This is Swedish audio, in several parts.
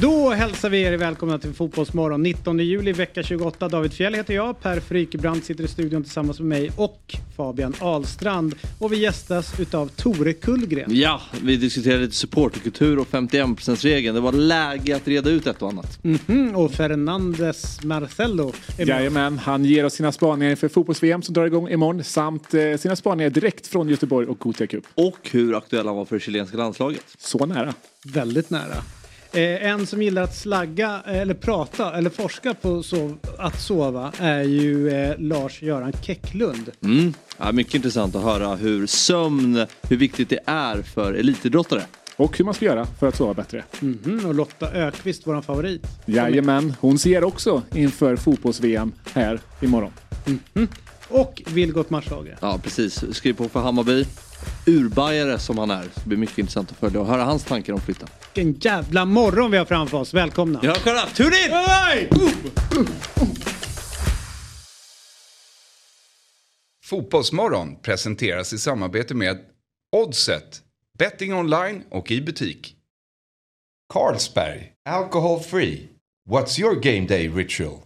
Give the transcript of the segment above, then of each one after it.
Då hälsar vi er välkomna till Fotbollsmorgon 19 juli vecka 28. David Fjell heter jag, Per Frykebrant sitter i studion tillsammans med mig och Fabian Ahlstrand. Och vi gästas utav Tore Kullgren. Ja, vi diskuterade lite supporterkultur och 51%-regeln. Det var läge att reda ut ett och annat. Mm -hmm. Och Fernandes Marcelo är Jajamän, han ger oss sina spaningar inför fotbolls-VM som drar igång imorgon samt eh, sina spaningar direkt från Göteborg och Gothia Cup. Och hur aktuell han var för det chilenska landslaget. Så nära. Väldigt nära. Eh, en som gillar att slagga eller prata eller forska på sov, att sova är ju eh, Lars-Göran Kecklund. Mm. Ja, mycket intressant att höra hur sömn, hur viktigt det är för elitidrottare. Och hur man ska göra för att sova bättre. Mm -hmm. Och Lotta Ökvist, vår favorit. Jajamän, hon ser också inför fotbolls-VM här imorgon. Mm -hmm. Och Vilgot Marshage. Ja, precis. Skriv på för Hammarby. Urbajare som han är. Det blir mycket intressant att följa och höra hans tankar om flytten. Vilken jävla morgon vi har framför oss. Välkomna! Ja, kolla! Tune in! Hey! Fotbollsmorgon presenteras i samarbete med Oddset, betting online och i butik. Carlsberg, alcohol free. What's your game day ritual?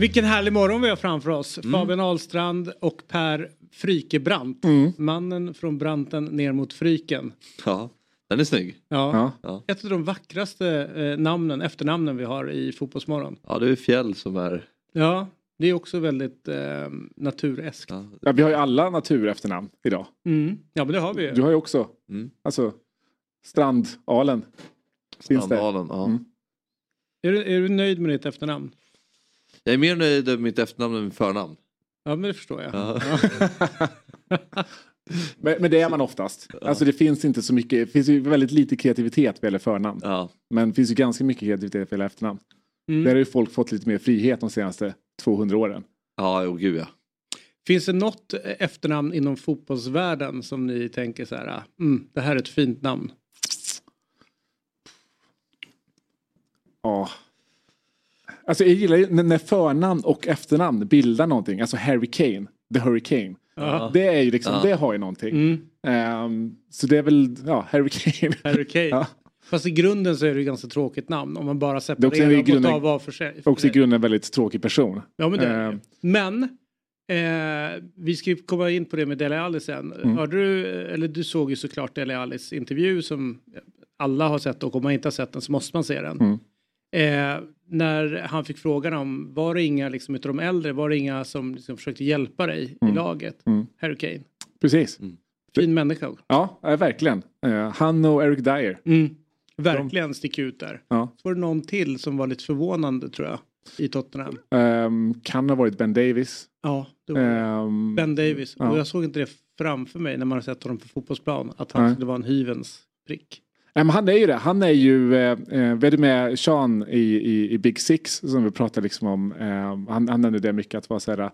Vilken härlig morgon vi har framför oss. Mm. Fabian Ahlstrand och Per Frykebrant. Mm. Mannen från Branten ner mot Fryken. Ja, den är snygg. Ja. ja. Ett av de vackraste eh, namnen, efternamnen vi har i Fotbollsmorgon. Ja, det är Fjäll som är... Ja, det är också väldigt eh, natureskt. Ja. ja. vi har ju alla natur efternamn idag. Mm. Ja, men det har vi ju. Du har ju också. Mm. Alltså, Strandalen. Strandalen, ja. Mm. Är, du, är du nöjd med ditt efternamn? Jag är mer nöjd med mitt efternamn än mitt förnamn. Ja men det förstår jag. Ja. men, men, det är man oftast. Ja. Alltså det finns inte så mycket, det finns ju väldigt lite kreativitet vad gäller förnamn. Ja. Men det finns ju ganska mycket kreativitet vad gäller efternamn. Mm. Där har ju folk fått lite mer frihet de senaste 200 åren. Ja, oh, gud ja. Finns det något efternamn inom fotbollsvärlden som ni tänker så här, mm, det här är ett fint namn? Ja. Alltså jag gillar ju när förnamn och efternamn bildar någonting. Alltså Harry Kane, The Hurricane. Uh. Det är ju liksom, uh. det har ju någonting. Mm. Um, så det är väl, ja, Harry Kane. Harry Kane. ja. Fast i grunden så är det ju ganska tråkigt namn om man bara separerar och tar var för sig. För också i grunden en väldigt tråkig person. Ja men det är uh. Men eh, vi ska ju komma in på det med Dele Alli sen. Mm. Hörde du, eller du såg ju såklart Dele Allis intervju som alla har sett och om man inte har sett den så måste man se den. Mm. Eh, när han fick frågan om var det inga liksom, utav de äldre, var det inga som liksom, försökte hjälpa dig mm. i laget? Mm. Harry Kane. Precis. Mm. Fin människa. Ja, verkligen. Uh, han och Eric Dyer. Mm. Verkligen de... sticker ut där. Ja. Så var det någon till som var lite förvånande tror jag. I Tottenham. Um, kan ha varit Ben Davis. Ja, det var um, Ben Davis. Ja. Och jag såg inte det framför mig när man har sett honom på fotbollsplan. Att han Nej. skulle vara en hyvens prick. Nej, men han är ju det. Han är ju, eh, eh med Sean i, i, i, Big Six som vi pratade liksom om. Eh, han, han nämnde det mycket att vara så här. Eh,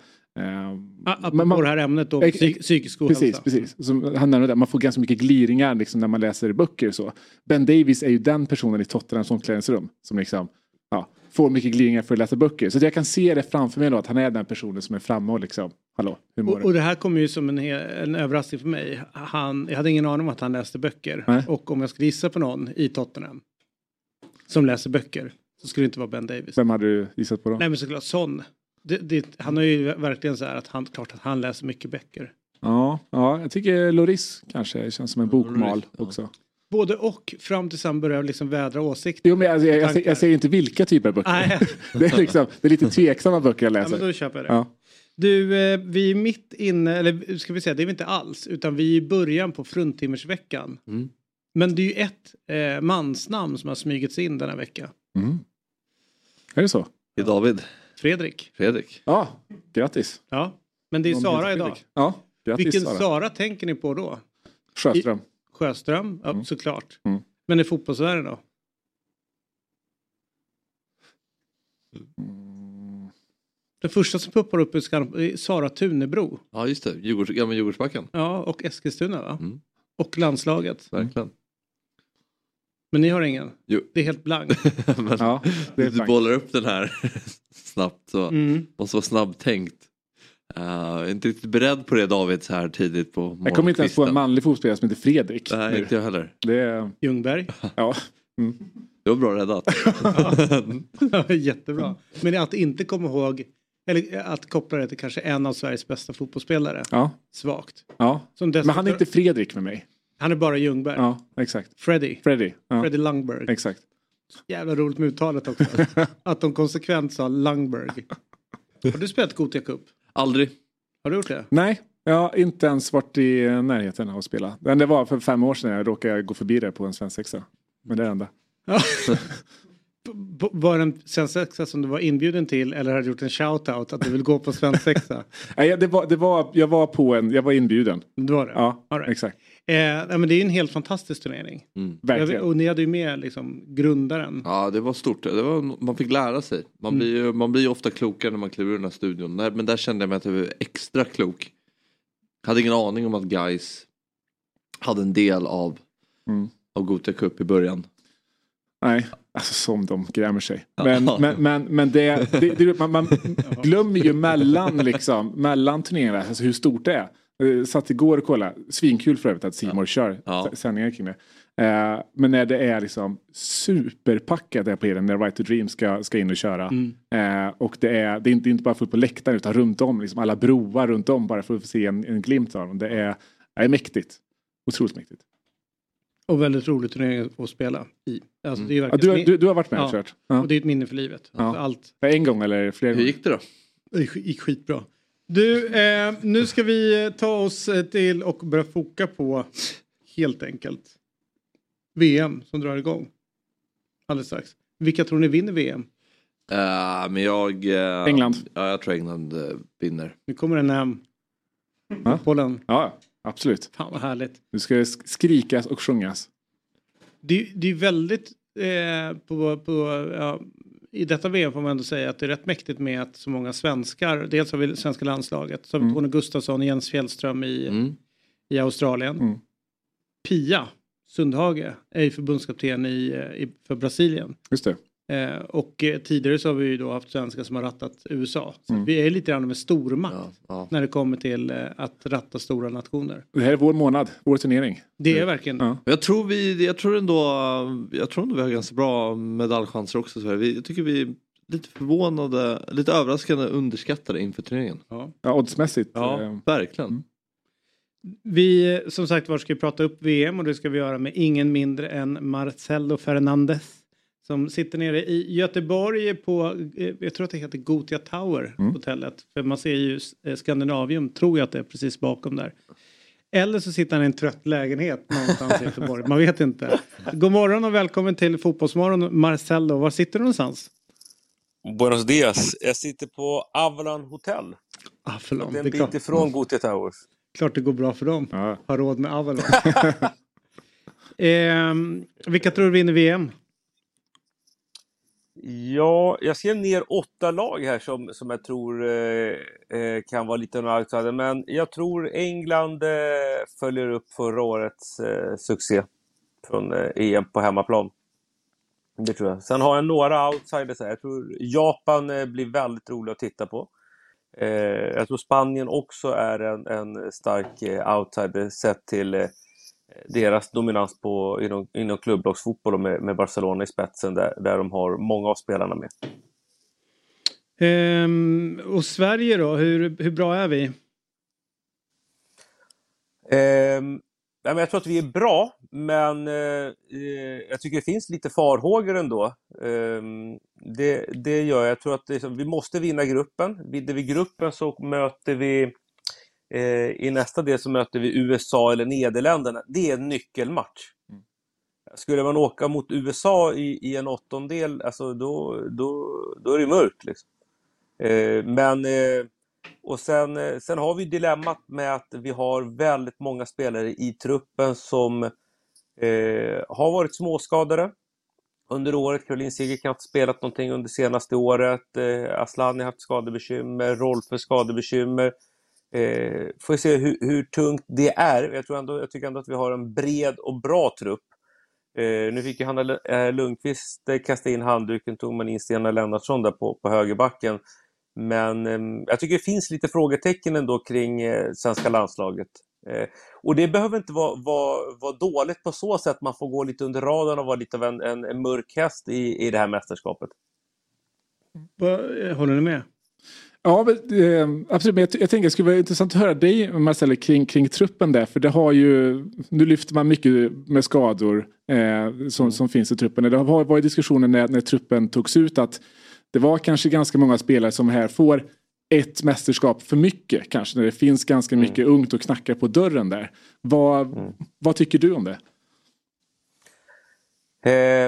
Apropå det här ämnet då, psyk, psykisk ohälsa. Precis, precis. Som, han nämnde det, man får ganska mycket gliringar liksom, när man läser böcker så. Ben Davis är ju den personen i Tottenhams omklädningsrum som liksom ja, får mycket gliringar för att läsa böcker. Så jag kan se det framför mig då att han är den personen som är framme och liksom Hallå, hur mår och, och det här kommer ju som en, en överraskning för mig. Han, jag hade ingen aning om att han läste böcker. Nej. Och om jag skulle gissa på någon i Tottenham som läser böcker så skulle det inte vara Ben Davis. Vem hade du gissat på då? Nej men såklart Son. Det, det, han har ju verkligen så här att han, klart att han läser mycket böcker. Ja, ja jag tycker Loris kanske känns som en bokmal också. Ja. Både och fram tills han börjar liksom vädra åsikter. Jo, men alltså, jag, jag, jag, säger inte vilka typer av böcker. Nej. det, är liksom, det är lite tveksamma böcker jag läser. Ja, men då köper jag det. Ja. Du, eh, vi är mitt inne, eller ska vi säga, det är vi inte alls, utan vi är i början på fruntimmersveckan. Mm. Men det är ju ett eh, mansnamn som har smygits in denna vecka. Mm. Är det så? Det är David. Fredrik. Fredrik. Ja, grattis. Ja, men det är Sara idag. Ja, grattis Vilken Sara. Sara tänker ni på då? Sjöström. I, Sjöström, ja, mm. såklart. Mm. Men i fotbollsvärlden då? Mm. Den första som poppar upp är Sara Tunebro. Ja just det, Djurgårds, gamla Djurgårdsbacken. Ja och Eskilstuna va? Mm. Och landslaget. Verkligen. Men ni har ingen? Jo. Det är helt blankt. Ja, du bollar upp den här snabbt så Mm. måste vara snabbtänkt. Uh, inte riktigt beredd på det David så här tidigt på Jag kommer inte ens på en morgonkvisten. manlig fotbollsspelare som heter Fredrik. Nej, nu. inte jag heller. Det är, Ljungberg. ja. Det var bra räddat. Jättebra. Men att inte komma ihåg, eller att koppla det till kanske en av Sveriges bästa fotbollsspelare. Ja, Svagt. ja. Som Men han är inte Fredrik med mig. han är bara Ljungberg. Ja, exakt. Freddy. Freddy. Ja, Freddy Lundberg. exakt. Jävla roligt med uttalet också. att de konsekvent sa Lundberg. Har du spelat Gothia Cup? Aldrig. Har du gjort det? Nej, jag har inte ens varit i närheten av att spela. Men det var för fem år sedan jag råkade gå förbi det på en svensexa. Men det är det enda. Ja. Var det en svensexa som du var inbjuden till eller har du gjort en shout-out att du vill gå på svensexa? Nej, det var, det var, jag var på en, jag var inbjuden. Det var det? Ja, right. exakt. Eh, nej, men det är en helt fantastisk turnering. Mm. Jag Verkligen. och ni hade ju med liksom grundaren. Ja det var stort. Det var, man fick lära sig. Man, Mm. blir ju, man blir ju ofta klokare när man kliver ur den här studion. Där, men där kände jag mig att jag var extra klok. Hade ingen aning om att guys hade en del av, Mm. av Gothia Cup i början. Nej, alltså som de grämer sig. Ja. Men, men, men, men det, det, det man, man glömmer ju mellan, liksom, mellan turneringarna, alltså hur stort det är. Jag satt igår och kollade, svinkul för övrigt att Simor kör Ja. sändningar kring det. Eh, men när det är liksom superpackat där på elen när Right to Dream ska, ska in och köra. Mm. Eh, och det är, det är inte, det är inte bara fullt på läktaren utan runt om, liksom alla broar runt om bara för att få se en, en glimt av dem. Det är, det är mäktigt. Otroligt mäktigt. Och väldigt rolig turnering att spela i. Alltså, det är ju Ja, du, har- du, du har varit med Ja. kört? Ja. Och det är ett minne för livet. Alltså, Ja. Allt En gång eller flera Hur gånger? gick det då? det gick skitbra. Du, eh, nu ska vi ta oss eh, till och börja foka på helt enkelt VM som drar igång alldeles strax. Vilka tror ni vinner VM? Eh, men jag... eh, England. Ja, jag tror England uh, vinner. Nu kommer den hem. Ja. Fotbollen. Ja, absolut. Fan vad härligt. Nu ska det sk- skrikas och sjungas. Det, det är väldigt eh, på, på, ja, i detta VM får man ändå säga att det är rätt mäktigt med att så många svenskar, dels har vi svenska landslaget, så har vi Mm. Tony Gustafsson och Jens Fjällström i, Mm. i Australien. Mm. Pia Sundhage är ju förbundskapten i, i, för Brasilien. Just det. Eh, och eh, tidigare så har vi ju då haft svenskar som har rattat USA. Så Mm. vi är lite grann med stormakt Ja, ja. när det kommer till eh, att ratta stora nationer. Det här är vår månad, vår turnering. Det är verkligen... Ja. Jag tror vi, jag tror ändå, jag tror ändå vi har ganska bra medaljchanser också. Så. Vi, jag tycker vi är lite förvånade, lite överraskande underskattade inför turneringen. Ja. Ja, oddsmässigt. Ja, eh, verkligen. Mm. Vi som sagt var ska ju prata upp VM och det ska vi göra med ingen mindre än Marcelo Fernandez. Som sitter nere i Göteborg på, eh, jag tror att det heter Gotia Tower, Mm. hotellet. För man ser ju eh, Skandinavium, tror jag att det är precis bakom där. Eller så sitter han i en trött lägenhet någonstans i Göteborg, man vet inte. God morgon och välkommen till Fotbollsmorgon Marcelo, var sitter du någonstans? Buenos dias. Jag sitter på Avalon Hotel. Ah, Det är det en är bit klart, ifrån Gothia Towers. klart det går bra för dem. Ja. Har råd med Avalon. Ehm, vilka tror du vinner VM? Ja, jag skrev ner åtta lag här som, som jag tror eh, eh kan vara lite av outsider. Men jag tror England eh, följer upp förra årets eh, succé från eh, EM på hemmaplan. Det tror jag. Sen har jag några outsiders här. Jag tror Japan eh, blir väldigt rolig att titta på. Eh, jag tror Spanien också är en, en stark eh, outsider sett till eh, deras dominans på, inom, inom klubblagsfotboll med, med Barcelona i spetsen där, där de har många av spelarna med. Ehm, och Sverige då, hur, hur bra är vi? Ehm, jag tror att vi är bra, men eh, eh, jag tycker det finns lite farhågor ändå. Ehm, det, det gör jag. Jag tror att vi måste vinna gruppen. Vinner vi gruppen så möter vi eh, i nästa del så möter vi USA eller Nederländerna. Det är en nyckelmatch. Skulle man åka mot USA i, i en åttondel, alltså då, då, då är det mörkt. Liksom. Eh, men eh, och sen, eh, sen har vi dilemmat med att vi har väldigt många spelare i truppen som eh, har varit småskadade under året. Caroline Seger kan ha spelat någonting under senaste året. Eh, Asllani har haft skadebekymmer, Rolfö skadebekymmer. Eh, får vi se hur, hur tungt det är. Jag, tror ändå, jag tycker ändå att vi har en bred och bra trupp. Eh, nu fick ju Hanna eh, Lundqvist eh, kasta in handduken, tog man in Stena Lennartsson där på, på högerbacken. Men eh, jag tycker det finns lite frågetecken ändå kring eh, svenska landslaget. Eh, och det behöver inte vara, vara, vara dåligt på så sätt, man får gå lite under radarn och vara lite av en, en, en mörk häst i, i det här mästerskapet. Eh, håller ni med? Ja, men, eh, absolut. Men jag, jag tänker det skulle vara intressant att höra dig Marcel kring, kring truppen där. För det har ju, nu lyfter man mycket med skador eh, som, som finns i truppen. Det har varit diskussioner när, när truppen togs ut att det var kanske ganska många spelare som här får ett mästerskap för mycket kanske. När det finns ganska mycket mm. ungt och knackar på dörren där. Vad, mm. vad tycker du om det?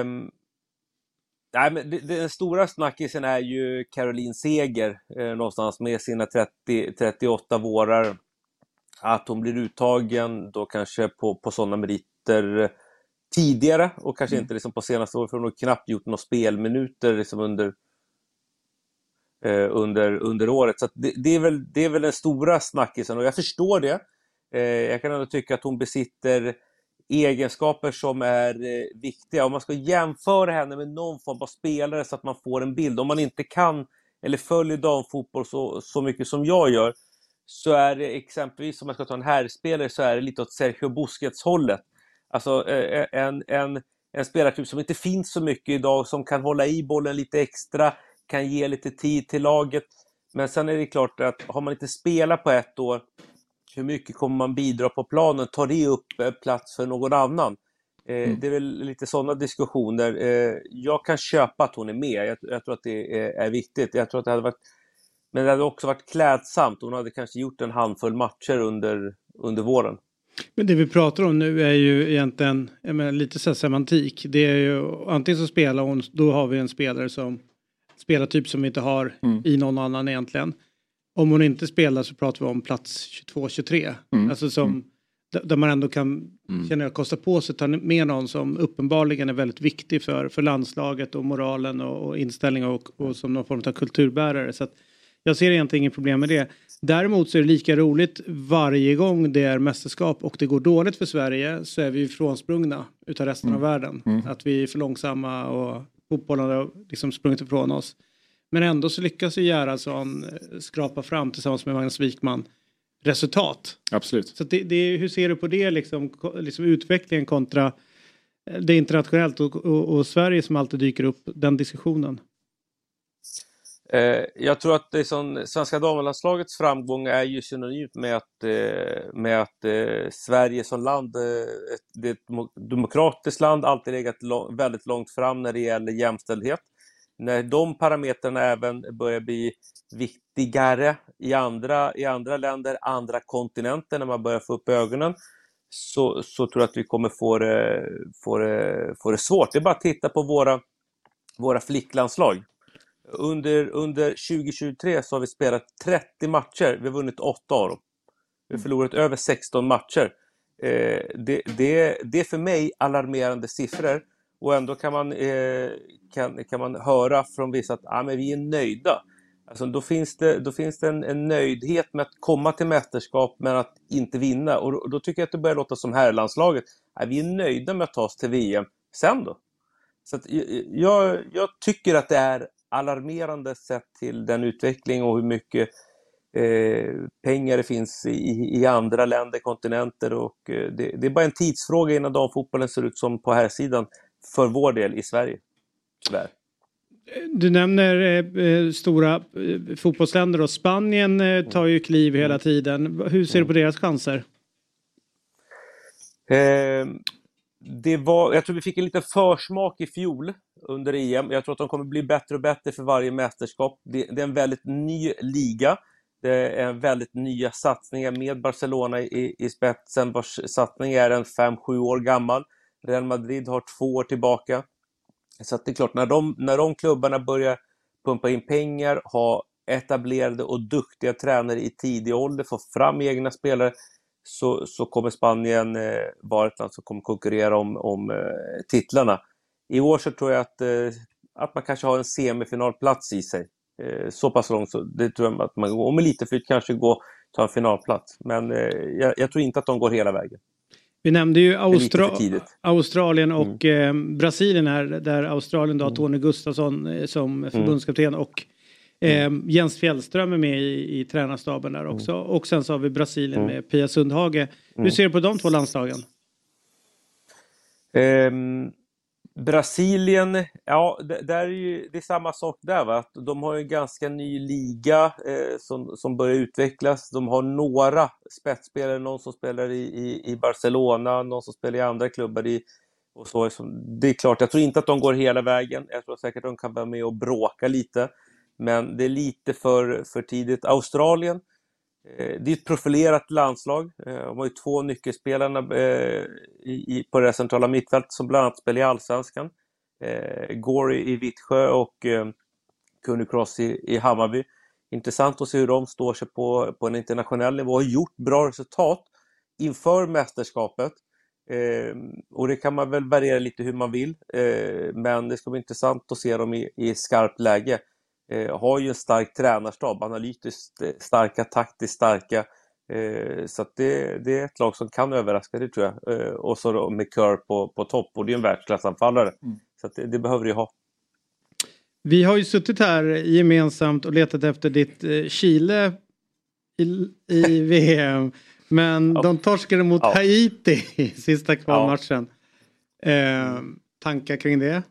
Um, Nej, men den stora snackisen är ju Caroline Seger eh, någonstans med sina 30, 38 vårar. Att hon blir uttagen då kanske på, på sådana meriter tidigare och kanske mm. inte liksom på senaste året för hon har knappt gjort några spelminuter liksom under, eh, under, under året. Så det, det, är väl, det är väl den stora snackisen och jag förstår det. Eh, jag kan ändå tycka att hon besitter egenskaper som är eh, viktiga. Om man ska jämföra henne med någon form av spelare så att man får en bild. Om man inte kan eller följer damfotboll så, så mycket som jag gör så är det exempelvis, om man ska ta en herrspelare, så är det lite åt Sergio Busquets-hållet. Alltså eh, eh, en, en, en spelartyp som inte finns så mycket idag, som kan hålla i bollen lite extra, kan ge lite tid till laget. Men sen är det klart att har man inte spelat på ett år hur mycket kommer man bidra på planen? Tar det upp eh, plats för någon annan? Eh, mm. Det är väl lite sådana diskussioner. Eh, jag kan köpa att hon är med. Jag, jag tror att det är, viktigt. Jag tror att det hade varit, men det hade också varit klädsamt. Hon hade kanske gjort en handfull matcher under, under våren. Men det vi pratar om nu är ju egentligen menar, lite så semantik. Det är ju antingen så spelar hon, då har vi en spelare som spelar typ som vi inte har mm. i någon annan egentligen om hon inte spelar så pratar vi om plats 22-23. Mm. Alltså som, mm. där man ändå kan mm. känna att kosta på sig att ta med någon som uppenbarligen är väldigt viktig för, för landslaget och moralen och, och inställningen och, och, som någon form av kulturbärare. Så jag ser egentligen inget problem med det. Däremot så är det lika roligt varje gång det är mästerskap och det går dåligt för Sverige så är vi frånsprungna utav resten av mm. världen. Mm. Att vi är för långsamma och fotbollen har liksom sprungit ifrån oss. Men ändå så lyckas ju Gerhardsson eh, skrapa fram tillsammans med Magnus Wikman resultat. Absolut. Så det, det, hur ser du på det liksom, liksom utvecklingen kontra eh, det internationellt och, och, och, Sverige som alltid dyker upp, den diskussionen? Eh, jag tror att det som, svenska damlandslagets framgång är ju synonymt med att, eh, med att eh, Sverige som land, ett, det är ett demokratiskt land, alltid legat väldigt långt fram när det gäller jämställdhet när de parametrarna även börjar bli viktigare i andra, i andra länder, andra kontinenter, när man börjar få upp ögonen, så, så tror jag att vi kommer få det, få det, få det svårt. Det är bara att titta på våra, våra flicklandslag. Under, under 2023 så har vi spelat 30 matcher, vi har vunnit 8 av dem. Vi har förlorat över 16 matcher. Eh, det, det, det är för mig alarmerande siffror och ändå kan man, eh, kan, kan man höra från vissa att ah, men vi är nöjda. Alltså, då finns det, då finns det en, en nöjdhet med att komma till mästerskap men att inte vinna. Och då, då tycker jag att det börjar låta som herrlandslaget. Ah, vi är nöjda med att ta oss till VM. Sen då? Så att, jag, jag tycker att det är alarmerande sett till den utveckling och hur mycket eh, pengar det finns i, i andra länder, kontinenter och eh, det, det, är bara en tidsfråga innan damfotbollen ser ut som på här sidan för vår del i Sverige. Tyvärr. Du nämner eh, eh stora eh, fotbollsländer och Spanien eh, tar ju kliv hela mm. tiden. Hur ser du på deras chanser? Eh, det var, jag tror vi fick en liten försmak i fjol under EM. Jag tror att de kommer bli bättre och bättre för varje mästerskap. Det, det är en väldigt ny liga. Det är väldigt nya satsningar med Barcelona i, i spetsen vars satsning är en 5-7 år gammal. Real Madrid har två år tillbaka. Så att det är klart, när de, när de klubbarna börjar pumpa in pengar, ha etablerade och duktiga tränare i tidig ålder, få fram egna spelare, så, så kommer Spanien eh, vara ett land som kommer konkurrera om, om eh, titlarna. I år så tror jag att, eh, att man kanske har en semifinalplats i sig. Eh, så pass långt, så det tror jag att man går. Och med lite flyt kanske gå ta en finalplats. Men eh, jag, jag tror inte att de går hela vägen. Vi nämnde ju Austra. Australien och eh, Brasilien här där Australien då har Tony Gustafsson eh, som förbundskapten och eh, Jens Fjällström är med i, i tränarstaben där också. Och sen så har vi Brasilien med Pia Sundhage. Hur ser du på de två landslagen? Ehm, Brasilien, ja det, där är ju, det är samma sak där va. Att de har ju en ganska ny liga eh, som, som börjar utvecklas. De har några spetsspelare, någon som spelar i, i, i Barcelona, någon som spelar i andra klubbar. I, och så. Det är klart, jag tror inte att de går hela vägen. Jag tror säkert att de kan vara med och bråka lite. Men det är lite för, för tidigt. Australien, Eh, Eh, det är ett profilerat landslag. Eh, de har ju två nyckelspelare eh, i, på det centrala mittfältet som bland annat spelar i Allsvenskan. Gori i Vittsjö och eh, Cross i, i Hammarby. Intressant att se hur de står sig på, på en internationell nivå. och Har gjort bra resultat inför mästerskapet. Eh, och det kan man väl värdera lite hur man vill. Eh, men det ska bli intressant att se dem i, i skarpt läge har ju en stark tränarstab, analytiskt eh, starka, taktiskt starka. Eh, så att det, det är ett lag som kan överraska, det tror jag. Eh, och så med Kerr på, på topp, och det är en världsklassanfallare. Så att det, det behöver ju ha. Vi har ju suttit här gemensamt och letat efter ditt eh, Chile i, i VM. Men Ja. de torskade mot Ja. Haiti i sista kvalmatchen. Eh, tankar kring det?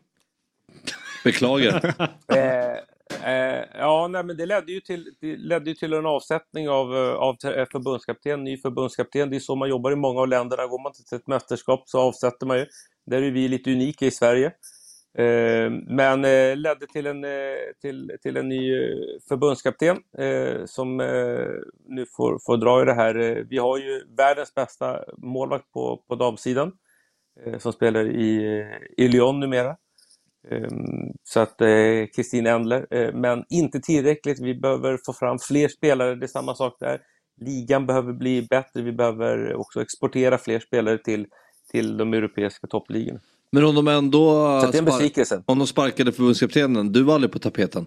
Beklagar. Eh, eh, ja, nej, men det ledde ju till, det ledde ju till en avsättning av, eh, av förbundskapten, ny förbundskapten. Det är så man jobbar i många av länderna. Går man till ett mästerskap så avsätter man ju. Där är vi lite unika i Sverige. Eh, men eh, ledde till en, eh, till, till en ny eh, förbundskapten eh, som eh, nu får, får dra i det här. Vi har ju världens bästa målvakt på, på damsidan eh, som spelar i, i Lyon numera. Ehm, Så att eh, Kristin Endler, eh, men inte tillräckligt. Vi behöver få fram fler spelare, det är samma sak där. Ligan behöver bli bättre, vi behöver också exportera fler spelare till, till de europeiska toppligorna. Men om de ändå Så att det är en spar- besvikelse. om de sparkade förbundskaptenen, du var aldrig på tapeten?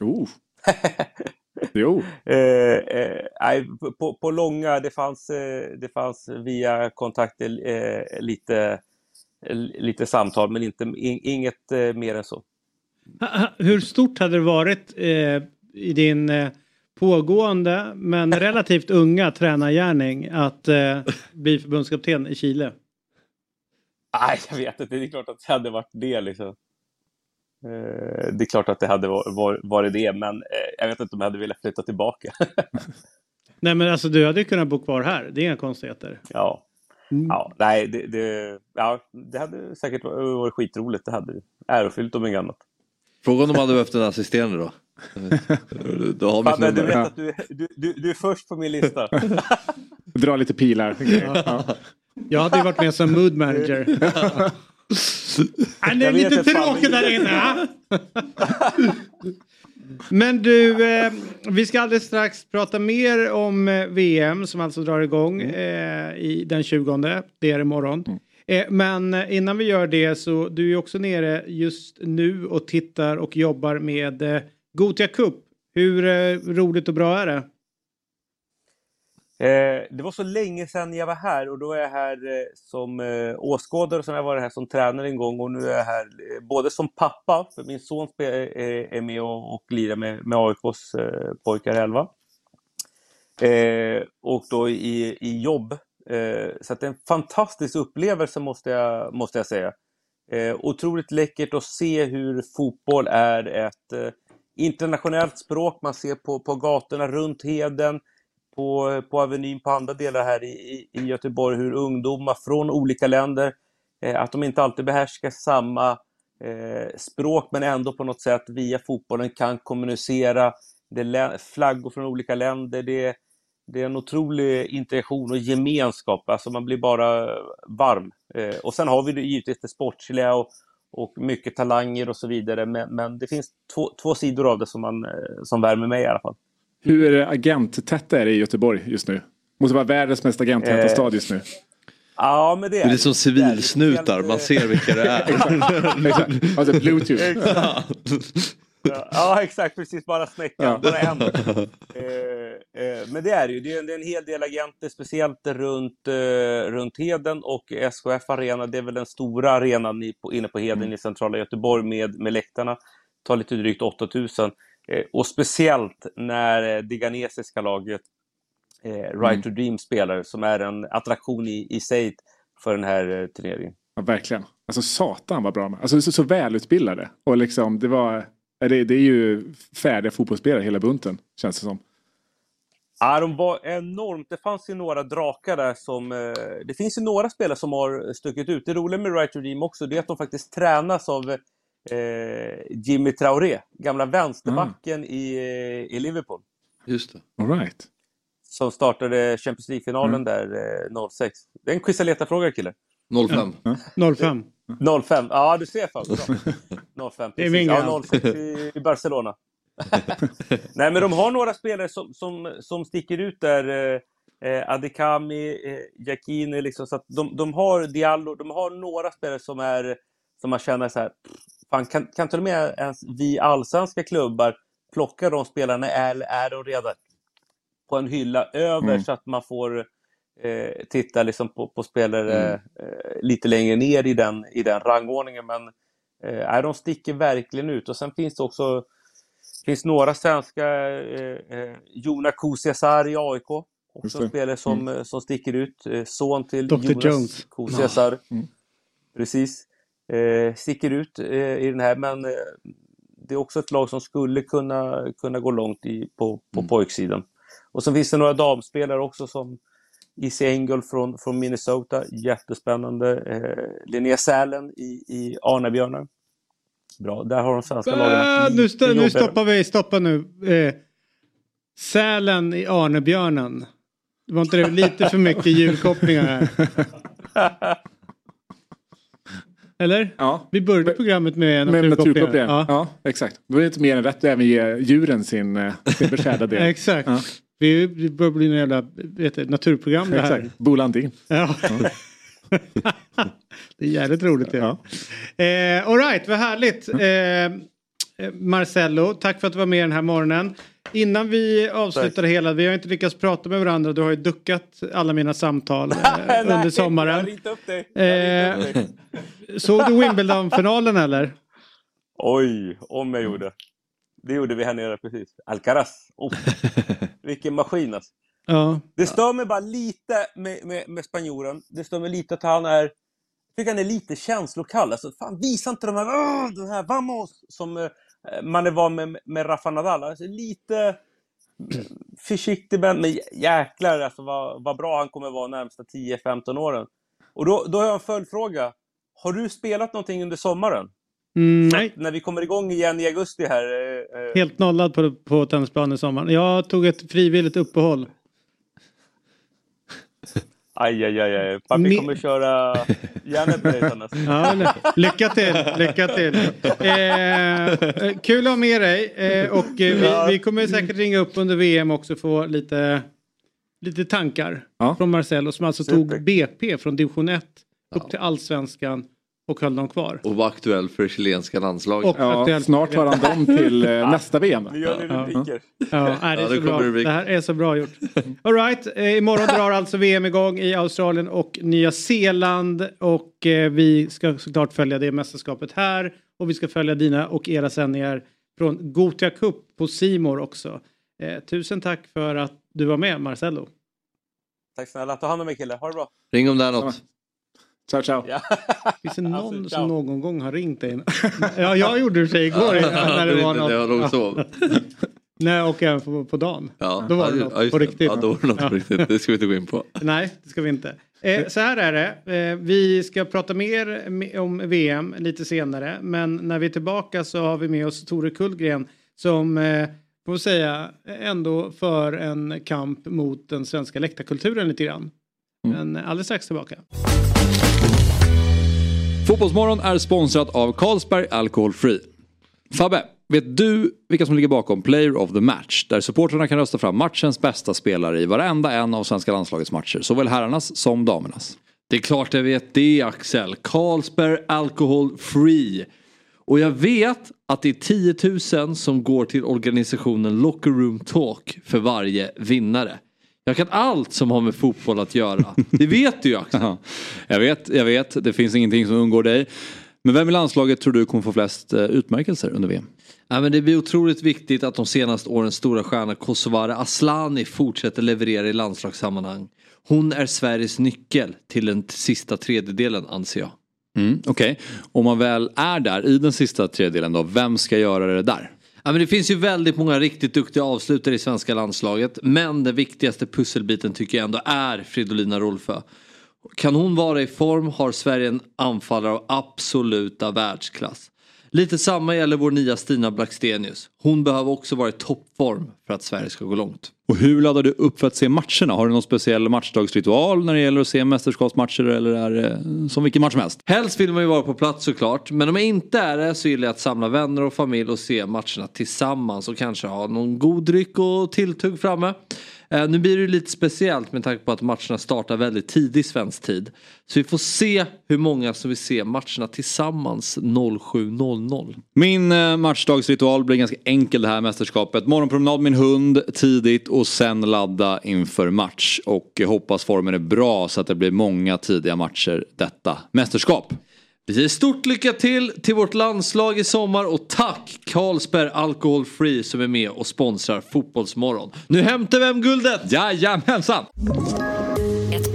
Oh. jo. Eh, eh, nej, på, på långa, det fanns, eh, det fanns via kontakter eh, lite, lite samtal, men inte, in, inget eh, mer än så. Hur stort hade det varit eh, i din eh, pågående men relativt unga tränargärning att bli förbundskapten i Chile? Nej, jag vet inte. Det är klart att det hade varit det. Liksom. Det är klart att det hade var- var- varit det, men jag vet inte om jag hade velat flytta tillbaka. Nej men alltså du hade ju kunnat bo kvar här, det är inga konstigheter. ja. Mm. ja, nej, det, det, ja, det hade säkert varit skitroligt. Det hade. Ärofyllt om inget annat. Fråga om de hade behövt en assisterande då. Då har vi Fan, du vet att du, du, du, du är först på min lista. Dra lite pilar. Ja. Jag hade ju varit med som mood manager. Nej, det är lite men- där inne. Men du, eh, vi ska alldeles strax prata mer om eh, VM som alltså drar igång eh, i den 20. Det är imorgon. Eh, men eh, innan vi gör det så du är också nere just nu och tittar och jobbar med eh, Gotia Cup. Hur roligt och bra är det? Eh, det var så länge sedan jag var här och då är jag här eh, som eh, åskådare, sen har jag varit här som tränare en gång och nu är jag här eh, både som pappa, för min son eh, eh, är med och, och lirar med, med AIKs eh, pojkar 11. Och då i, i jobb. Så att det är en fantastisk upplevelse måste jag, måste jag säga. Otroligt läckert att se hur fotboll är ett internationellt språk man ser på, på gatorna runt Heden, på, på Avenyn, på andra delar här i, i, Göteborg, hur ungdomar från olika länder, eh, att de inte alltid behärskar samma eh, språk men ändå på något sätt via fotbollen kan kommunicera. Det är flaggor från olika länder, det, det är en otrolig interaktion och gemenskap, alltså man blir bara varm. Eh, och sen har vi det givetvis det sportsliga och, och mycket talanger och så vidare, men, men det finns två, två sidor av det som, man, eh, som värmer mig i alla fall. Hur agenttätt är det i Göteborg just nu? Måste vara världens mest agenttäta Eh, stad just nu. Ja, men det är Det är som civilsnutar, man ser vilka det är. Exakt. Alltså bluetooth. Ja, exakt. Precis. Bara snäckan. Ja. Bara en. Eh, eh, men det är det ju. Det är, det är en hel del agenter, speciellt runt, eh, runt Heden och SKF Arena. Det är väl den stora arenan inne på Heden Mm. i centrala Göteborg med, med läktarna. Tar lite drygt 8000. Eh, och speciellt när eh, det ghanesiska laget eh, Mm. Right to Dream spelar, som är en attraktion i, i sig för den här eh, turneringen. Ja, verkligen. Alltså satan vad bra. Alltså så, så välutbildade. Och liksom det var... Det, det är ju färdiga fotbollsspelare hela bunten. Känns det som. Ja, de var enormt. Det fanns ju några drakar där som... Eh, det finns ju några spelare som har stuckit ut. Det roliga med Right to Dream också, det är att de faktiskt tränas av Jimmy Traoré, gamla vänsterbacken i, eh, i Liverpool. Just det. All right. Som startade Champions League-finalen Mm. där eh, 06. Det är en Quisaleta-fråga, kille. 05. 05. 05. Ja, du ser fan. Bra. 05, Det är precis. min Ja, gräns. 06 i, i Barcelona. Nej, men de har några spelare som, som, som sticker ut där. Eh, eh, Adekami, eh, Giacchini, liksom, så att de, de har Diallo, de har några spelare som är som man känner så här, fan, kan, kan till och med ens vi allsvenska klubbar plocka de spelarna eller är de redan på en hylla över Mm. så att man får eh, titta liksom på, på spelare Mm. eh, lite längre ner i den, i den rangordningen. Men eh, de sticker verkligen ut. Och sen finns det också finns några svenska, eh, eh, Jona Kusiasar i AIK. Också en spelare som, eh, som sticker ut. Eh, son till Dr. Jonas. Kusiasar. Mm. Precis. Eh, sticker ut eh, i den här, men eh, det är också ett lag som skulle kunna, kunna gå långt i, på, på Mm. pojksidan. Och så finns det några damspelare också som Issy Engel från, från Minnesota, jättespännande. Eh, Linnea Sälen i, i Arnebjörnar. Bra, där har de svenska lagen Äh, nu, lite sto- nu stoppar vi, stoppa nu. Eh, Sälen i Arnebjörnen. Var inte det lite för mycket julkopplingar här? Eller? Ja. Vi började programmet med Med naturkopplingar. naturkopplingar. Ja. Ja. exakt. Då är det inte mer än rätt att även ge djuren sin, eh, sin beskärda del. Exakt. Ja. Vi, det börjar bli en jävla vet du, naturprogram det här. Exakt. Bo Landin. Ja. det är jävligt roligt. Ja. Eh, all right, vad härligt. Eh, Marcello, tack för att du var med den här morgonen. Innan vi avslutar det hela, vi har inte lyckats prata med varandra. Du har ju duckat alla mina samtal eh, Nej, under sommaren. dig. Såg du Wimbledon-finalen eller? Oj, om jag gjorde. Det gjorde vi här nere precis. Alcaraz. Oh, vilken maskin alltså. Ja. Det stör mig bara lite med, med, med spanjoren. Det stör mig lite att han är... Jag tycker han är lite känslokall. Alltså, fan, visa inte de här... Åh, den här vamos! Som eh, man är van med med Rafa Nadal. Alltså, lite försiktig men, men jäklar alltså, vad, vad bra han kommer vara närmsta 10-15 åren. Och då, då har jag en följdfråga. Har du spelat någonting under sommaren? Mm, nej, När vi kommer igång igen i augusti här. eh, eh, helt nollad på, på tennisplanen i sommar. Jag tog ett frivilligt uppehåll. Aj, aj, aj, aj. Pappi kommer köra järnet på dig. Ja, lycka till, lycka till. Eh, eh, kul att ha med dig eh, och eh, vi, vi kommer säkert ringa upp under VM också och få lite, lite tankar Ja. från Marcelo som alltså Super. tog BP från division 1 upp till allsvenskan och höll dem kvar. Och var aktuell för det chilenska landslaget. Och Ja, snart har han dem till eh, nästa VM. Nu gör ni rubriker. Ja, det, är så bra. här är så bra gjort. All right, eh, imorgon drar alltså VM igång i Australien och Nya Zeeland och eh, vi ska såklart följa det mästerskapet här och vi ska följa dina och era sändningar från Gotia Cup på Simor också. Eh, tusen tack för att du var med Marcello. Tack snälla. Ta hand om mig kille. Ha det bra. Ring om det är något. Ciao, ciao. Ja. Finns det någon Alltså, som någon gång har ringt dig? ja, jag gjorde det sig igår när det var något. Jag låg sov. nej, och även på, på dagen. Ja, Då var det något ja, på riktigt. Ja, då var det något på riktigt. Det ska vi inte gå in på. Nej, det ska vi inte. Eh, så här är det. Eh, vi ska prata mer me- om VM lite senare. Men när vi är tillbaka så har vi med oss Tore Kullgren som eh, får säga ändå för en kamp mot den svenska läktarkulturen lite grann. Men alldeles strax tillbaka. Fotbollsmorgon är sponsrat av Carlsberg Alcohol Free. Fabbe, vet du vilka som ligger bakom Player of the Match? Där supportrarna kan rösta fram matchens bästa spelare i varenda en av svenska landslagets matcher. Såväl herrarnas som damernas. Det är klart jag vet det Axel. Carlsberg Alcohol Free. Och jag vet att det är 10 000 som går till organisationen Locker Room Talk för varje vinnare. Jag kan allt som har med fotboll att göra. Det vet du ju Axel. Ja, jag vet, jag vet. Det finns ingenting som undgår dig. Men vem i landslaget tror du kommer få flest eh, utmärkelser under VM? Ja, men det blir otroligt viktigt att de senaste årens stora stjärna Kosovare Aslani fortsätter leverera i landslagssammanhang. Hon är Sveriges nyckel till den sista tredjedelen anser jag. Mm, Okej, om man väl är där i den sista tredjedelen då, vem ska göra det där? Ja, men det finns ju väldigt många riktigt duktiga avslutare i svenska landslaget. Men den viktigaste pusselbiten tycker jag ändå är Fridolina Rolfö. Kan hon vara i form har Sverige en anfallare av absoluta världsklass. Lite samma gäller vår nya Stina Blackstenius. Hon behöver också vara i toppform för att Sverige ska gå långt. Och hur laddar du upp för att se matcherna? Har du någon speciell matchdagsritual när det gäller att se mästerskapsmatcher eller är det som vilken match som helst? Helst vill man ju vara på plats såklart. Men om jag inte är det så gillar jag att samla vänner och familj och se matcherna tillsammans och kanske ha någon god dryck och tilltugg framme. Eh, nu blir det ju lite speciellt med tanke på att matcherna startar väldigt tidigt svensk tid. Så vi får se hur många som vill se matcherna tillsammans 07.00. Min eh, matchdagsritual blir ganska enkel det här mästerskapet. Morgonpromenad med min hund tidigt och sen ladda inför match. Och eh, hoppas formen är bra så att det blir många tidiga matcher detta mästerskap. Vi säger stort lycka till till vårt landslag i sommar och tack Carlsberg Alcohol Free som är med och sponsrar Fotbollsmorgon. Nu hämtar vi hem guldet! Jajamensan!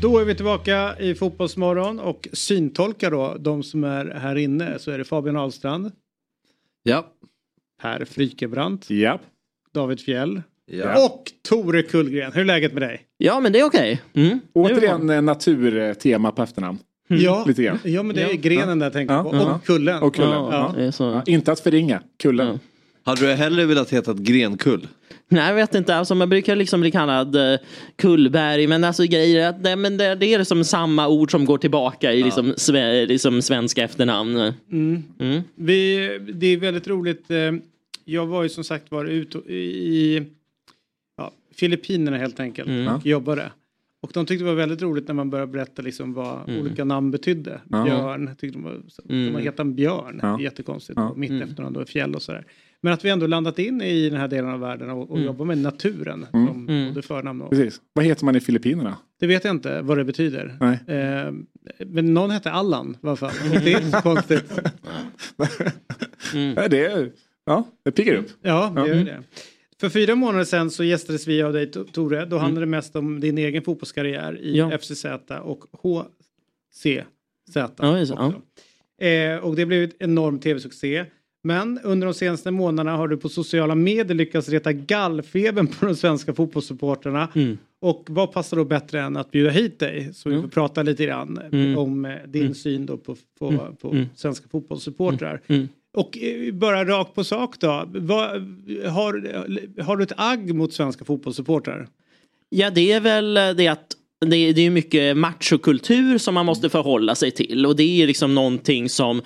Då är vi tillbaka i Fotbollsmorgon och syntolkar då de som är här inne så är det Fabian Ahlstrand, Ja. Per Frykebrant, Ja. David Fjell Ja. och Tore Kullgren. Hur är läget med dig? Ja, men det är okej. Mm. Återigen eh, naturtema på efternamn. Ja, Lite grann. ja men det är grenen där jag tänker Ja, på. ja. Och kullen. Och kullen. Ja. Ja. Ja, inte att förringa, kullen. Ja. Hade du hellre velat heta ett Grenkull? Nej, jag vet inte. Alltså, man brukar liksom bli kallad uh, Kullberg, men alltså grejer att nej, men det, det är liksom samma ord som går tillbaka i liksom, sve, liksom svenska efternamn. Mm. Vi, det är väldigt roligt. eh, Jag var ju som sagt var ute i ja, Filippinerna helt enkelt Mm. och jobbade. Och de tyckte det var väldigt roligt när man började berätta liksom vad olika namn betydde. Ja. Björn, tyckte de var, Mm. de hette en björn, Ja. jättekonstigt. Ja. Och mitt efternamn då är fjäll och sådär. Men att vi ändå landat in i den här delen av världen och, och jobbar med naturen som Mm. både förnamn och... Precis. Vad heter man i Filippinerna? Det vet jag inte vad det betyder. Nej. Eh, men någon hette Allan i alla fall. Det är inte så konstigt. Ja, det, är, ja, det piggar upp. Ja, det Ja. gör det. För fyra månader sedan så gästades vi av dig To- Tore. Då handlade det mest om din egen fotbollskarriär i Ja. FCZ och HCZ. Ja, det. Eh, och det blev ett enorm tv-succé. Men under de senaste månaderna har du på sociala medier lyckats reta gallfebern på de svenska fotbollssupportrarna. Mm. Och vad passar då bättre än att bjuda hit dig? Så vi får prata lite grann Mm. om eh, din syn då på, på, på Mm. svenska fotbollssupportrar. Mm. Och eh, bara rakt på sak då. Vad, har, har du ett agg mot svenska fotbollssupportrar? Ja, det är väl eh, det att det är, mycket machokultur som man måste förhålla sig till och det är liksom någonting som mm,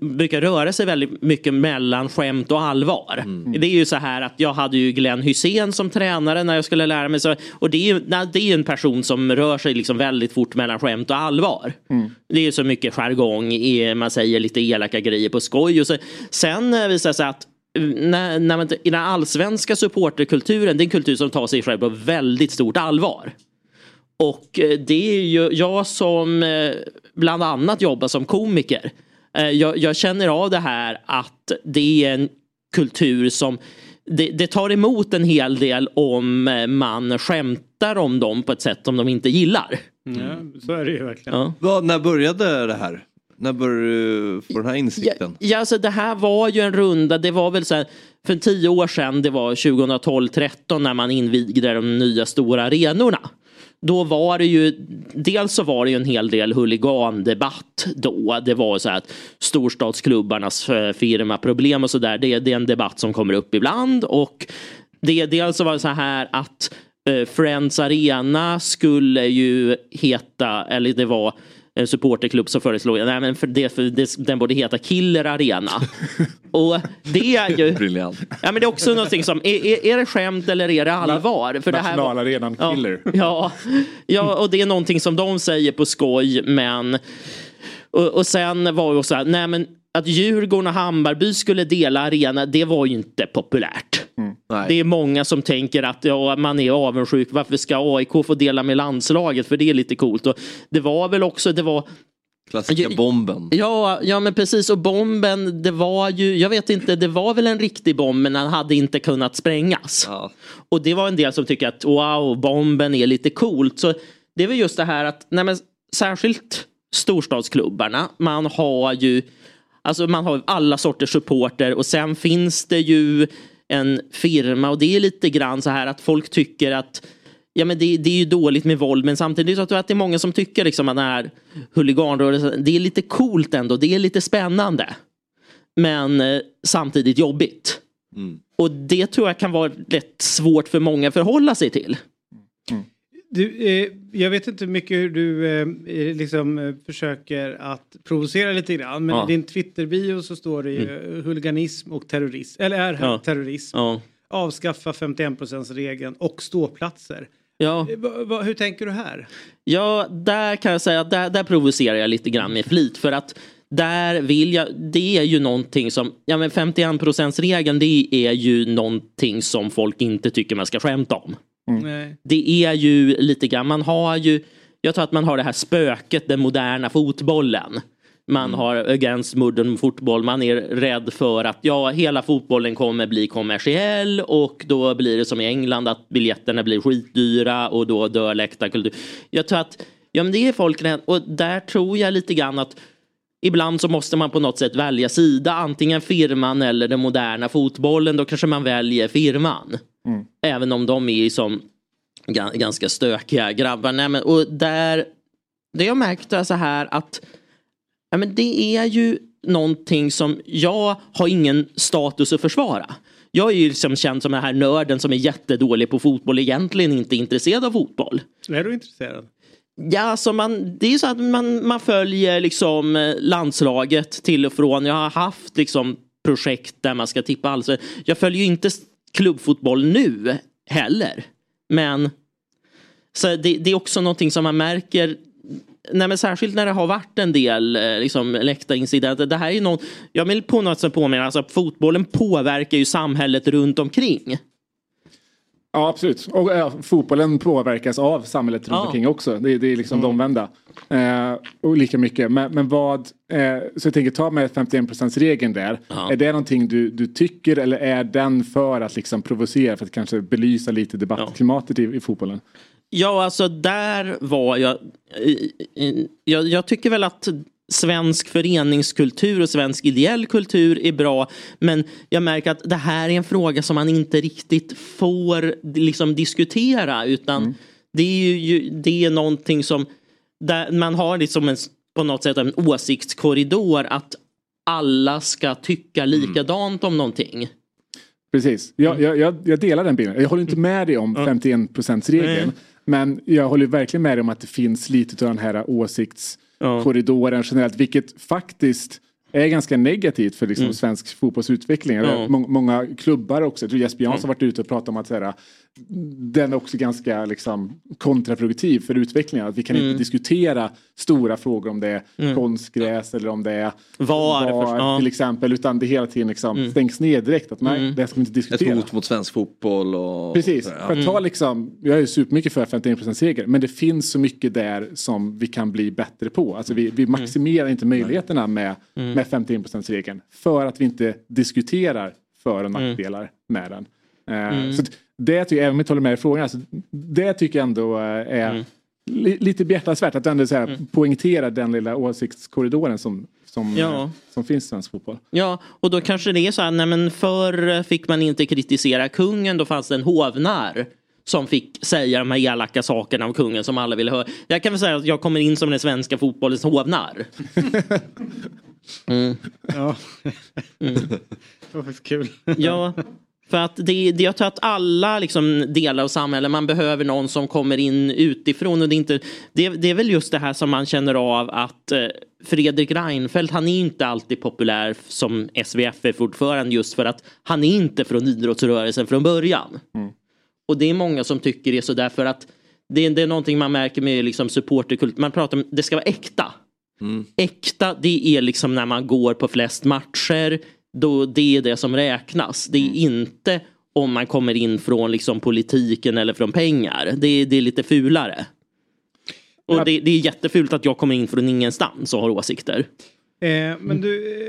brukar röra sig väldigt mycket mellan skämt och allvar. Det är ju så här att jag hade ju Glenn Hussein som tränare när jag skulle lära mig. Så, och det är ju det är en person som rör sig liksom väldigt fort mellan skämt och allvar. Det är ju så mycket jargong, i- man säger lite elaka grejer på skoj. Och så, sen eh, visar det sig att när, när man, i den allsvenska supporterkulturen, det är en kultur som tar sig själv på väldigt stort allvar. Och eh, det är ju jag som eh, bland annat jobbar som komiker. Eh, Jag, jag känner av det här att det är en kultur som det, det tar emot en hel del om eh, man skämtar om dem på ett sätt som de inte gillar. Ja, så är det ju verkligen. Ja. Vad, när började det här? När började du få den här Ja, insikten? ja, alltså det här var ju en runda, det var väl så här, för tio år sedan, det var 2012-13 när man invigde de nya stora arenorna då var det ju, dels så var det ju en hel del huligandebatt då. Det var så här att storstadsklubbarnas eh, firmaproblem och sådär, det, det är en debatt som kommer upp ibland. Och det, dels så var det så här att eh, Friends Arena skulle ju heta, eller det var supporterklubb som föreslog nej, men för det, för det, den borde heta Killer Arena. och det är ju... Briljant. Ja, men det är också någonting som, är, är, är det skämt eller är det allvar? För det här Nationalarenan. Killer. Ja, ja, och det är någonting som de säger på skoj, men... Och, och sen var det också så här, nej men att Djurgården och Hammarby skulle dela arena, det var ju inte populärt. Det är många som tänker att ja, man är avundsjuk. Varför ska AIK få dela med landslaget? För det är lite coolt. Och det var väl också, det var Klassiska bomben. Ja, ja men precis och bomben det var ju, jag vet inte, det var väl en riktig bomb men den hade inte kunnat sprängas. Och det var en del som tycker att wow, bomben är lite coolt. Så det är väl just det här att, nej men särskilt storstadsklubbarna, man har ju, alltså man har alla sorters supporter och sen finns det ju en firma och det är lite grann så här att folk tycker att Ja men det, det är ju dåligt med våld men samtidigt så tror jag att det är många som tycker liksom att den här huliganrörelsen, det är lite coolt ändå, det är lite spännande. Men eh, samtidigt jobbigt. Och det tror jag kan vara rätt svårt för många att förhålla sig till. Du, eh, jag vet inte mycket hur du eh, liksom eh, försöker att provocera lite grann. Men Ja. i din Twitter-bio så står det ju huliganism och terrorism. Eller är Ja. terrorism. Ja. Avskaffa 51%-regeln och ståplatser. Ja. Eh, va, va, hur tänker du här? Ja, där kan jag säga att där, där provocerar jag lite grann med flit. För att där vill jag, det är ju någonting som, ja men 51 regeln det är ju någonting som folk inte tycker man ska skämta om. Nej. Det är ju lite grann, man har ju, jag tror att man har det här spöket, den moderna fotbollen. Man har against modern fotboll, man är rädd för att ja, hela fotbollen kommer bli kommersiell och då blir det som i England att biljetterna blir skitdyra och då dör läktarkultur. Jag tror att, ja men det är folk och där tror jag lite grann att Ibland så måste man på något sätt välja sida, antingen firman eller den moderna fotbollen. Då kanske man väljer firman. Även om de är som ga- ganska stökiga grabbar. Nej, men, och där, det jag märkt är så här att ja, men det är ju någonting som jag har ingen status att försvara. Jag är ju liksom känd som den här nörden som är jättedålig på fotboll, egentligen inte intresserad av fotboll. Är du intresserad? Ja, alltså man, det är så att man, man följer liksom eh, landslaget till och från. Jag har haft liksom projekt där man ska tippa alls. Jag följer ju inte klubbfotboll nu heller. Men så det, det är också någonting som man märker Nej, men särskilt när det har varit en del eh, liksom, läktarincidenter. Det här är någon, jag vill på något sätt påminna, alltså, att fotbollen påverkar ju samhället runt omkring. Ja, absolut. Och ja, fotbollen påverkas av samhället runt Ja. omkring också. Det, det är liksom de omvända. Eh, och lika mycket. Men, men vad, eh, så jag tänker ta med 51% regeln där. Är det någonting du, du tycker eller är den för att liksom provocera för att kanske belysa lite debattklimatet i, i fotbollen? Ja, alltså där var jag, jag... Jag tycker väl att svensk föreningskultur och svensk ideell kultur är bra. Men jag märker att det här är en fråga som man inte riktigt får liksom diskutera. Utan det är ju det är någonting som man har liksom en, på något sätt en åsiktskorridor att alla ska tycka likadant om någonting. Precis. Jag, jag, jag, jag delar den bilden. Jag håller inte med dig om 51 regeln. Nej. Men jag håller verkligen med dig om att det finns lite av den här åsiktskorridoren generellt. Vilket faktiskt är ganska negativt för liksom svensk fotbollsutveckling. Ja. Må, många klubbar också. Jag tror Jesper Jansson har varit ute och pratat om att så här, den är också ganska liksom, kontraproduktiv för utvecklingen. Att vi kan Mm. inte diskutera stora frågor om det är Mm. konstgräs eller om det är VAR, för- ja. till exempel. Utan det hela tiden liksom Mm. stängs ner direkt. Att nej, Mm. det ska vi inte Ett diskutera. hot mot svensk fotboll och... Precis, ja. för att ta liksom, jag är supermycket för 51% seger men det finns så mycket där som vi kan bli bättre på. Alltså vi, vi maximerar inte möjligheterna med, Mm. med 51% regeln för att vi inte diskuterar för och Mm. nackdelar med den. Eh, Mm. Så det tycker jag, även om jag inte håller med i frågan, alltså, det tycker jag ändå eh, är Mm. li, lite behjärtansvärt att ändå så här, poängtera den lilla åsiktskorridoren som, som, Ja. eh, som finns i svensk fotboll. Ja, och då kanske det är så här, nej men förr fick man inte kritisera kungen, då fanns det en hovnarr som fick säga de här elaka sakerna om kungen som alla ville höra. Jag kan väl säga att jag kommer in som den svenska fotbollens hovnarr. Mm. Ja. Mm. det var faktiskt kul. Ja, för att det, det, jag tror att alla liksom delar av samhället, man behöver någon som kommer in utifrån. Och det, är inte, det, det är väl just det här som man känner av att eh, Fredrik Reinfeldt, han är inte alltid populär som SVFF-ordförande just för att han är inte från idrottsrörelsen från början. Mm. Och det är många som tycker det är så därför att det, det är någonting man märker med liksom supporterkult. Man pratar om det ska vara äkta. Äkta det är liksom när man går på flest matcher. Då det är det som räknas. Det är inte om man kommer in från liksom politiken eller från pengar. Det, det är lite fulare. Och det, det är jättefult att jag kommer in från ingenstans och har åsikter. Eh, men du,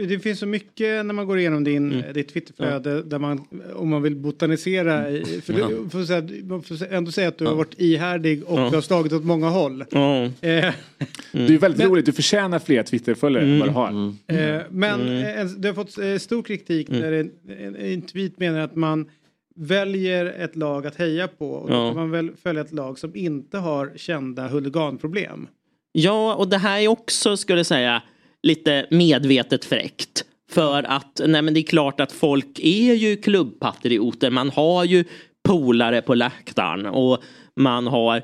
eh, det finns så mycket när man går igenom din, Mm. ditt Twitterflöde där man, om man vill botanisera i, för Ja. du, får säga, man får ändå säga att du har varit ihärdig och Ja. du har slagit åt många håll. Ja. Eh, Det är väldigt roligt, du förtjänar fler Twitterföljare än vad du har. Eh, men Mm. eh, du har fått eh, stor kritik Mm. där en, en, en tweet menar att man väljer ett lag att heja på och då Ja. kan man väl följa ett lag som inte har kända huliganproblem. Ja, och det här är också, skulle jag säga, lite medvetet fräckt. För att, nej men det är klart att folk är ju klubbpatrioter. Man har ju polare på läktaren och man har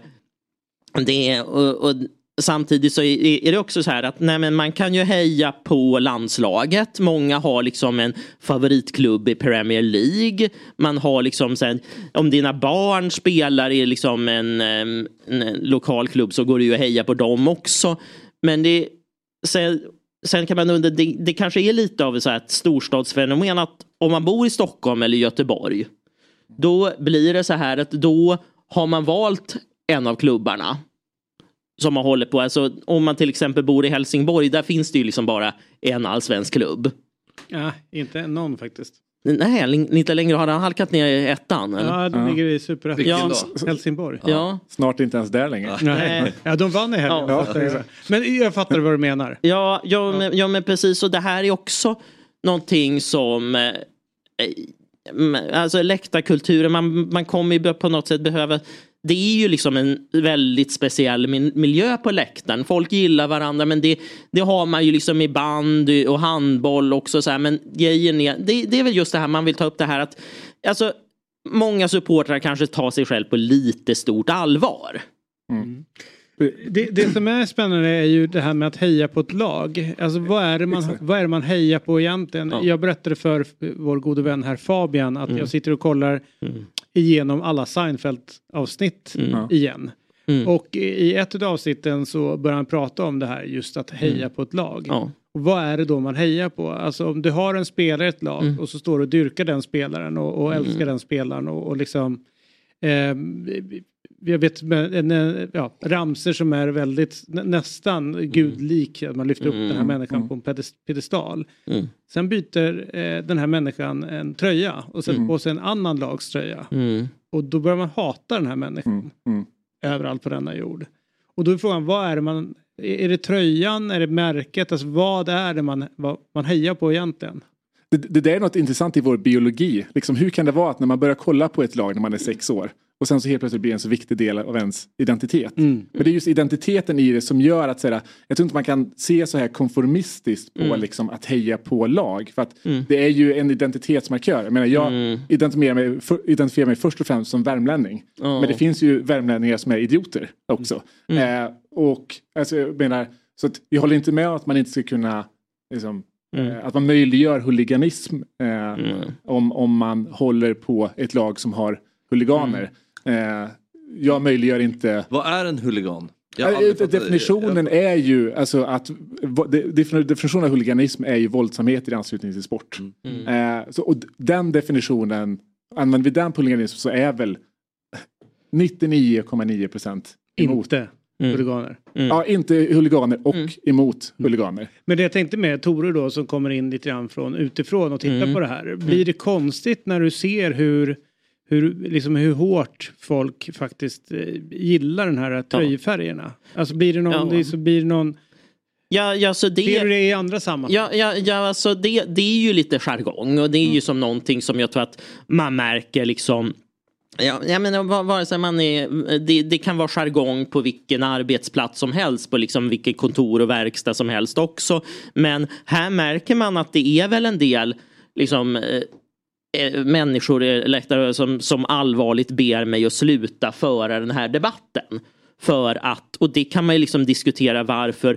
det och, och samtidigt så är är det också så här att nej men man kan ju heja på landslaget. Många har liksom en favoritklubb i Premier League. Man har liksom sen om dina barn spelar i liksom en, en lokal klubb så går det ju att heja på dem också. Men det sen, sen kan man undra, det, det kanske är lite av ett så här ett storstadsfenomen att om man bor i Stockholm eller Göteborg då blir det så här att då har man valt en av klubbarna som man håller på. Alltså, om man till exempel bor i Helsingborg, där finns det ju liksom bara en allsvensk klubb. Ja, inte någon faktiskt. Nej, inte längre. Har han halkat ner i ettan? Eller? Ja, de ligger i superettan. Ja. Helsingborg. Ja. Snart inte ens där längre. Nej. Ja, de vann i helgen. Ja. Men jag fattar vad du menar. Ja, ja, Men, ja men precis. Och det här är också någonting som eh, eh, Alltså läktarkulturen, man, man kommer ju på något sätt behöva det är ju liksom en väldigt speciell miljö på läktaren. Folk gillar varandra men det, det har man ju liksom i bandy och handboll också. Så här. Men grejen är, det, det är väl just det här man vill ta upp det här att alltså, många supportrar kanske tar sig själv på lite stort allvar. Det, det som är spännande är ju det här med att heja på ett lag. Alltså vad är det man, vad är det man hejar på egentligen? Ja. Jag berättade för vår gode vän här Fabian att Mm. jag sitter och kollar igenom alla Seinfeld-avsnitt Mm. igen. Mm. Och i ett av avsnitten så börjar han prata om det här just att heja Mm. på ett lag. Ja. Och vad är det då man hejar på? Alltså om du har en spelare i ett lag Mm. och så står du och dyrkar den spelaren och, och älskar Mm. den spelaren och, och liksom eh, jag vet en, eh, ja, ramser som är väldigt nä, nästan gudlik. att Man lyfter upp Mm. den här människan Mm. på en pedest- pedestal. Mm. Sen byter eh, den här människan en tröja och sätter Mm. på sig en annan lags tröja. Mm. Och då börjar man hata den här människan Mm. överallt på denna jord. Och då är frågan, vad är det man, är är det tröjan, är det märket, alltså vad är det man, vad man hejar på egentligen? Det, det där är något intressant i vår biologi. Liksom, hur kan det vara att när man börjar kolla på ett lag när man är sex år och sen så helt plötsligt blir det en så viktig del av ens identitet. Mm. Men det är just identiteten i det som gör att så här, jag tror inte man kan se så här konformistiskt på Mm. liksom, att heja på lag. För att Mm. det är ju en identitetsmarkör. Jag, menar, jag Mm. identifierar, mig, för, identifierar mig först och främst som värmlänning. Ja. Men det finns ju värmlänningar som är idioter också. Mm. Eh, och alltså, jag menar, så att jag håller inte med om att man inte ska kunna liksom, Mm. eh, att man möjliggör huliganism eh, Mm. om, om man håller på ett lag som har huliganer. Eh, jag möjliggör inte... Vad är en huligan? Eh, fattat det. definitionen är ju alltså att definitionen av huliganism är ju våldsamhet i anslutning till sport. Mm. Eh, så, och den definitionen, använder vi den på huliganism så är väl 99,9 procent emot. Inte huliganer. Ja, inte huliganer och emot huliganer. Men det jag tänkte med Tore då som kommer in lite grann från utifrån och tittar Mm. på det här. Blir det konstigt när du ser hur, hur, liksom hur hårt folk faktiskt eh, gillar den här tröjfärgerna? Alltså blir det någon, Ja. det, så blir det någon Ja, ja, så det... Ser du det i andra sammanhang? Ja, ja, ja alltså det, det är ju lite jargong och det är ju som någonting som jag tror att man märker liksom Ja, jag menar, va- vare sig man är, det, det kan vara jargong på vilken arbetsplats som helst, på liksom vilket kontor och verkstad som helst också. Men här märker man att det är väl en del liksom, eh, Eh, människor läktare som, som allvarligt ber mig att sluta föra den här debatten. För att, och det kan man ju liksom diskutera varför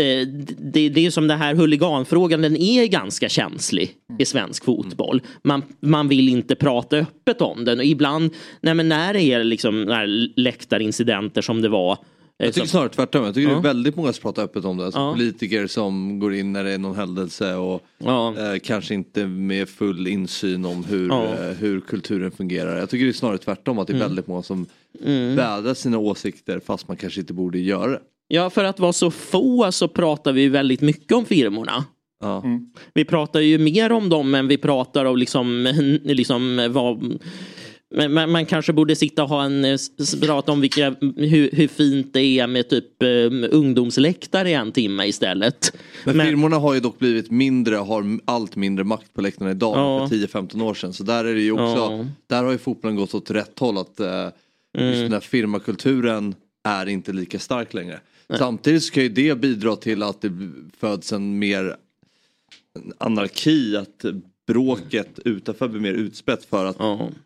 eh, det, det är som den här huliganfrågan, den är ganska känslig i svensk fotboll. Man, man vill inte prata öppet om den och ibland, nej men när det är liksom när läktarincidenter som det var. Jag tycker snarare tvärtom. Jag tycker Ja. det är väldigt många som pratar öppet om det. Alltså Ja. Politiker som går in när det är någon händelse och eh, kanske inte med full insyn om hur, Ja. eh, hur kulturen fungerar. Jag tycker det är snarare tvärtom att det är Mm. väldigt många som Mm. vädrar sina åsikter fast man kanske inte borde göra det. Ja, för att vara så få så pratar vi väldigt mycket om firmorna. Ja. Vi pratar ju mer om dem än vi pratar om liksom, liksom vad men man, man kanske borde sitta och ha en, eh, prata om vilka, hur, hur fint det är med typ um, ungdomsläktare i en timme istället. Men, firmorna har ju dock blivit mindre, har allt mindre makt på läktarna idag Ja. för 10-15 år sedan. Så där är det ju också, Ja. där har ju fotbollen gått åt rätt håll. Att Mm. just den här firmakulturen är inte lika stark längre. Samtidigt så kan ju det bidra till att det föds en mer anarki, att bråket utanför blir mer utspätt för att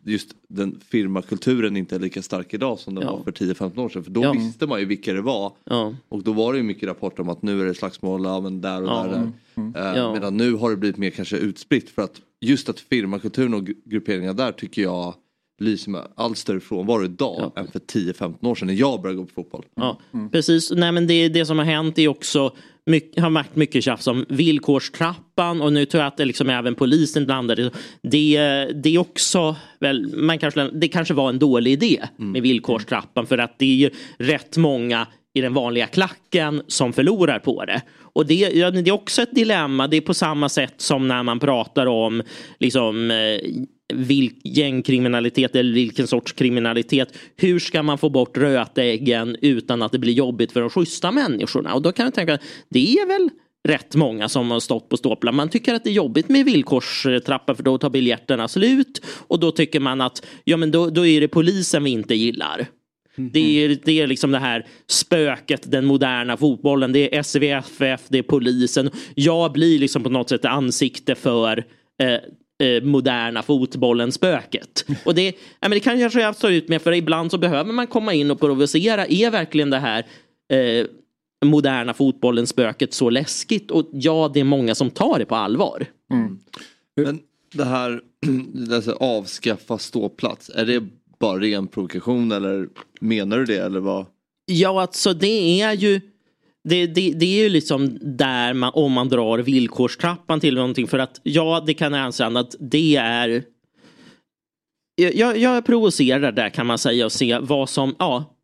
just den firmakulturen inte är lika stark idag som den Ja. var för 10-15 år sedan. För då Ja. visste man ju vilka det var. Ja. Och då var det ju mycket rapporter om att nu är det slagsmål, ja, men där och Ja. där. där. Mm. Ja. Medan nu har det blivit mer kanske utspritt för att just att firmakulturen och gru- grupperingar där tycker jag lyser med allt större frånvaro idag än för 10-15 år sedan när jag började gå på fotboll. Ja, precis. Nej, men det, det som har hänt är också mycket, har varit mycket tjafs om villkorstrappan och nu tror jag att det liksom även polisen blandade. Det, det är också, väl, man kanske, det kanske var en dålig idé med villkorstrappan för att det är ju rätt många i den vanliga klacken som förlorar på det. Och det, ja, det är också ett dilemma. Det är på samma sätt som när man pratar om liksom, eh, vilk, gängkriminalitet eller vilken sorts kriminalitet. Hur ska man få bort rötäggen utan att det blir jobbigt för de schyssta människorna? Och då kan jag tänka, det är väl rätt många som har stått på ståplar. Man tycker att det är jobbigt med villkorstrappa för då tar biljetterna slut. Och då tycker man att ja, men då, då är det polisen vi inte gillar. Det är, det är liksom det här spöket, den moderna fotbollen. Det är SVFF, det är polisen. Jag blir liksom på något sätt ansikte för eh, eh, moderna fotbollen spöket. Och det, ja, men det kan kanske jag stå ut med för ibland så behöver man komma in och provocera. Är verkligen det här eh, moderna fotbollen spöket så läskigt? Och ja, det är många som tar det på allvar. Men det här, alltså, avskaffa ståplats, är det bara ren provokation eller menar du det eller vad? Ja, alltså det är ju det, det, det är ju liksom där man, om man drar villkorstrappan till någonting för att ja, det kan jag anse att det är jag, jag, provocerar där kan man säga och se vad som, ja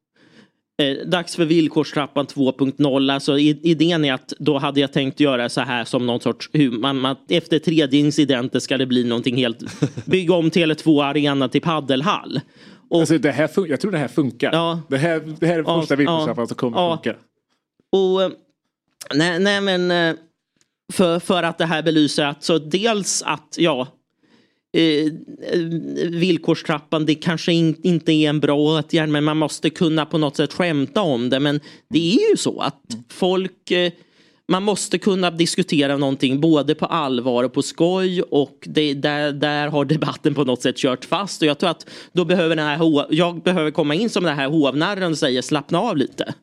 Eh, dags för villkorstrappan 2.0. Alltså idén är att då hade jag tänkt göra så här som någon sorts hur man, man efter tredje incidenten ska det bli någonting helt bygga om Tele2 arena till paddelhall. Och, Alltså, det här jag tror det här funkar. Det, här, det här är Ja, första villkorstrappan ja, som kommer ja. funka. Och eh, nej, nej men eh, för, för att det här belyser att så dels att ja eh, eh, villkorstrappan det kanske in, inte är en bra åtgärd men man måste kunna på något sätt skämta om det. Men det är ju så att folk eh, man måste kunna diskutera någonting både på allvar och på skoj och det, där, där har debatten på något sätt kört fast. Och jag tror att då behöver den här jag behöver komma in som den här hovnarren och säga slappna av lite.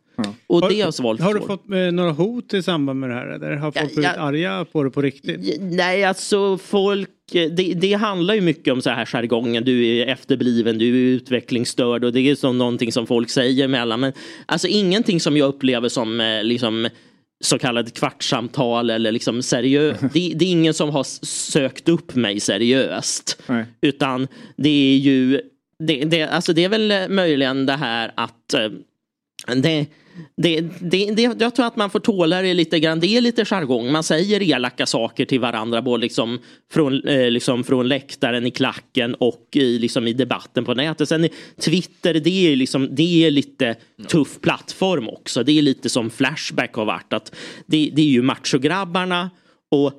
Och det har svårt Har du fått eh, några hot i samband med det här? Eller har folk blivit ja. arga på det på riktigt? Nej, alltså folk, det, det handlar ju mycket om så här jargongen. Du är efterbliven, du är utvecklingsstörd och det är som någonting som folk säger emellan. Men alltså ingenting som jag upplever som eh, liksom så kallade kvartssamtal eller liksom seriöst. Det, det är ingen som har sökt upp mig seriöst. Nej. Utan det är ju, det, det, alltså det är väl eh, möjligen det här att det, det, det, det, jag tror att man får tåla det lite grann. Det är lite jargong. Man säger elaka saker till varandra både liksom från, eh, liksom från läktaren i klacken och i, liksom i debatten på nätet. Sen Twitter, det är, liksom, det är lite tuff plattform också. Det är lite som Flashback har varit. Att det, det är ju machograbbarna och...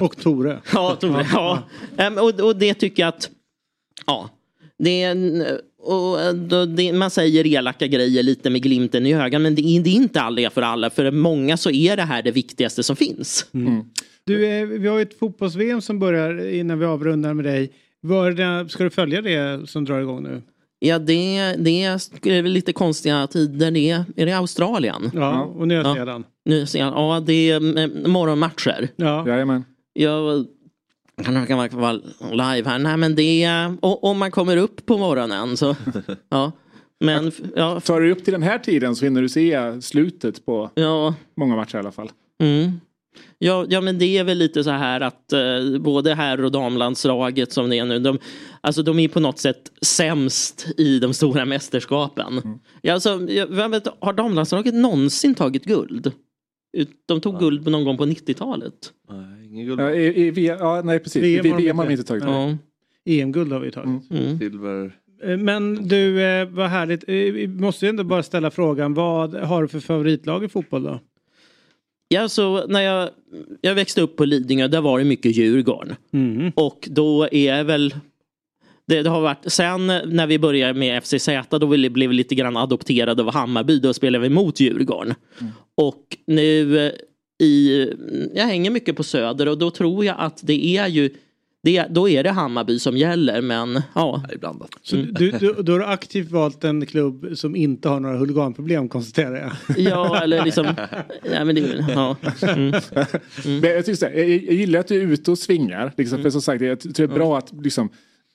Och Tore. Ja, Tore. Ja. Ehm, och, och det tycker jag att... Ja. Det är och då, det, man säger elaka grejer lite med glimten i ögat men det är, det är inte alla för alla. För många så är det här det viktigaste som finns. Mm. Du, eh, vi har ju ett fotbolls-VM som börjar innan vi avrundar med dig. Var det, ska du följa det som drar igång nu? Ja, det, det är väl lite konstiga tider. Det är, är det Australien? Ja, och Nya Zeeland. Ja, Nya Zeeland. Ja, det är eh, morgonmatcher. Ja. Jajamän. Jag kan, kan vara live här. Nej, men det är och, om man kommer upp på morgonen så. ja. Men, ja. Tar du upp till den här tiden så hinner du se slutet på ja. många matcher i alla fall. Mm. Ja, ja, men det är väl lite så här att eh, både herr och damlandslaget som det är nu, de, alltså de är på något sätt sämst i de stora mästerskapen. Mm. Ja, alltså, jag vet, har damlandslaget någonsin tagit guld? De tog ja. guld någon gång på 90-talet. Nej, ingen guld. Ja, i, i, ja, nej precis. VM, har VM har vi inte tagit. Ja. EM-guld har vi tagit. Mm. Silver. Eh, men du, eh, vad härligt. Vi måste ju ändå bara ställa frågan, vad har du för favoritlag i fotboll då? Ja, så när jag, jag växte upp på Lidingö, där var det mycket Djurgården. Mm. Och då är väl det, det, har varit, sen när vi började med FCZ då blev vi lite grann adopterade av Hammarby. Då spelade vi mot Djurgården. Mm. Och nu eh, i, jag hänger mycket på Söder och då tror jag att det är ju det, då är det Hammarby som gäller men ja. Blandat. Så du, du, då har du aktivt valt en klubb som inte har några huliganproblem konstaterar jag. Ja eller liksom. ja, men det, ja. Mm. Mm. Men jag, tycker jag, jag gillar att du är ute och svingar. Liksom, för som sagt jag tror det är bra att liksom,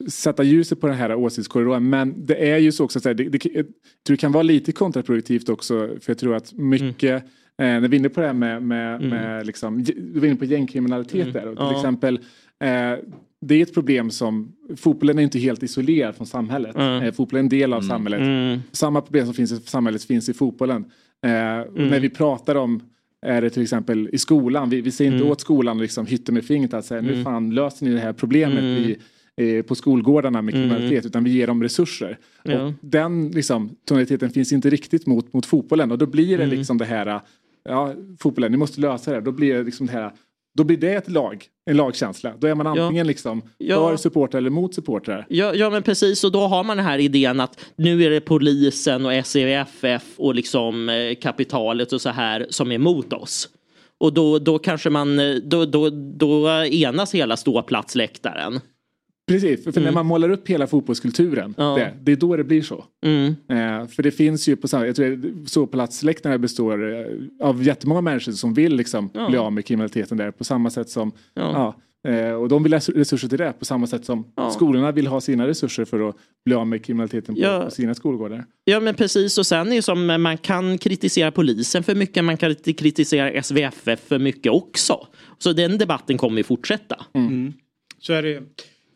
sätta ljuset på den här åsiktskorridoren. Men det är ju så också att det, det, det, det kan vara lite kontraproduktivt också. För jag tror att mycket mm. Eh, när vi är inne på det här med, med, mm. med liksom, du var inne på gängkriminalitet mm. där. Och till ja. exempel eh, det är ett problem som, fotbollen är inte helt isolerad från samhället. Mm. Eh, fotbollen är en del av mm. samhället. Mm. Samma problem som finns i samhället finns i fotbollen. Eh, när vi pratar om är det till exempel i skolan, vi, vi säger inte åt skolan liksom hytter med fingret att säga nu fan löser ni det här problemet i, eh, på skolgårdarna med kriminalitet utan vi ger dem resurser. Ja. Och den liksom, tonaliteten finns inte riktigt mot, mot fotbollen och då blir det liksom det här ja, fotbollen, ni måste lösa det. Då blir det liksom det här då blir det ett lag, en lagkänsla. Då är man antingen ja. liksom ja. för supportrar eller mot supportrar. Ja, ja men precis och då har man den här idén att nu är det polisen och SEFF och liksom eh, kapitalet och så här som är mot oss. Och då, då kanske man, eh, då, då, då enas hela ståplatsläktaren. Precis, för, för mm. när man målar upp hela fotbollskulturen, ja. det, det, är då det blir så. Mm. Eh, för det finns ju på samma, jag tror ståplatsläktarna består eh, av jättemånga människor som vill liksom ja. bli av med kriminaliteten där på samma sätt som ja. Eh, och de vill ha resurser till det på samma sätt som skolorna vill ha sina resurser för att bli av med kriminaliteten på, på sina skolgårdar. Ja men precis och sen är det som man kan kritisera polisen för mycket, man kan kritisera SVFF för mycket också. Så den debatten kommer ju fortsätta. Mm. Mm. Så är det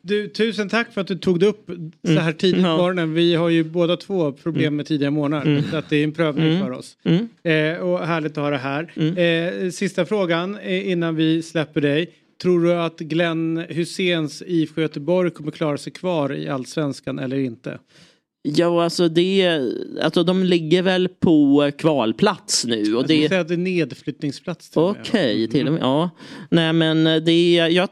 du, tusen tack för att du tog det upp så här mm. tidigt på mm. morgonen. Vi har ju båda två problem mm. med tidiga morgnar. Mm. Så att det är en prövning mm. för oss. Mm. Eh, och härligt att ha det här. Eh, sista frågan eh, innan vi släpper dig. Tror du att Glenn Hyséns IFK Göteborg kommer klara sig kvar i allsvenskan eller inte? Ja, alltså det, alltså de ligger väl på kvalplats nu. Och jag det... säga att det är nedflyttningsplats. Okej, okay, till och med. Ja. Nej men det, jag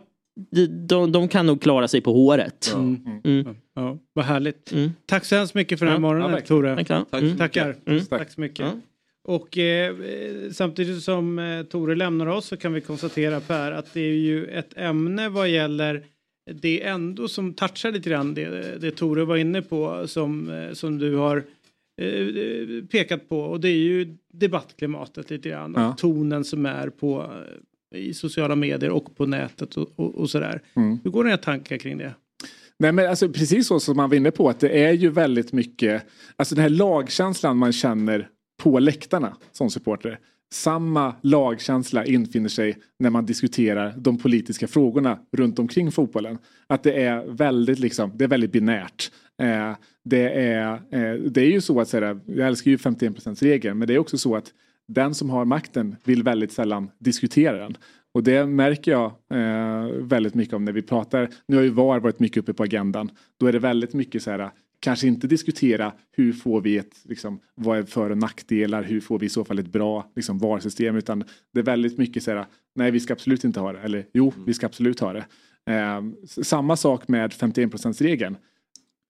de, de kan nog klara sig på håret. Mm. Mm. Ja, vad härligt. Mm. Tack så hemskt mycket för den här morgonen ja, Tore. Tack, tack. Mm. Tackar. Mm. Tack så mycket. Ja. Och eh, samtidigt som eh, Tore lämnar oss så kan vi konstatera Per att det är ju ett ämne vad gäller det ändå som touchar lite grann det, det Tore var inne på som, eh, som du har eh, pekat på och det är ju debattklimatet lite grann och tonen som är på i sociala medier och på nätet och, och, och sådär. Mm. Hur går dina tankar kring det? Nej men alltså precis så som man var inne på att det är ju väldigt mycket, alltså den här lagkänslan man känner på läktarna som supporter. Samma lagkänsla infinner sig när man diskuterar de politiska frågorna runt omkring fotbollen. Att det är väldigt liksom, det är väldigt binärt. Eh, det, är, eh, det är ju så att säga, jag älskar ju 51% regeln men det är också så att den som har makten vill väldigt sällan diskutera den. Och det märker jag eh, väldigt mycket om när vi pratar. Nu har ju VAR varit mycket uppe på agendan. Då är det väldigt mycket så här kanske inte diskutera hur får vi ett, liksom, vad är för och nackdelar, hur får vi i så fall ett bra liksom, VAR-system utan det är väldigt mycket så här, nej vi ska absolut inte ha det, eller jo, vi ska absolut ha det. Eh, samma sak med 51 regeln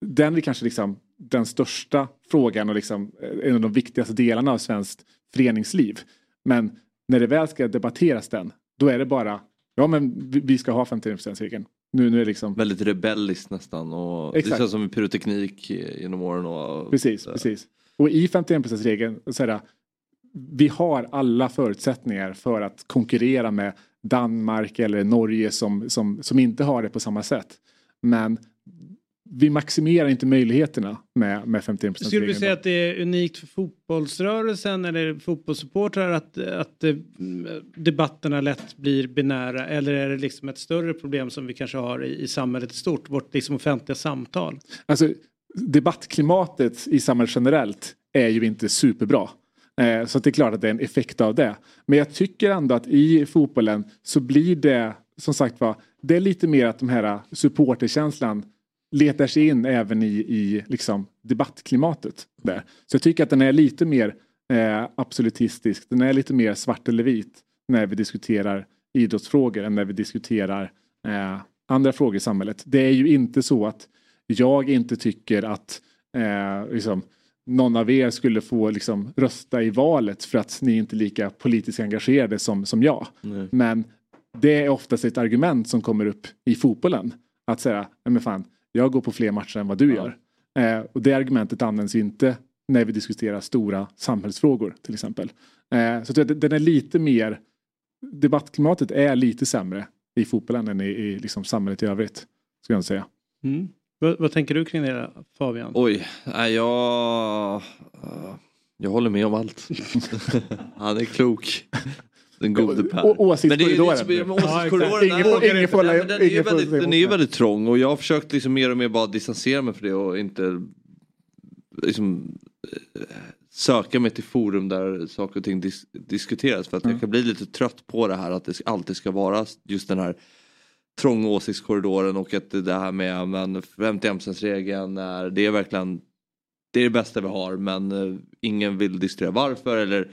den är kanske liksom den största frågan och liksom eh, en av de viktigaste delarna av svenskt föreningsliv. Men när det väl ska debatteras den, då är det bara ja men vi- ska ha 51%-regeln. Nu, nu är det liksom, Väldigt rebelliskt nästan och Exakt. det känns som pyroteknik genom åren. Och, precis, precis. Och i 51%-regeln så är det, vi har alla förutsättningar för att konkurrera med Danmark eller Norge som, som, som inte har det på samma sätt. Men vi maximerar inte möjligheterna med, med 51%. Skulle du säga att det är unikt för fotbollsrörelsen eller fotbollssupportrar att, att eh, debatterna lätt blir binära eller är det liksom ett större problem som vi kanske har i, i samhället i stort, vårt liksom offentliga samtal? Alltså, debattklimatet i samhället generellt är ju inte superbra. Eh, så det är klart att det är en effekt av det. Men jag tycker ändå att i fotbollen så blir det som sagt var, det är lite mer att de här supporterkänslan letar sig in även i, i liksom debattklimatet. Där. Så jag tycker att den är lite mer eh, absolutistisk, den är lite mer svart eller vit när vi diskuterar idrottsfrågor än när vi diskuterar eh, andra frågor i samhället. Det är ju inte så att jag inte tycker att eh, liksom, någon av er skulle få liksom, rösta i valet för att ni inte är lika politiskt engagerade som, som jag. Nej. Men det är oftast ett argument som kommer upp i fotbollen. Att säga, men fan, jag går på fler matcher än vad du gör. Eh, och det argumentet används ju inte när vi diskuterar stora samhällsfrågor till exempel. Eh, så den är lite mer, debattklimatet är lite sämre i fotbollen än i, i liksom samhället i övrigt. Skulle jag säga. Mm. Vad, vad tänker du kring det Fabian? Oj, jag, jag håller med om allt. Han är klok. Den gode Per. Åsiktskorridoren. Den är ju väldigt, trång och jag har försökt liksom mer och mer bara distansera mig för det och inte liksom, eh, söka mig till forum där saker och ting dis diskuteras för att Mm. jag kan bli lite trött på det här att det alltid ska vara just den här trånga åsiktskorridoren och att det här med men 51%-regeln är, det är verkligen det är det bästa vi har men eh, ingen vill diskutera varför eller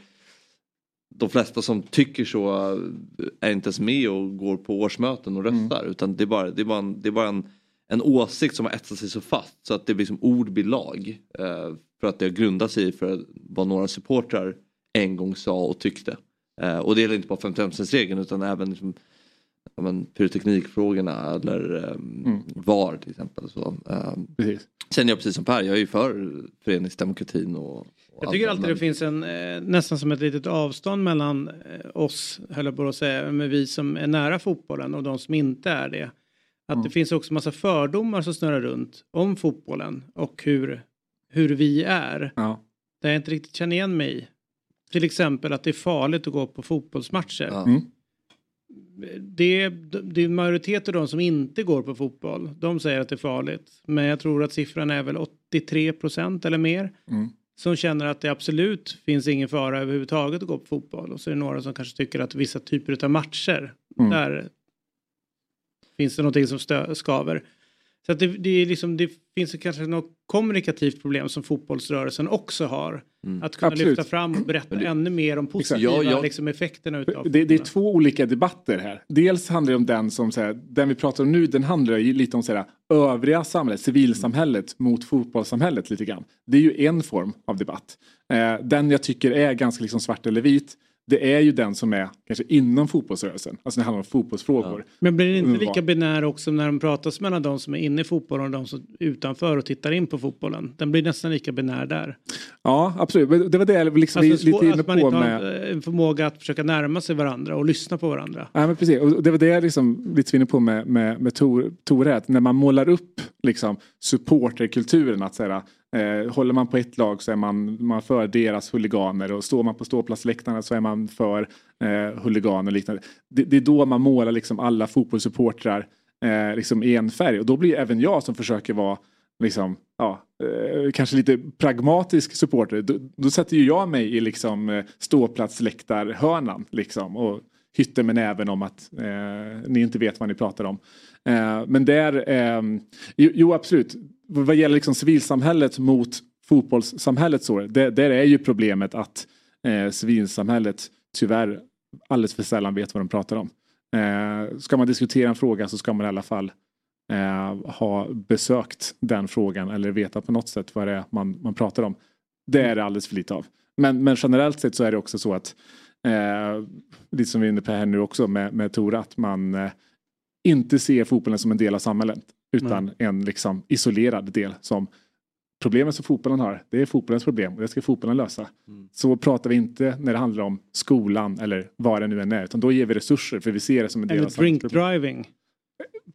de flesta som tycker så eh, är inte ens med och går på årsmöten och röstar utan det är bara, det är bara, en, det är bara en, en åsikt som har etsat sig så fast så att det blir som ord blir lag. Eh, för att det har grundat sig för vad några supportrar en gång sa och tyckte. Eh, och det gäller inte bara 55-regeln utan även liksom, ja, men, pyroteknikfrågorna eller um, VAR till exempel. Så, ehm, Precis. Sen är jag precis som Per, jag är ju för föreningsdemokratin och, och Jag tycker allt, alltid men- det finns en, eh, nästan som ett litet avstånd mellan eh, oss, höll jag på att säga, men vi som är nära fotbollen och de som inte är det. Att det finns också massa fördomar som snurrar runt om fotbollen och hur, hur vi är. Ja. Där jag inte riktigt känner igen mig i. Till exempel att det är farligt att gå på fotbollsmatcher. Ja. Mm. Det, det är en majoritet av de som inte går på fotboll. De säger att det är farligt. Men jag tror att siffran är väl 83 procent eller mer. Mm. Som känner att det absolut finns ingen fara överhuvudtaget att gå på fotboll. Och så är det några som kanske tycker att vissa typer av matcher. Mm. Där finns det någonting som stö- skaver. Så det, det, är liksom, det finns kanske något kommunikativt problem som fotbollsrörelsen också har. Mm. Att kunna Absolut. lyfta fram och berätta ännu mer om positiva Ja, ja. Liksom, effekterna utav Det, det är två olika debatter här. Dels handlar det om den som, så här, den vi pratar om nu, den handlar ju lite om så här, övriga samhället, civilsamhället mot fotbollssamhället lite grann. Det är ju en form av debatt. Eh, den jag tycker är ganska liksom svart eller vit, det är ju den som är kanske inom fotbollsrörelsen. Alltså det handlar om fotbollsfrågor. Men blir det inte lika binär också när de pratas mellan de som är inne i fotbollen och de som är utanför och tittar in på fotbollen? Den blir nästan lika binär där. Ja, absolut. Det var det jag liksom Alltså, lite inne att man på inte med... har eh, en förmåga att försöka närma sig varandra och lyssna på varandra. Ja, men precis. Och det var det jag liksom lite inne på med, med, med Tor, Tore. När man målar upp liksom, supporterkulturen. Att säga, eh, håller man på ett lag så är man, man för deras huliganer. Och står man på ståplatsläktarna så är man för eh, huliganer och liknande. Det, det är då man målar liksom alla fotbollssupportrar eh, liksom i en färg. Och då blir även jag som försöker vara liksom, ja, eh, kanske lite pragmatisk supporter. Då, då sätter ju jag mig i liksom eh, ståplatsläktarhörnan liksom och hytter med näven om att eh, ni inte vet vad ni pratar om. Eh, men där, eh, jo, jo absolut, vad gäller liksom civilsamhället mot fotbollssamhället så, det, där är ju problemet att eh, civilsamhället tyvärr alldeles för sällan vet vad de pratar om. Eh, ska man diskutera en fråga så ska man i alla fall eh, ha besökt den frågan eller veta på något sätt vad det är man, man pratar om. Det är det alldeles för lite av. Men, men generellt sett så är det också så att eh, lite som vi är inne på här nu också med, med Tora att man eh, inte ser fotbollen som en del av samhället utan Nej. en liksom isolerad del som problemet som fotbollen har, det är fotbollens problem och det ska fotbollen lösa. Så pratar vi inte när det handlar om skolan eller vad det nu än är utan då ger vi resurser för vi ser det som en del av Eller drink samhällsproblemet. driving.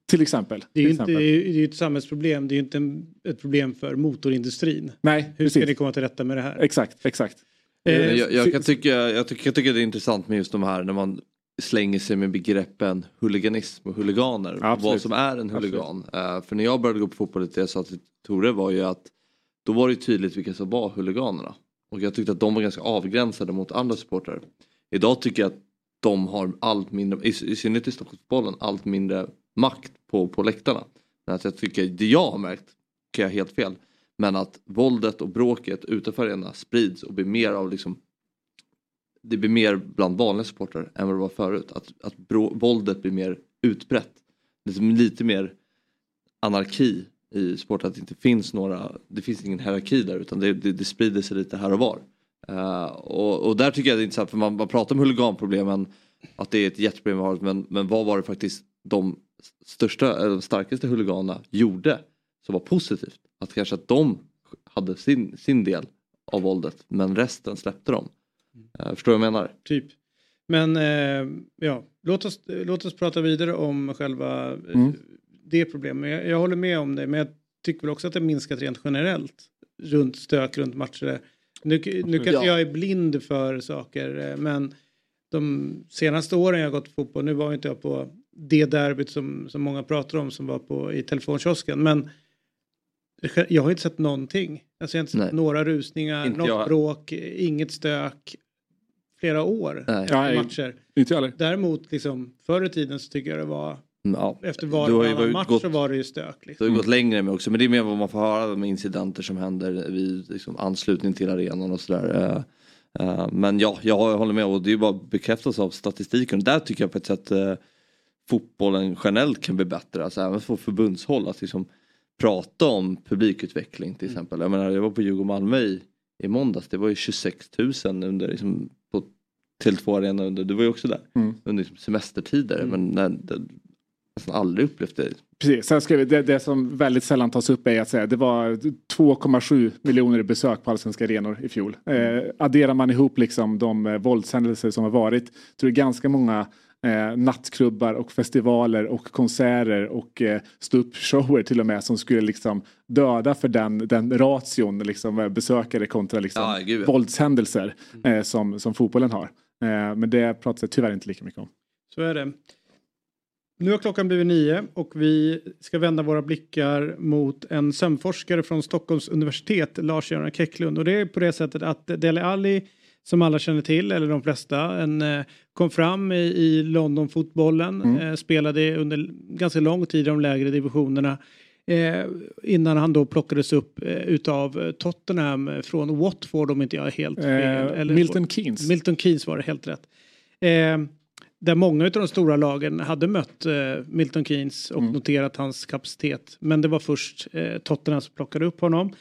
Till exempel. Det är ju inte, det är det ett samhällsproblem. Det är ju inte en, ett problem för motorindustrin. Nej, Hur ska precis. ni komma till rätta med det här? Exakt, exakt. Eh, jag, jag, kan tycka, jag, tycker, jag tycker det är intressant med just de här när man slänger sig med begreppen huliganism och huliganer. Absolut. vad som är en huligan. Eh, för när jag började gå på fotboll, det jag sa till Tore var ju att då var det tydligt vilka som var huliganerna. Och jag tyckte att de var ganska avgränsade mot andra supportrar. Idag tycker jag att de har allt mindre, i, i synnerhet i Stockholmsfotbollen, allt mindre makt på, på läktarna. Men att jag tycker, det jag har märkt, kan jag helt fel, men att våldet och bråket utanför arenorna sprids och blir mer av liksom det blir mer bland vanliga supportrar än vad det var förut. Att, att bro, våldet blir mer utbrett. Liksom lite mer anarki i sport. Att det inte finns några, det finns ingen hierarki där utan det, det, det sprider sig lite här och var. Uh, och, och där tycker jag det är intressant för man, man pratar om huliganproblemen att det är ett jätteproblem vi har men, men vad var det faktiskt de största, eller de starkaste huliganerna gjorde som var positivt? Att kanske att de hade sin, sin del av våldet men resten släppte dem. Uh, förstår du vad jag menar? Typ. Men eh, ja, låt oss, låt oss prata vidare om själva eh, Mm. det problemet. Jag, jag håller med om det, men jag tycker väl också att det minskat rent generellt. Runt stök, runt matcher. Nu, nu kanske Ja. jag är blind för saker, eh, men de senaste åren jag har gått på fotboll, nu var inte jag på det derbyt som, som många pratar om som var på, i telefonkiosken, men jag har inte sett någonting. Alltså jag har inte sett Nej. några rusningar, Inte något jag. bråk, inget stök. Flera år Nej. matcher. Inte jag heller. Däremot liksom förr i tiden så tycker jag det var Ja. efter Du var har ju varannan varit match gått- så var det ju stök. Det Liksom. har ju gått längre med också men det är mer vad man får höra med incidenter som händer vid liksom, anslutning till arenan och sådär. Eh, eh, men ja, jag håller med och det är ju bara bekräftas av statistiken. Där tycker jag på ett sätt eh, fotbollen generellt kan bli bättre. Alltså även från förbundshåll att liksom prata om publikutveckling till exempel. Jag menar jag var på Djurgården-Malmö i, i måndags. Det var ju 26 000 under liksom, Tele2 Arena under, du var ju också där. Mm. Under liksom, semestertider men nej, det, nästan aldrig upplevt det. Precis, sen ska vi, det, det som väldigt sällan tas upp är att säga det var 2,7 miljoner besök på allsvenska arenor i fjol. Eh, adderar man ihop liksom de eh, våldshändelser som har varit är det ganska många eh, nattklubbar och festivaler och konserter och eh, ståuppshower till och med som skulle liksom döda för den, den ration liksom, eh, besökare kontra liksom, Ja, våldshändelser eh, som, som fotbollen har. Eh, men det pratar jag tyvärr inte lika mycket om. Så är det. Nu har klockan blivit nio och vi ska vända våra blickar mot en sömnforskare från Stockholms universitet, Lars-Göran Kecklund. Och det är på det sättet att Dele Alli, som alla känner till, eller de flesta, en, eh, kom fram i, i London-fotbollen, eh, spelade under ganska lång tid i de lägre divisionerna. Eh, innan han då plockades upp eh, utav eh, Tottenham från Watford om inte jag är helt fel. Eh, Eller- Milton Keynes. Milton Keynes var det helt rätt. Eh, där många av de stora lagen hade mött Milton Keynes och noterat hans kapacitet. Men det var först Tottenham som plockade upp honom.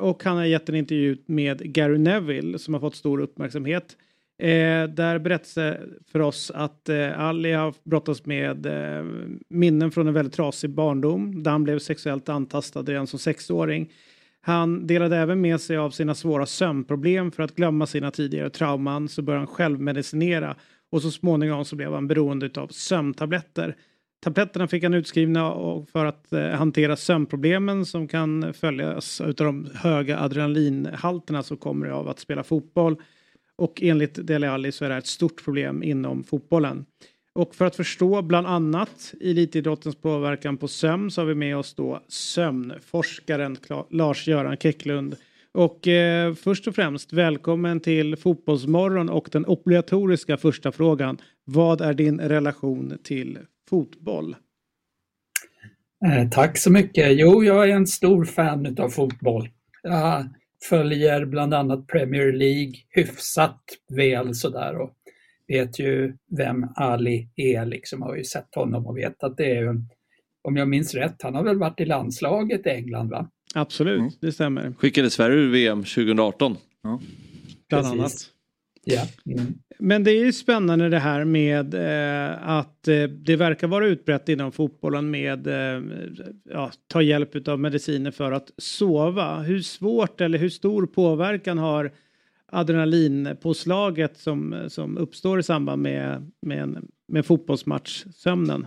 Och han har gett en intervju med Gary Neville som har fått stor uppmärksamhet. Eh, där berättas det för oss att eh, Ali har brottats med eh, minnen från en väldigt trasig barndom där han blev sexuellt antastad redan som sexåring. Han delade även med sig av sina svåra sömnproblem för att glömma sina tidigare trauman så började han självmedicinera och så småningom så blev han beroende av sömntabletter. Tabletterna fick han utskrivna och för att eh, hantera sömnproblemen som kan följas av de höga adrenalinhalterna som kommer av att spela fotboll. Och enligt Dele Alli så är det här ett stort problem inom fotbollen. Och för att förstå bland annat elitidrottens påverkan på sömn så har vi med oss då sömnforskaren Lars-Göran Kecklund. Och eh, först och främst välkommen till Fotbollsmorgon och den obligatoriska första frågan. Vad är din relation till fotboll? Eh, Tack så mycket. Jo, jag är en stor fan av fotboll. Jag följer bland annat Premier League hyfsat väl sådär och vet ju vem Ali är liksom. Har ju sett honom och vet att det är en om jag minns rätt, han har väl varit i landslaget i England va? Absolut, Mm. det stämmer. Skickade Sverige ur VM 2018. Ja. Bland Precis. annat. Ja. Mm. Men det är ju spännande det här med eh, att eh, det verkar vara utbrett inom fotbollen med eh, ja, ta hjälp av mediciner för att sova. Hur svårt eller hur stor påverkan har adrenalinpåslaget som, som uppstår i samband med, med, en, med fotbollsmatchsömnen?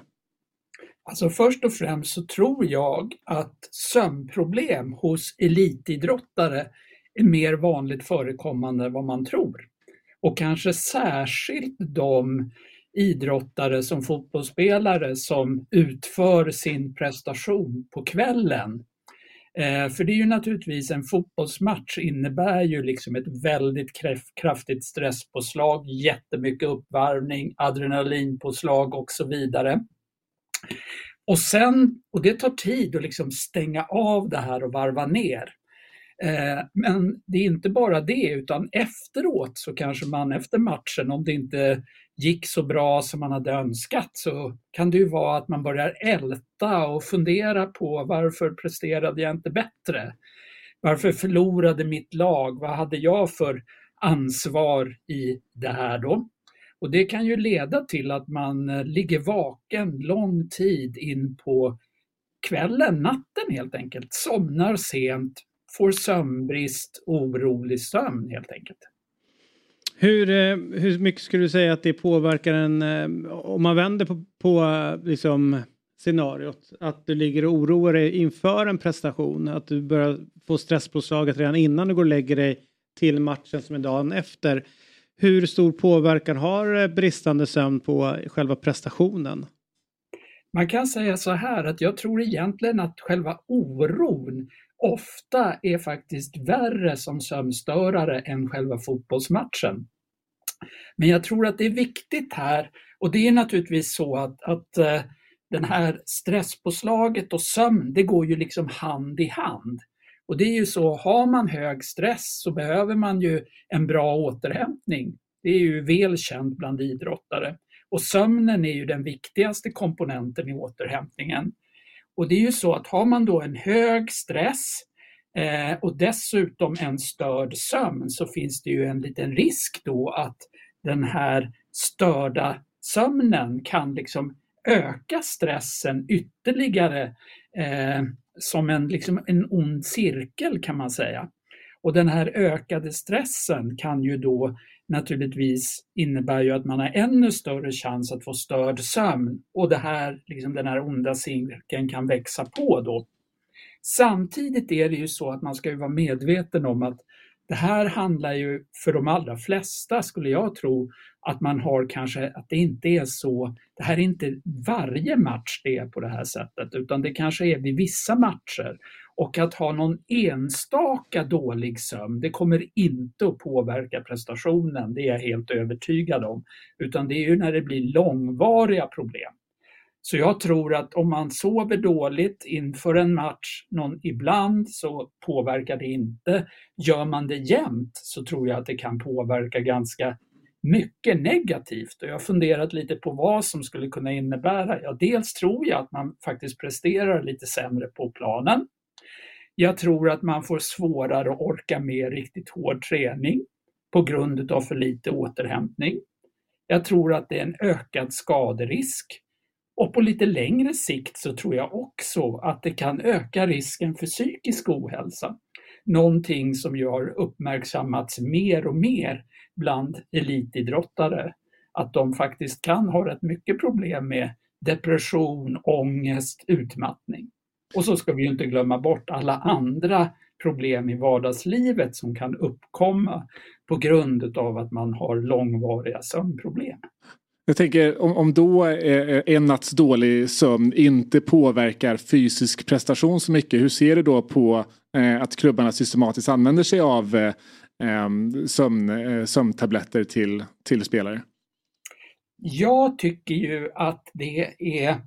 Alltså först och främst så tror jag att sömnproblem hos elitidrottare är mer vanligt förekommande än vad man tror. Och kanske särskilt de idrottare som fotbollsspelare som utför sin prestation på kvällen. Eh, för det är ju naturligtvis en fotbollsmatch innebär ju liksom ett väldigt kraftigt stresspåslag, jättemycket uppvärmning, adrenalinpåslag och så vidare. Och sen, och det tar tid att liksom stänga av det här och varva ner. Eh, men det är inte bara det, utan efteråt så kanske man efter matchen, om det inte gick så bra som man hade önskat, så kan det ju vara att man börjar älta och fundera på varför presterade jag inte bättre? Varför förlorade mitt lag? Vad hade jag för ansvar i det här då? Och det kan ju leda till att man eh, ligger vaken lång tid in på kvällen, natten helt enkelt, somnar sent, får sömnbrist, orolig sömn helt enkelt. Hur, eh, hur mycket skulle du säga att det påverkar en, eh, om man vänder på, på eh, liksom scenariot, att du ligger och oroar dig inför en prestation, att du börjar få stresspåslaget redan innan du går och lägger dig till matchen som är dagen efter. Hur stor påverkan har bristande sömn på själva prestationen? Man kan säga så här att jag tror egentligen att själva oron ofta är faktiskt värre som sömnstörare än själva fotbollsmatchen. Men jag tror att det är viktigt här, och det är naturligtvis så att, att eh, den här stresspåslaget och sömn, det går ju liksom hand i hand. Och det är ju så, har man hög stress så behöver man ju en bra återhämtning. Det är ju väl känt bland idrottare. Och sömnen är ju den viktigaste komponenten i återhämtningen. Och det är ju så att har man då en hög stress eh, och dessutom en störd sömn så finns det ju en liten risk då att den här störda sömnen kan liksom öka stressen ytterligare eh, som en, liksom en ond cirkel kan man säga. Och den här ökade stressen kan ju då naturligtvis innebär ju att man har ännu större chans att få störd sömn och det här, liksom den här onda cirkeln kan växa på då. Samtidigt är det ju så att man ska ju vara medveten om att det här handlar ju för de allra flesta, skulle jag tro, att man har kanske, att det inte är så, det här är inte varje match det är på det här sättet, utan det kanske är vid vissa matcher. Och att ha någon enstaka dålig sömn, det kommer inte att påverka prestationen, det är jag helt övertygad om. Utan det är ju när det blir långvariga problem. Så jag tror att om man sover dåligt inför en match någon, ibland så påverkar det inte. Gör man det jämt så tror jag att det kan påverka ganska mycket negativt. Och jag har funderat lite på vad som skulle kunna innebära. Ja, dels tror jag att man faktiskt presterar lite sämre på planen. Jag tror att man får svårare att orka med riktigt hård träning på grund av för lite återhämtning. Jag tror att det är en ökad skaderisk. Och på lite längre sikt så tror jag också att det kan öka risken för psykisk ohälsa. Någonting som ju har uppmärksammats mer och mer bland elitidrottare. Att de faktiskt kan ha rätt mycket problem med depression, ångest, utmattning. Och så ska vi inte glömma bort alla andra problem i vardagslivet som kan uppkomma på grund av att man har långvariga sömnproblem. Jag tänker om, om då eh, en natts dålig sömn inte påverkar fysisk prestation så mycket. Hur ser du då på eh, att klubbarna systematiskt använder sig av eh, sömn, eh, sömntabletter till, till spelare? Jag tycker ju att det är,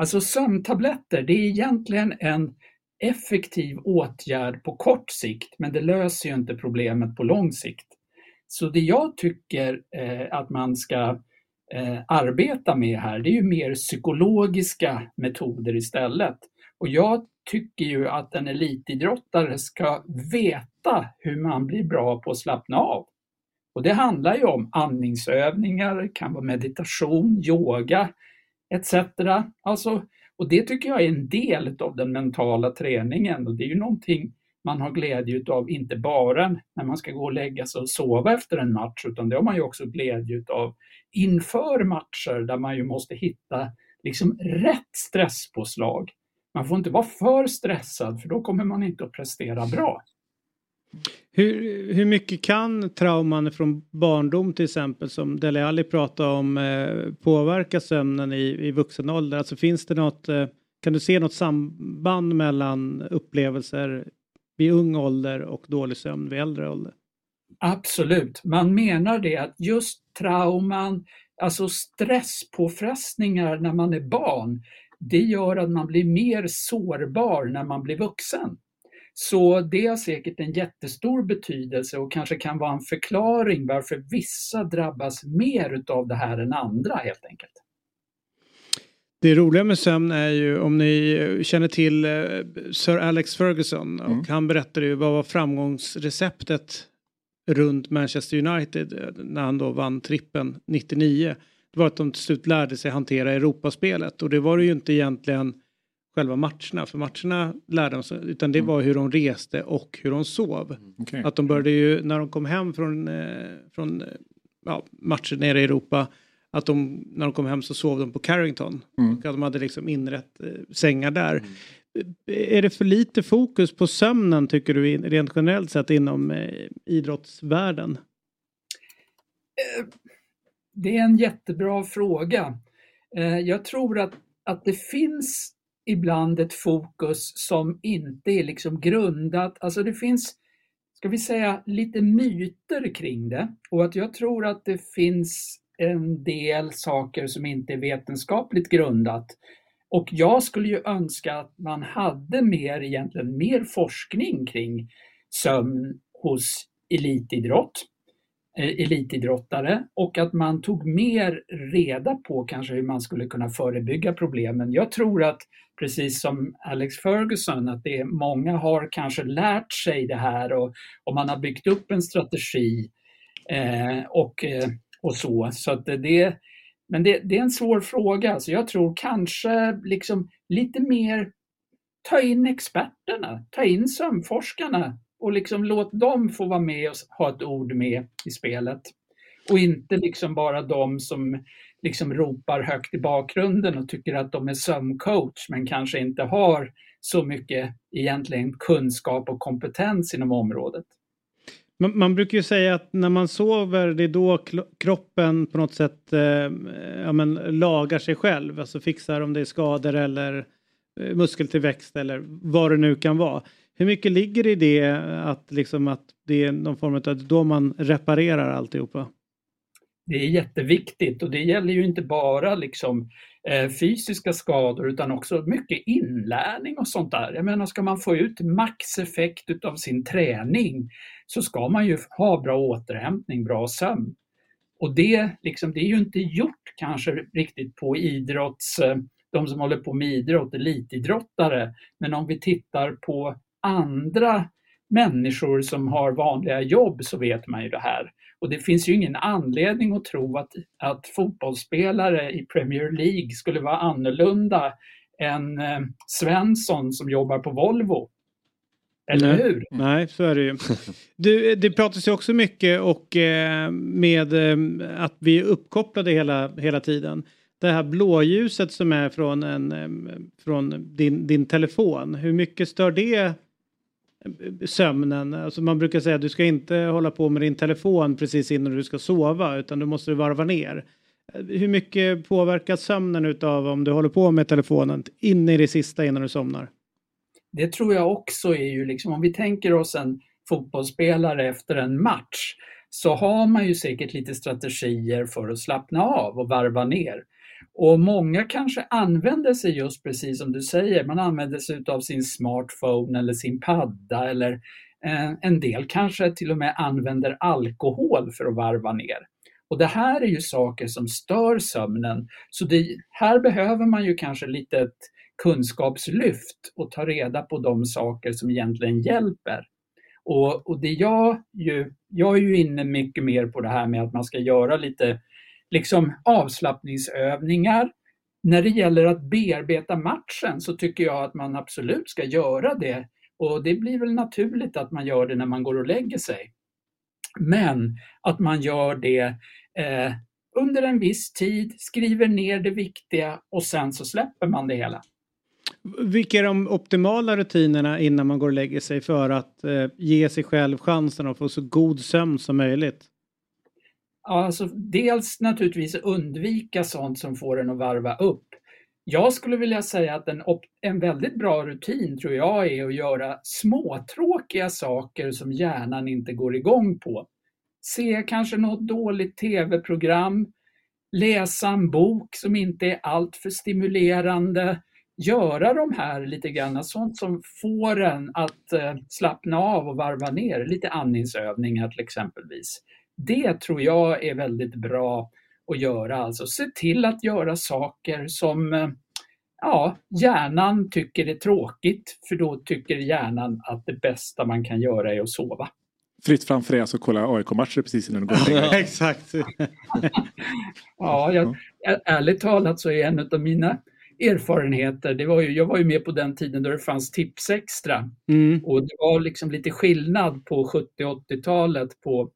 alltså sömntabletter, det är egentligen en effektiv åtgärd på kort sikt, men det löser ju inte problemet på lång sikt. Så det jag tycker eh, att man ska eh, arbeta med här, det är ju mer psykologiska metoder istället. Och jag tycker ju att en elitidrottare ska veta hur man blir bra på att slappna av. Och det handlar ju om andningsövningar, kan vara meditation, yoga etc. Alltså, och det tycker jag är en del av den mentala träningen och det är ju någonting man har glädje av, inte bara när man ska gå och lägga sig och sova efter en match, utan det har man ju också glädje av inför matcher där man ju måste hitta liksom rätt stresspåslag. Man får inte vara för stressad för då kommer man inte att prestera bra. Hur, hur mycket kan trauman från barndom till exempel som Dele Alli pratade om eh, påverka sömnen i, i vuxen ålder? Alltså finns det något, eh, kan du se något samband mellan upplevelser vid ung ålder och dålig sömn vid äldre ålder? Absolut, man menar det att just trauman, alltså stresspåfrestningar när man är barn, det gör att man blir mer sårbar när man blir vuxen. Så det har säkert en jättestor betydelse och kanske kan vara en förklaring varför vissa drabbas mer utav det här än andra helt enkelt. Det roliga med sömn är ju om ni känner till eh, Sir Alex Ferguson och mm. han berättade ju vad var framgångsreceptet runt Manchester United eh, när han då vann trippen 99. Det var att de till slut lärde sig hantera Europaspelet och det var det ju inte egentligen själva matcherna för matcherna lärde de sig utan det mm. var hur de reste och hur de sov. Mm, okay. Att de började ju när de kom hem från, eh, från ja, matcher nere i Europa att de, när de kom hem så sov de på Carrington. Mm. Och att de hade liksom inrett eh, sängar där. Mm. Är det för lite fokus på sömnen tycker du rent generellt sett inom eh, idrottsvärlden? Eh, det är en jättebra fråga. Eh, jag tror att, att det finns ibland ett fokus som inte är liksom grundat, alltså det finns, ska vi säga, lite myter kring det. Och att jag tror att det finns en del saker som inte är vetenskapligt grundat. Och jag skulle ju önska att man hade mer, egentligen mer forskning kring sömn hos elitidrott, Eh, elitidrottare och att man tog mer reda på kanske hur man skulle kunna förebygga problemen. Jag tror att precis som Alex Ferguson, att det är, många har kanske lärt sig det här och, och man har byggt upp en strategi eh, och eh, och så. så att det, men det, det är en svår fråga. Så jag tror kanske liksom lite mer ta in experterna, ta in sömnforskarna och liksom låt dem få vara med och ha ett ord med i spelet. Och inte liksom bara de som liksom ropar högt i bakgrunden och tycker att de är sömncoach men kanske inte har så mycket egentligen kunskap och kompetens inom området. Man, man, brukar ju säga att när man sover det är då kroppen på något sätt eh, ja, men, lagar sig själv. Alltså fixar om det är skador eller eh, muskeltillväxt eller vad det nu kan vara. Hur mycket ligger i det att, liksom, att det är någon form av då man reparerar alltihopa? Det är jätteviktigt och det gäller ju inte bara liksom Eh, fysiska skador utan också mycket inlärning och sånt där. Jag menar, ska man få ut maxeffekt utav sin träning så ska man ju ha bra återhämtning, bra sömn. Och det, liksom, det är ju inte gjort kanske riktigt på idrotts, eh, de som håller på med idrott, elitidrottare. Men om vi tittar på andra människor som har vanliga jobb så vet man ju det här. Och det finns ju ingen anledning att tro att, att fotbollsspelare i Premier League skulle vara annorlunda än eh, Svensson som jobbar på Volvo. Eller Nej. hur? Nej, så är det ju. Du, det pratas ju också mycket och eh, med eh, att vi är uppkopplade hela, hela tiden. Det här blåljuset som är från, en, eh, från din, din telefon, hur mycket stör det sömnen. Alltså man brukar säga att du ska inte hålla på med din telefon precis innan du ska sova utan du måste varva ner. Hur mycket påverkas sömnen utav om du håller på med telefonen in i det sista innan du somnar? Det tror jag också är ju liksom om vi tänker oss en fotbollsspelare efter en match så har man ju säkert lite strategier för att slappna av och varva ner. Och många kanske använder sig just precis som du säger, man använder sig av sin smartphone eller sin padda eller eh, en del kanske till och med använder alkohol för att varva ner. Och det här är ju saker som stör sömnen. Så det, här behöver man ju kanske lite ett kunskapslyft och ta reda på de saker som egentligen hjälper. Och, och det jag ju, jag är ju inne mycket mer på det här med att man ska göra lite liksom avslappningsövningar. När det gäller att bearbeta matchen så tycker jag att man absolut ska göra det. Och det blir väl naturligt att man gör det när man går och lägger sig. Men att man gör det eh, under en viss tid, skriver ner det viktiga och sen så släpper man det hela. Vilka är de optimala rutinerna innan man går och lägger sig för att eh, ge sig själv chansen att få så god sömn som möjligt? Ja, alltså, dels naturligtvis undvika sånt som får en att varva upp. Jag skulle vilja säga att en, en väldigt bra rutin tror jag är att göra småtråkiga saker som hjärnan inte går igång på. Se kanske något dåligt tv-program, läsa en bok som inte är alltför stimulerande, göra de här lite grann, sånt som får en att eh, slappna av och varva ner, lite andningsövningar till exempelvis. Det tror jag är väldigt bra att göra, alltså se till att göra saker som eh, ja, hjärnan tycker är tråkigt, för då tycker hjärnan att det bästa man kan göra är att sova. Fritt framför dig alltså kolla AIK-matcher precis innan du går ja, Exakt. ja, jag, ärligt talat så är en av mina erfarenheter, det var ju, jag var ju med på den tiden då det fanns Tipsextra. Mm. Och det var liksom lite skillnad på 70 80-talet på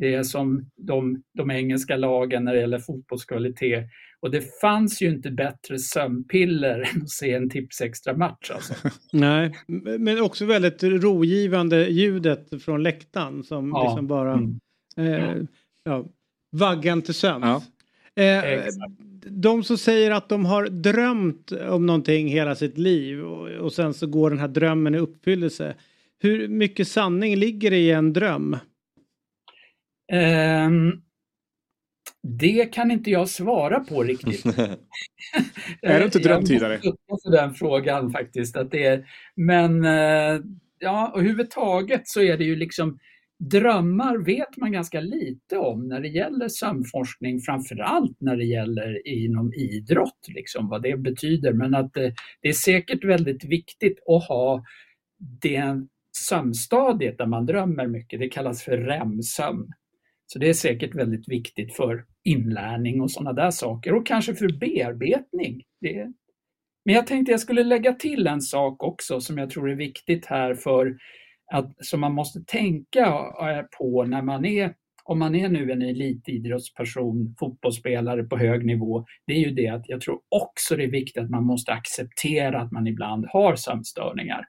det som de, de engelska lagen när det gäller fotbollskvalitet. Och det fanns ju inte bättre sömnpiller än att se en Tipsextra-match. Alltså. Nej, men också väldigt rogivande ljudet från läktaren som ja. liksom bara... Mm. Eh, ja, vaggan till sömns. Ja. Eh, de som säger att de har drömt om någonting hela sitt liv och, och sen så går den här drömmen i uppfyllelse. Hur mycket sanning ligger i en dröm? Um, det kan inte jag svara på riktigt. är du inte drömtydare? Jag måste den frågan faktiskt. Att det är, men uh, ja, överhuvudtaget så är det ju liksom Drömmar vet man ganska lite om när det gäller sömnforskning, framförallt när det gäller inom idrott, liksom, vad det betyder. Men att det, det är säkert väldigt viktigt att ha det sömnstadiet där man drömmer mycket. Det kallas för REM-sömn. Så det är säkert väldigt viktigt för inlärning och sådana där saker och kanske för bearbetning. Det... Men jag tänkte jag skulle lägga till en sak också som jag tror är viktigt här för att, som man måste tänka eh, på när man är om man är nu en elitidrottsperson, fotbollsspelare på hög nivå, det är ju det att jag tror också det är viktigt att man måste acceptera att man ibland har sömnstörningar.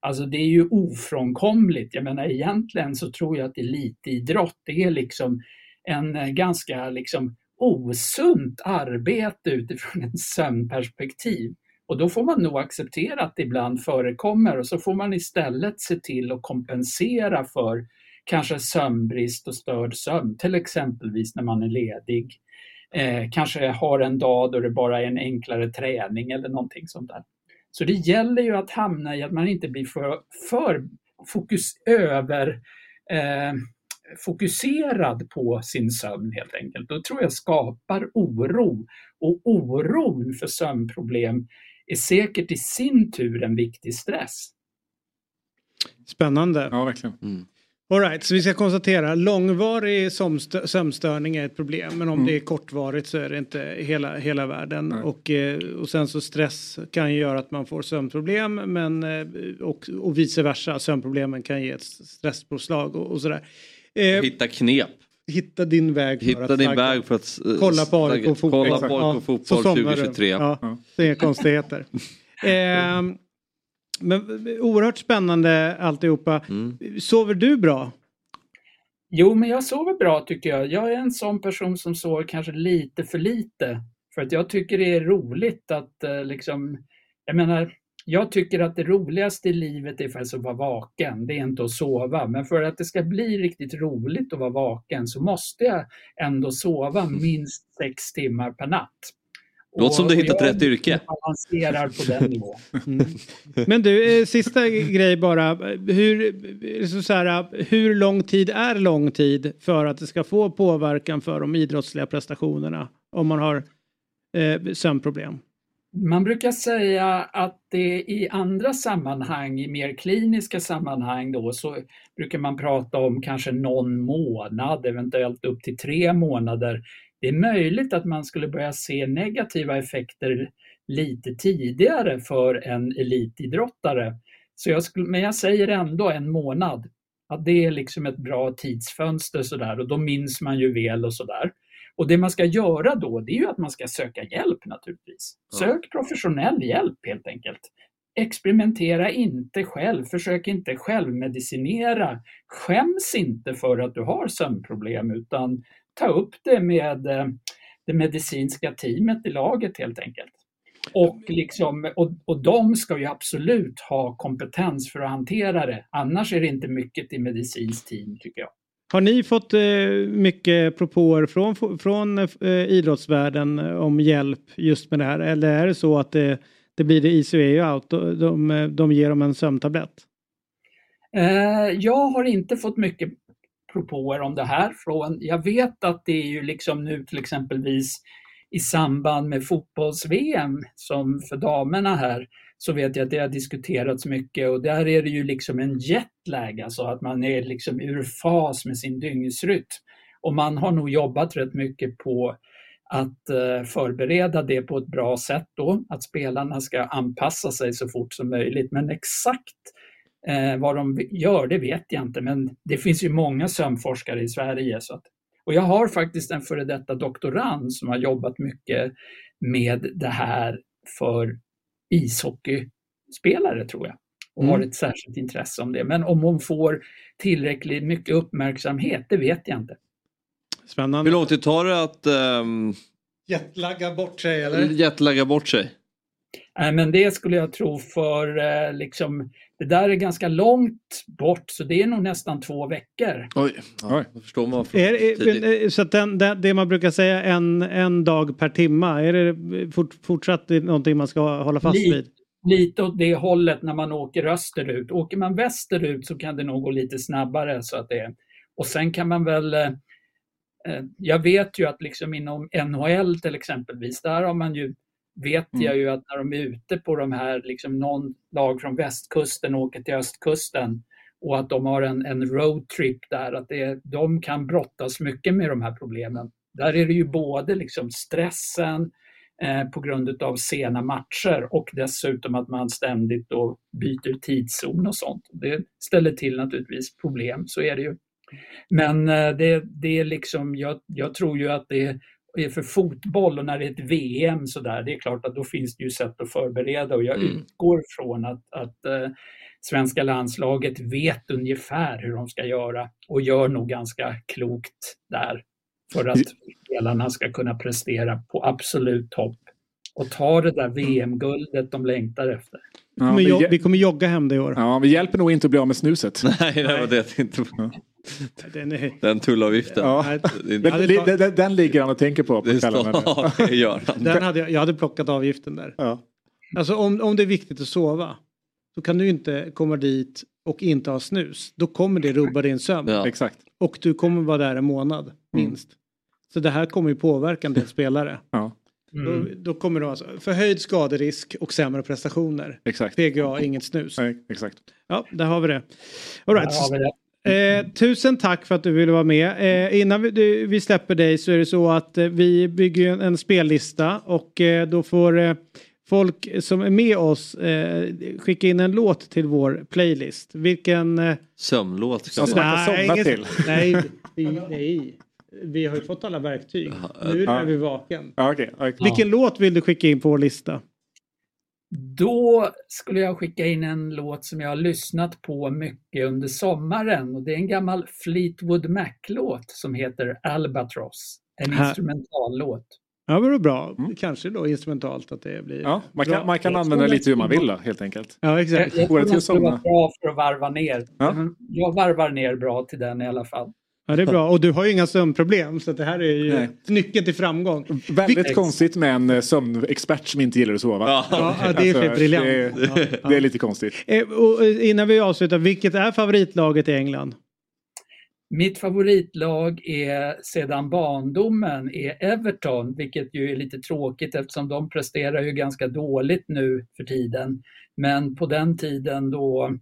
Alltså det är ju ofrånkomligt. Jag menar egentligen så tror jag att elitidrott det är liksom en eh, ganska liksom osunt arbete utifrån ett sömnperspektiv. Och då får man nog acceptera att det ibland förekommer och så får man istället se till att kompensera för kanske sömnbrist och störd sömn, till exempelvis när man är ledig. Eh, kanske har en dag då det bara är en enklare träning eller någonting sånt där. Så det gäller ju att hamna i att man inte blir för, för fokus, över eh, fokuserad på sin sömn helt enkelt. Då tror jag skapar oro. Och oron för sömnproblem är säkert i sin tur en viktig stress. Spännande. Ja, verkligen. Mm. Alright, så vi ska konstatera långvarig sömnstörning är ett problem men om mm. det är kortvarigt så är det inte hela, hela världen. Och, eh, och sen så stress kan ju göra att man får sömnproblem men, eh, och, och vice versa. Sömnproblemen kan ge ett stresspåslag och, och sådär. Eh, Hitta knep. Hitta din väg för Hitta att din väg för att uh, kolla på AIK fotboll. Kolla på AIK fotboll ja, 2023. Ja. Det är konstigheter. eh, men oerhört spännande alltihopa. Mm. Sover du bra? Jo, men jag sover bra tycker jag. Jag är en sån person som sover kanske lite för lite. För att jag tycker det är roligt att eh, liksom, jag menar, jag tycker att det roligaste i livet är faktiskt att vara vaken, det är inte att sova. Men för att det ska bli riktigt roligt att vara vaken så måste jag ändå sova minst sex timmar per natt. Låter som du hittat rätt yrke. balanserar på den nivån. Men du, eh, sista grej bara. Hur, så så här, hur lång tid är lång tid för att det ska få påverkan för de idrottsliga prestationerna om man har eh, sömnproblem? Man brukar säga att det i andra sammanhang, i mer kliniska sammanhang då, så brukar man prata om kanske någon månad, eventuellt upp till tre månader. Det är möjligt att man skulle börja se negativa effekter lite tidigare för en elitidrottare. Så jag skulle, men jag säger ändå en månad. Att det är liksom ett bra tidsfönster sådär och då minns man ju väl och sådär. Och det man ska göra då, det är ju att man ska söka hjälp naturligtvis. Sök professionell hjälp helt enkelt. Experimentera inte själv, försök inte självmedicinera. Skäms inte för att du har sömnproblem utan ta upp det med eh, det medicinska teamet i laget helt enkelt. Och, liksom, och, och de ska ju absolut ha kompetens för att hantera det. Annars är det inte mycket till medicinskt team tycker jag. Har ni fått eh, mycket propåer från, från eh, idrottsvärlden om hjälp just med det här? Eller är det så att det, det blir det way out? De, de, de ger dem en sömntablett? Eh, jag har inte fått mycket propåer om det här. Från, jag vet att det är ju liksom nu till exempelvis i samband med fotbolls-VM som för damerna här så vet jag att det har diskuterats mycket och där är det ju liksom en jetlag, alltså att man är liksom ur fas med sin dygnsrytm. Och man har nog jobbat rätt mycket på att eh, förbereda det på ett bra sätt då, att spelarna ska anpassa sig så fort som möjligt. Men exakt eh, vad de gör, det vet jag inte, men det finns ju många sömnforskare i Sverige. Så att, och jag har faktiskt en före detta doktorand som har jobbat mycket med det här för ishockeyspelare tror jag och Mm. har ett särskilt intresse om det. Men om hon får tillräckligt mycket uppmärksamhet, det vet jag inte. Spännande. Hur lång tid tar det att um, Jetlagga bort sig eller? jetlagga bort sig? Nej, men det skulle jag tro för eh, liksom, det där är ganska långt bort så det är nog nästan två veckor. Oj, ja, då förstår man. Är, är, så att den, det, det man brukar säga en, en dag per timma, är det fort, fortsatt någonting man ska hålla fast Lite. vid? Lite åt det hållet när man åker österut. Åker man västerut så kan det nog gå lite snabbare. Så att det, och sen kan man väl eh, eh, jag vet ju att liksom inom NHL till exempelvis, där har man ju, vet jag ju att när de är ute på de här, liksom någon lag från västkusten åker till östkusten och att de har en, en roadtrip där, att det, de kan brottas mycket med de här problemen. Där är det ju både liksom stressen eh, på grund av sena matcher och dessutom att man ständigt då byter tidszon och sånt. Det ställer till naturligtvis problem, så är det ju. Men eh, det, det är liksom, jag, jag tror ju att det är för fotboll och när det är ett VM så där, det är klart att då finns det ju sätt att förbereda och jag Mm. utgår från att, att eh, svenska landslaget vet ungefär hur de ska göra och gör nog ganska klokt där för att spelarna ska kunna prestera på absolut topp och ta det där VM-guldet de längtar efter. Ja, vi kommer jogga hem det i år. ja, men hjälper nog inte att bli av med snuset. Nej, det var det jag tänkte på. Den, är, Den tullavgiften. Ja. Den, den, den, den ligger han och tänker på på kvällarna. ja, det gör han. den hade jag, jag hade plockat avgiften där. Ja. Alltså om, om det är viktigt att sova, då kan du inte komma dit och inte ha snus. Då kommer det rubba din sömn. Ja. Exakt. Och du kommer vara där en månad, minst. Så det här kommer ju påverka en del spelare. Ja, Då, då kommer det alltså förhöjd skaderisk och sämre prestationer. exakt. PGA, inget snus. Nej, exakt. Ja, där har vi det. All right. Eh, tusen tack för att du ville vara med. Eh, innan vi, du, vi släpper dig så är det så att eh, vi bygger en, en spellista och eh, då får eh, folk som är med oss eh, skicka in en låt till vår playlist. Vilken... Eh, Sömnlåt. Som man kan somna ingen- till. Nej, vi, nej. Vi har ju fått alla verktyg. Nu är vi vaken. Ja, okej. okej. Vilken låt vill du skicka in på vår lista? Då skulle jag skicka in en låt som jag har lyssnat på mycket under sommaren och det är en gammal Fleetwood Mac-låt som heter Albatross. En Här. instrumentallåt. Ja, men det är bra. Kanske då instrumentalt att det blir Ja, man bra. kan, man kan Jag använda tror lite hur man vill då, helt enkelt. Ja, Jag, exakt. jag Går det tror till att det skulle vara bra för att varva ner. Ja. Jag varvar ner bra till den i alla fall. Ja, det är bra. Och du har ju inga sömnproblem så det här är ju Nej. nyckeln till framgång. Väldigt Vil- konstigt med en eh, sömnexpert som inte gillar att sova. Ja, ja, det är för briljant. Det, är- Ja, ja. det är lite konstigt. Eh, och eh, innan vi avslutar, vilket är favoritlaget i England? Mitt favoritlag är sedan barndomen är Everton, vilket ju är lite tråkigt eftersom de presterar ju ganska dåligt nu för tiden. Men på den tiden då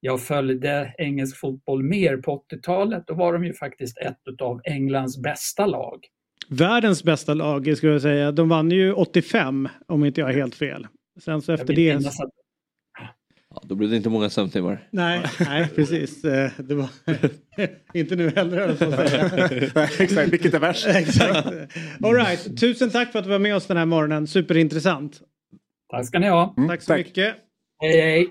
jag följde engelsk fotboll mer på 80-talet, då var de ju faktiskt ett av Englands bästa lag. Världens bästa lag skulle jag säga. De vann ju 85 om inte jag är helt fel. Sen så efter det... att- Ja, då blir det inte många sömntimmar. Nej, nej precis. Eh, Det var... inte nu heller höll jag säga. Exakt, vilket är värst? Exakt. All right. Tusen tack för att du var med oss den här morgonen. Superintressant. Tack ska ni ha. tack så mycket. Hej, hej.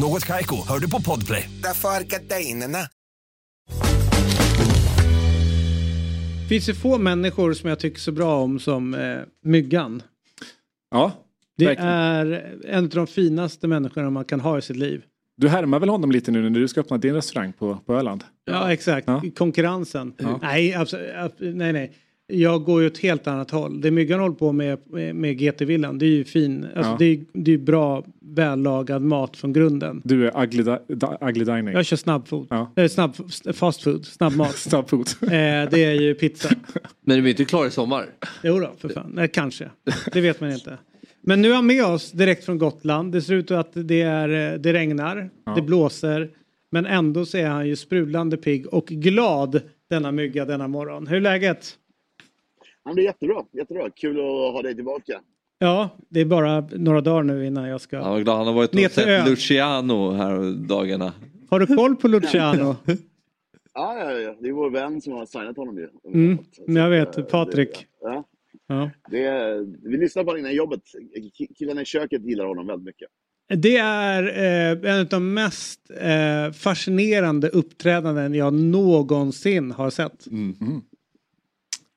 Något Kaiko, hör du på Podplay. Därför är gardinerna. finns ju få människor som jag tycker så bra om som eh, Myggan. Ja, Det verkligen. är en av de finaste människorna man kan ha i sitt liv. Du härmar väl honom lite nu när du ska öppna din restaurang på, på Öland? Ja, exakt. Konkurrensen. Nej, absolut, nej, nej. Jag går ju åt ett helt annat håll. Det Myggan håller på med, med, med GT-villan, det är ju fin. Alltså, Ja. det, är, det är ju bra, vällagad mat från grunden. Du är ugly, di- ugly dining. Jag kör snabbfood. Ja. Eh, snabb, fast food, snabbmat. Snabbfood. eh, det är ju pizza. Men de är inte klara i sommar. Jo då, för fan. Nej, kanske. Det vet man inte. Men nu är han med oss direkt från Gotland. Det ser ut att det, är, eh, det regnar, det blåser. Men ändå så är han ju sprudlande pigg och glad denna mygga denna morgon. Hur är läget? Ja, det är jättebra, jättebra. Kul att ha dig tillbaka. Ja, det är bara några dagar nu innan jag ska... Han var glad. Han har varit Ner och till sett Luciano här dagarna. Har du koll på Luciano? Ja, ja, ja. Det är vår vän som har signat honom ju. Mm, men jag vet, Patrik. Ja, Ja. det är, vi lyssnade på honom innan jobbet. Ki- Killarna i köket gillar honom väldigt mycket. Det är eh, en av de mest eh, fascinerande uppträdanden jag någonsin har sett.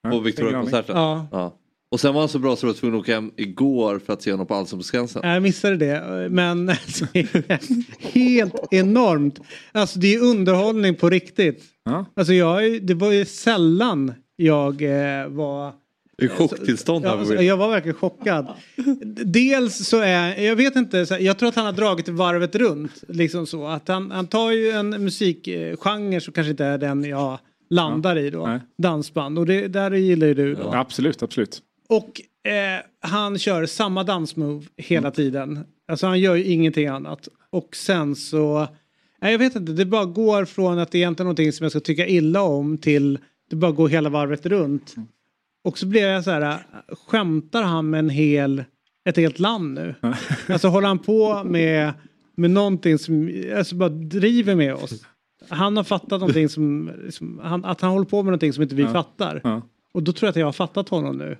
På Victoria-konserten. Ja. Och sen var han så bra så du var tvungen att åka hem igår för att se honom på Allsång på Skansen. Jag missade det, men alltså, helt enormt. Alltså det är underhållning på riktigt. Alltså jag, det var ju sällan jag eh, var I chocktillstånd Ja, här. alltså, jag var verkligen chockad. Dels så är, jag vet inte, här, jag tror att han har dragit varvet runt. Liksom så. Att han, han tar ju en musikgenre som kanske inte är den jag landar i då. Nej. Dansband och det där gillar ju du då. Ja, absolut, absolut. Och eh, han kör samma dansmove hela tiden. Alltså han gör ju ingenting annat. Och sen så, nej, jag vet inte, det bara går från att det är egentligen någonting som jag ska tycka illa om till det bara går hela varvet runt. Och så blir jag så här, skämtar han med en hel, ett helt land nu? Alltså håller han på med, med någonting som, alltså bara driver med oss? Han har fattat någonting som, som han, att han håller på med någonting som inte vi Ja. fattar. Ja. Och då tror jag att jag har fattat honom nu.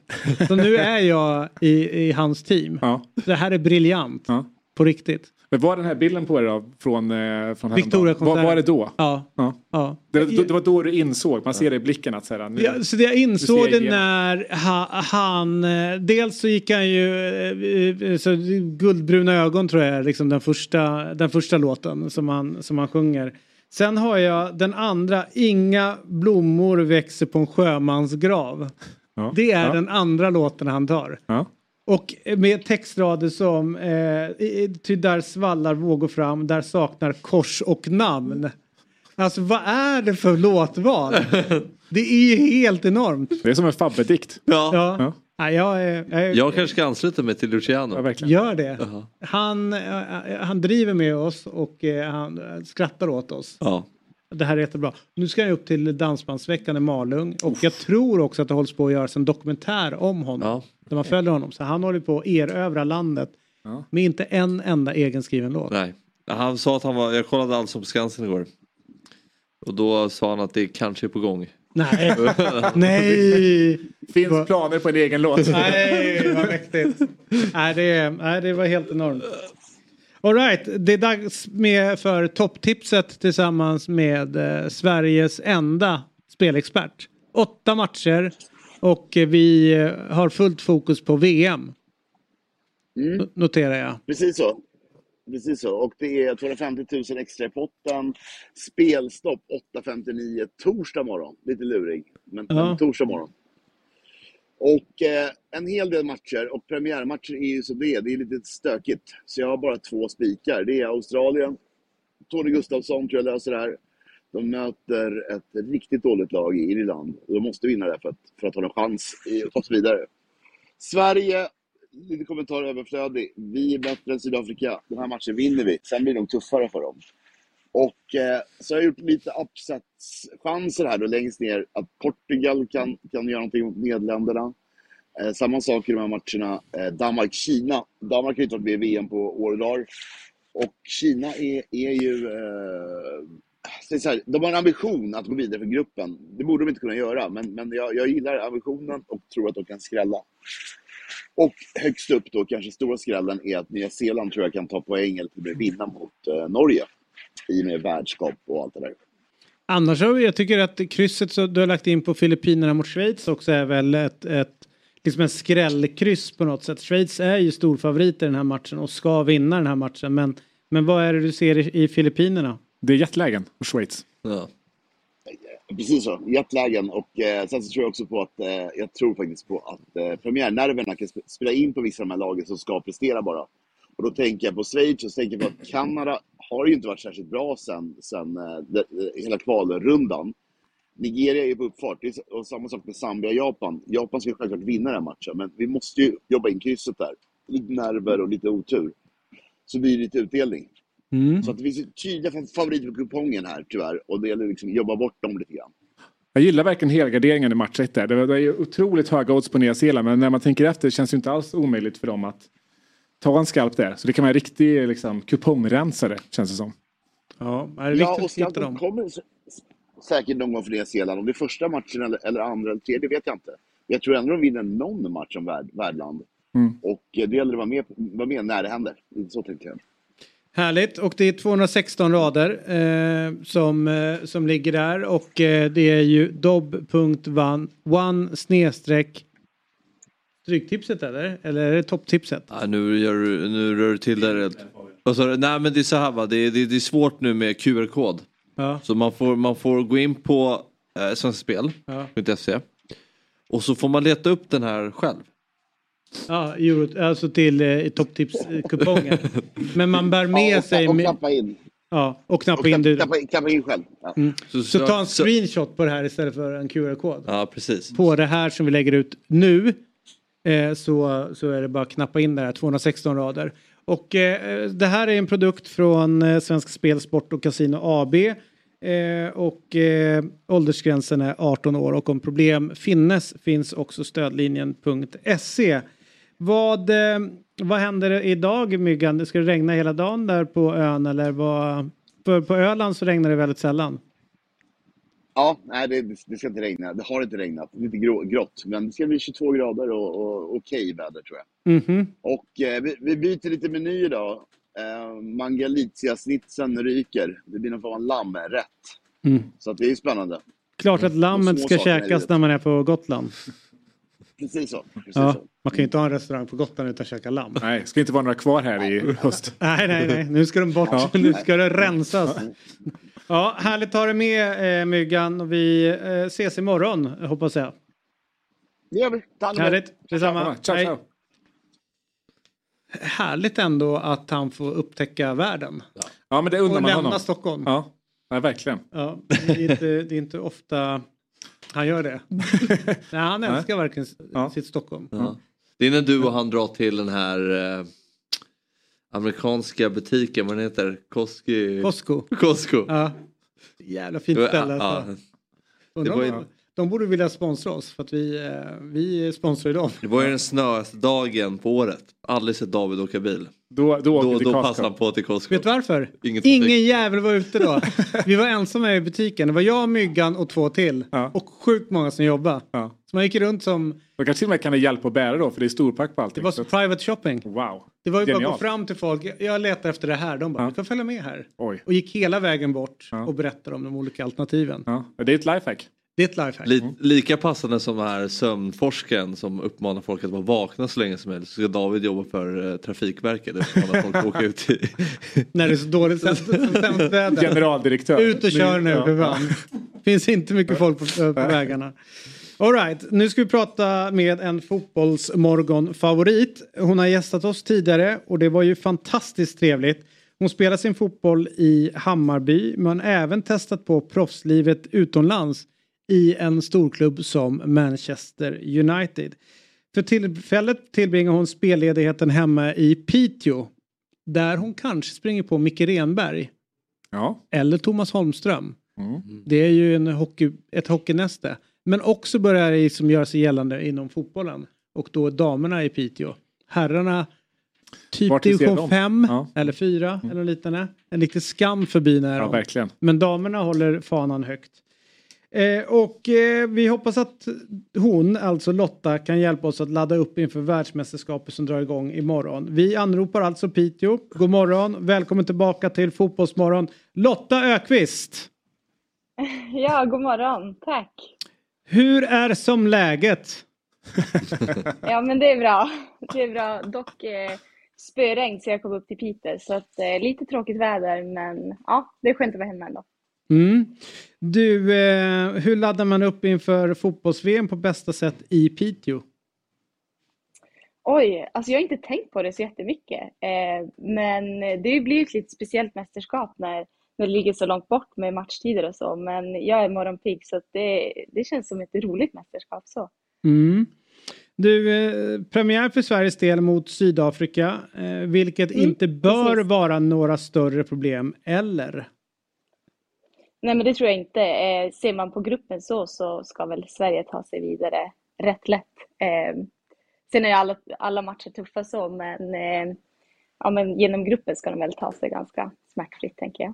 Så nu är jag i, i hans team. Ja. Det här är briljant. Ja. På riktigt. Men var den här bilden på er då? Från, eh, från Victoria-konserten. Var, var det då? Ja. Ja. ja. Det, det, det var då du insåg, man ser det i blicken att så här, nu, Ja, så det jag insåg det när ha, han, eh, dels så gick han ju, eh, så Guldbruna ögon tror jag är liksom den första, den första låten som han, som han sjunger. Sen har jag den andra, Inga blommor växer på en sjömans grav. Ja. Det är Ja. den andra låten han tar. Ja. Och med textrader som eh, ty där svallar vågor fram, där saknar kors och namn. Alltså vad är det för låtval? Det är ju helt enormt. Det är som en Fabbe-dikt. Ja. Ja. Ja, jag, är- jag, är- Jag kanske ska ansluta mig till Luciano. Ja, gör det. Jaha. Han, eh, han driver med oss och eh, han eh, skrattar åt oss. Ja. Det här är jättebra. Nu ska jag upp till Dansbandsveckan i Malung och jag tror också att det hålls på att göras en dokumentär om honom. Ja. Där man följer honom. Så han håller på att erövra landet Ja. med inte en enda egenskriven låt. Nej. Han sa att han var, jag kollade Allsång på Skansen igår. Och då sa han att det kanske är på gång. Nej, nej. Finns planer på en egen låt. Nej, vad mäktigt. Nej, det, nej, det var helt enormt. All right, det är dags med för topptipset tillsammans med eh, Sveriges enda spelexpert. Åtta matcher och eh, vi har fullt fokus på VM. Mm. Noterar jag. Precis så. Precis så. Och det är 250 000 extra i potten. Spelstopp 8.59 torsdag morgon. Lite lurig, men, Ja. men torsdag morgon. Och eh, en hel del matcher och premiärmatcher är ju som det är. Det är lite stökigt. Så jag har bara två spikar. Det är Australien. Tony Gustafsson tror jag löser det här. De möter ett riktigt dåligt lag i Irland. De måste vinna det för att, för att ha en chans i- att ta sig vidare. Sverige, lite kommentar överflödig. Vi är bättre än Sydafrika. Den här matchen vinner vi. Sen blir det nog tuffare för dem. Och eh, så har jag gjort lite upsets-chanser här då längst ner. Att Portugal kan, kan göra någonting mot Nederländerna. Eh, samma sak i de här matcherna. Eh, Danmark-Kina. Danmark har inte varit med i VM på år och dagar. Och Kina är, är ju... Eh, så här, de har en ambition att gå vidare för gruppen. Det borde de inte kunna göra, men, men jag, jag gillar ambitionen och tror att de kan skrälla. Och högst upp då, kanske stora skrällen, är att Nya Zeeland tror jag kan ta poäng eller till vinna mot eh, Norge. I och med värdskap och allt det där. Annars har vi- jag tycker att krysset som du har lagt in på Filippinerna mot Schweiz också är väl ett, ett liksom en skrällkryss på något sätt. Schweiz är ju storfavorit i den här matchen och ska vinna den här matchen. Men, men vad är det du ser i, i Filippinerna? Det är jetlägen hos Schweiz. Ja. Precis så, Jetlagen. Och eh, sen så tror jag också på att, eh, jag tror faktiskt på att eh, premiärnerverna kan spela in på vissa av de här lagen som ska prestera bara. Och då tänker jag på Schweiz och så tänker jag på att Kanada har ju inte varit särskilt bra sen, sen eh, det, eh, hela kvalrundan. Nigeria är på uppfart. Det är, och samma sak med Zambia och Japan. Japan ska självklart vinna den här matchen, men vi måste ju jobba in krysset där. Lite nerver och lite otur. Så blir det lite utdelning. Mm. Så att det finns tydliga favoriter på kupongen här tyvärr. Och det gäller liksom att jobba bort dem lite grann. Jag gillar verkligen helgarderingen i match 1 där. Det var- är ju otroligt höga odds på Nya Zeeland men när man tänker efter känns det inte alls omöjligt för dem att ta en skalp där. Så det kan vara en riktig liksom, kupongrensare känns det som. Ja, är det Ja, och dem? kommer säkert någon gång för Nya Zeeland. Om det är första matchen eller, eller andra eller tredje vet jag inte. Men jag tror ändå de vinner någon match som värd, värdland. Mm. Och eh, det gäller att vara med, vara med när det händer. Så tänkte jag. Härligt och det är 216 rader eh, som, eh, som ligger där och eh, det är ju dob.one snedstreck Stryktipset eller? Eller är det topptipset? Ja, nu, gör du, nu rör du till. Vad sa du? Nej men det är så här va, det är, det är, det är svårt nu med QR-kod. Ja. Så man får, man får gå in på eh, svenskspel.se och så får man leta upp den här själv. Ja, euro, alltså till eh, topptipskupongen. Men man bär med Ja, och, sig... och knappa in. Ja, och Och knappa in knappa, det. knappa, in- knappa in själv. Ja. Mm. Så, Så ta en så- screenshot på det här istället för en QR-kod. Ja precis. På det här som vi lägger ut nu eh, så, så är det bara att knappa in det här 216 rader. Och eh, det här är en produkt från eh, Svensk Spel, Sport och Casino AB. Eh, och eh, åldersgränsen är 18 år och om problem finnes finns också stödlinjen.se. Vad, eh, vad händer idag Myggan? Ska det regna hela dagen där på ön eller vad? För på Öland så regnar det väldigt sällan. Ja, nej, det, det ska inte regna. Det har inte regnat. Lite grå, grått. Men det ska bli 22 grader och, och okej väder tror jag. Mhm. Och eh, vi, vi byter lite meny idag. Eh, Mangalitsia-snitsen ryker. Det blir någon form av lammrätt. Mm. Så att det är spännande. Klart att lammet små ska käkas när man är på Gotland. Precis så. Precis Ja, så. man kan ju inte ha en restaurang på Gotland utan att käka lamm. Nej, ska inte vara några kvar här i höst. Nej, nej, nej. Nu ska de bort. Ja. Nu ska det rensas. Ja, härligt att ha dig med eh, Myggan. Och vi eh, ses imorgon hoppas jag. Det gör vi. Ta hand om. Härligt. Detsamma. Ciao, ciao. Härligt ändå att han får upptäcka världen. Ja, men det Och undrar man lämna honom. Stockholm. Ja, ja verkligen. Ja, det, är inte, det är inte ofta han gör det. Nej, han älskar verkligen Ja. sitt Stockholm. Ja. Det är när du och han drar till den här eh, amerikanska butiken, vad den heter? Costco. Costco. Costco. Ja. Jävla fint ställe. ja. Alltså. Det var De borde vilja sponsra oss för att vi, eh, vi sponsrar ju dem. Det var ju den snöigaste dagen på året. Aldrig sett David åka bil. Då, då, då, då passade han på till Costco. Vet du varför? Ingen trafik. Ingen jävel var ute då. Vi var ensamma i butiken. Det var jag, Myggan och två till. Och sjukt många som jobbade. Ja. Så man gick runt som... De kanske till och med kan ha hjälp att bära då för det är storpack på allting. Det var så private shopping. Wow. Det var ju bara att gå Genialt. fram till folk. Jag- letar efter det här. De bara, du kan följa med här. Oj. Och gick hela vägen bort och berättade om de olika alternativen. Ja. Det är ett lifehack. Det är ett lifehack. Li, lika passande som den här sömnforskaren som uppmanar folk att vara vakna så länge som helst. Så ska David jobba för eh, Trafikverket. Uppmanar folk att åka ut i... När det är så dåligt sämst sämst väder. Generaldirektör. Ut och kör nu för fan. Finns inte mycket folk på, på vägarna. All right, nu ska vi prata med en fotbollsmorgon-favorit. Hon har gästat oss tidigare och det var ju fantastiskt trevligt. Hon spelar sin fotboll i Hammarby men även testat på proffslivet utomlands i en storklubb som Manchester United. För tillfället tillbringar hon spelledigheten hemma i Piteå där hon kanske springer på Micke Renberg Ja. eller Thomas Holmström. Mm. Det är ju en hockey, ett hockeynäste. Men också börjar det som gör sig gällande inom fotbollen. Och då damerna i Piteå. Herrarna typ division dem. 5 Ja. eller 4 eller något liknande. En riktig skam förbi när Ja, verkligen. Men damerna håller fanan högt. Eh, och eh, vi hoppas att hon, alltså Lotta, kan hjälpa oss att ladda upp inför världsmästerskapet som drar igång imorgon. Vi anropar alltså Piteå. God morgon, välkommen tillbaka till Fotbollsmorgon. Lotta Ökvist, Ja, god morgon. Tack. hur är som läget? Ja, men det är bra. Det är bra. Dock eh, spöregn så jag kom upp till Piteå. Så att, eh, lite tråkigt väder, men ja, det är skönt att vara hemma ändå. Mm. Du, eh, hur laddar man upp inför fotbolls-VM på bästa sätt i Piteå? Oj, alltså jag har inte tänkt på det så jättemycket. Eh, men det blir ju ett lite speciellt mästerskap när, när det ligger så långt bort med matchtider och så. Men jag är morgonpigg så det, det känns som ett roligt mästerskap så. Mm. Du, eh, premiär för Sveriges del mot Sydafrika, eh, vilket Mm, inte bör precis. vara några större problem, eller? Nej, men det tror jag inte. Eh, ser man på gruppen så, så ska väl Sverige ta sig vidare rätt lätt. Eh, sen är ju alla, alla matcher tuffa så, men, eh, ja, men genom gruppen ska de väl ta sig ganska smärtfritt, tänker jag.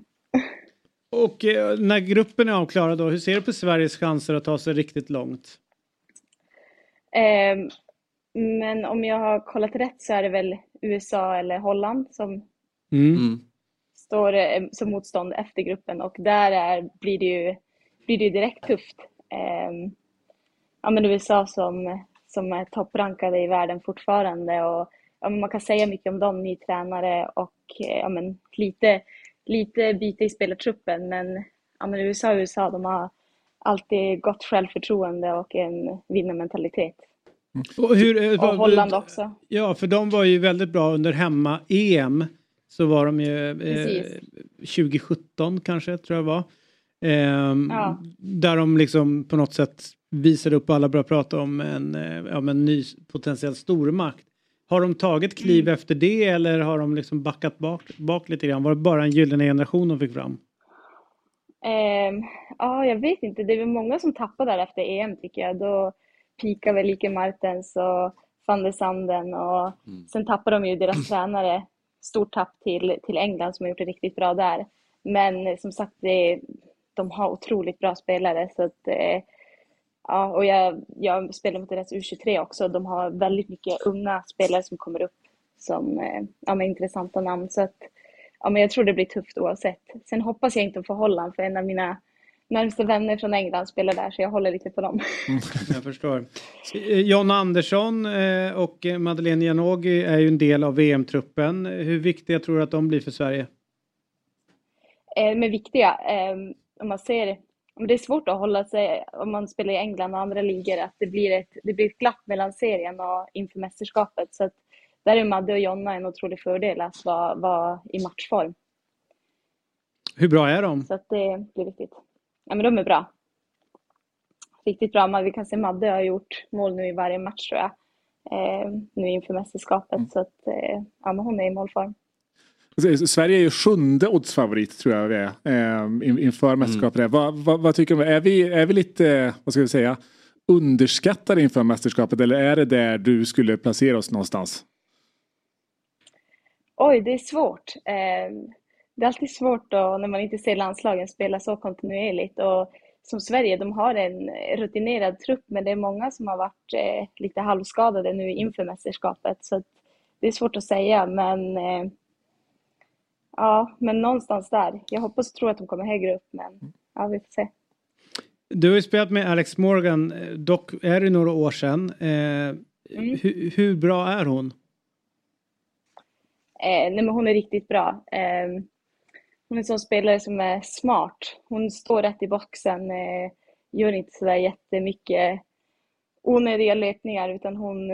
Och eh, när gruppen är avklarad då, hur ser du på Sveriges chanser att ta sig riktigt långt? Eh, men om jag har kollat rätt så är det väl USA eller Holland som Mm. Står eh, som motstånd efter gruppen och där är, blir, det ju, blir det ju direkt tufft. Eh, ja, men USA som, som är topprankade i världen fortfarande och ja, man kan säga mycket om dem, ny tränare och eh, ja, men lite, lite byte i spelartruppen men, ja, men USA USA, de har alltid gott självförtroende och en vinnarmentalitet. Och, hur, eh, Och Holland också. Ja, för de var ju väldigt bra under hemma-EM. Så var de ju eh, Precis. 2017 kanske, tror jag var. Ehm, Ja. Där de liksom på något sätt visade upp, alla började prata om en, eh, men en ny potentiell stormakt. Har de tagit kliv Mm. efter det eller har de liksom backat bak, bak lite grann? Var det bara en gyllene generation de fick fram? Ehm, ja, jag vet inte. Det är väl många som tappar där efter EM tycker jag. Då pikar väl Ike Martens och van der Sanden och sen tappar de ju deras tränare. Stort tapp till, till England som har gjort det riktigt bra där. Men som sagt, det, de har otroligt bra spelare så att eh, ja, och jag, jag spelar mot deras U23 också. De har väldigt mycket unga spelare som kommer upp som eh, ja, med intressanta namn. Så att, ja, men jag tror det blir tufft oavsett. Sen hoppas jag inte få Holland för en av mina närmaste vänner från England spelar där så jag håller lite på dem. Jag förstår. Eh, John Andersson eh, och Madeleine Janogy är ju en del av VM-truppen. Hur viktiga tror du att de blir för Sverige? Eh, men viktiga, eh, om man ser, om det är svårt att hålla sig, om man spelar i England och andra ligor, att det blir ett, det blir ett glapp mellan serien och inför mästerskapet. Så att där är Madde och Jonna en otrolig fördel att vara, vara i matchform. Hur bra är de? Så att det blir viktigt. Ja, men de är bra. Riktigt bra. Vi kan se Madde har gjort mål nu i varje match tror jag. Eh, nu inför mästerskapet. Så att, eh, ja, men hon är i målform. Sverige är ju sjunde oddsfavorit tror jag vi är eh, in- inför mästerskapet. där. Vad, vad, vad tycker du? Är vi, är vi lite, vad ska vi säga, underskattade inför mästerskapet eller är det där du skulle placera oss någonstans? Oj, det är svårt. Eh, Det är alltid svårt då, när man inte ser landslagen spela så kontinuerligt. Och som Sverige, de har en rutinerad trupp, men det är många som har varit eh, lite halvskadade nu inför mästerskapet. Så det är svårt att säga, men eh, ja, men någonstans där. Jag hoppas och tror att de kommer högre upp, men ja, vi får se. Du har ju spelat med Alex Morgan, eh, dock är det några år sedan. Eh, hur, hur bra är hon? Eh, nej, men hon är riktigt bra. Eh, hon är en sån spelare som är smart. Hon står rätt i boxen, eh, gör inte sådär jättemycket onödiga löpningar utan hon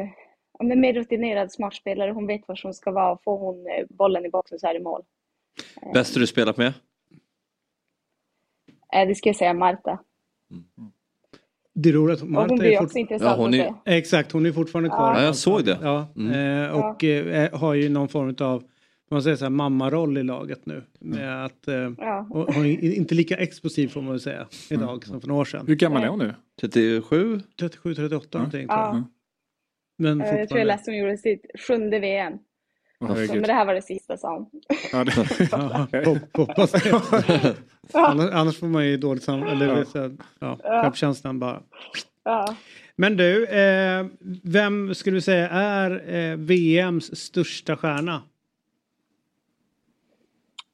ja, men mer rutinerad, smart spelare. Hon vet var hon ska vara. Får hon eh, bollen i boxen så är det mål. Bästa du spelat med? Eh, det ska jag säga Marta. Det är roligt. Och Marta hon blir är också intressant Ja, hon är-. Exakt, hon är fortfarande kvar. Ja, jag såg det. Ja, Mm. eh, och eh, har ju någon form av man säga så här, mammaroll i laget nu. Med att, eh, Ja. och är inte lika explosiv får man väl säga idag som för några år sedan. Hur gammal är hon nu? 37? 37, 38 någonting tror Ja. jag. Men Eh, Jag tror jag läste hon gjorde sitt sjunde VM. Åh, Så, men det här var det sista sa hon. Ja, det... Ja, hoppas det. annars, annars får man ju dåligt sam- eller, Ja. så, här, ja, Ja. självkänslan bara. Ja. Men du, eh, vem skulle du säga är eh, VMs största stjärna?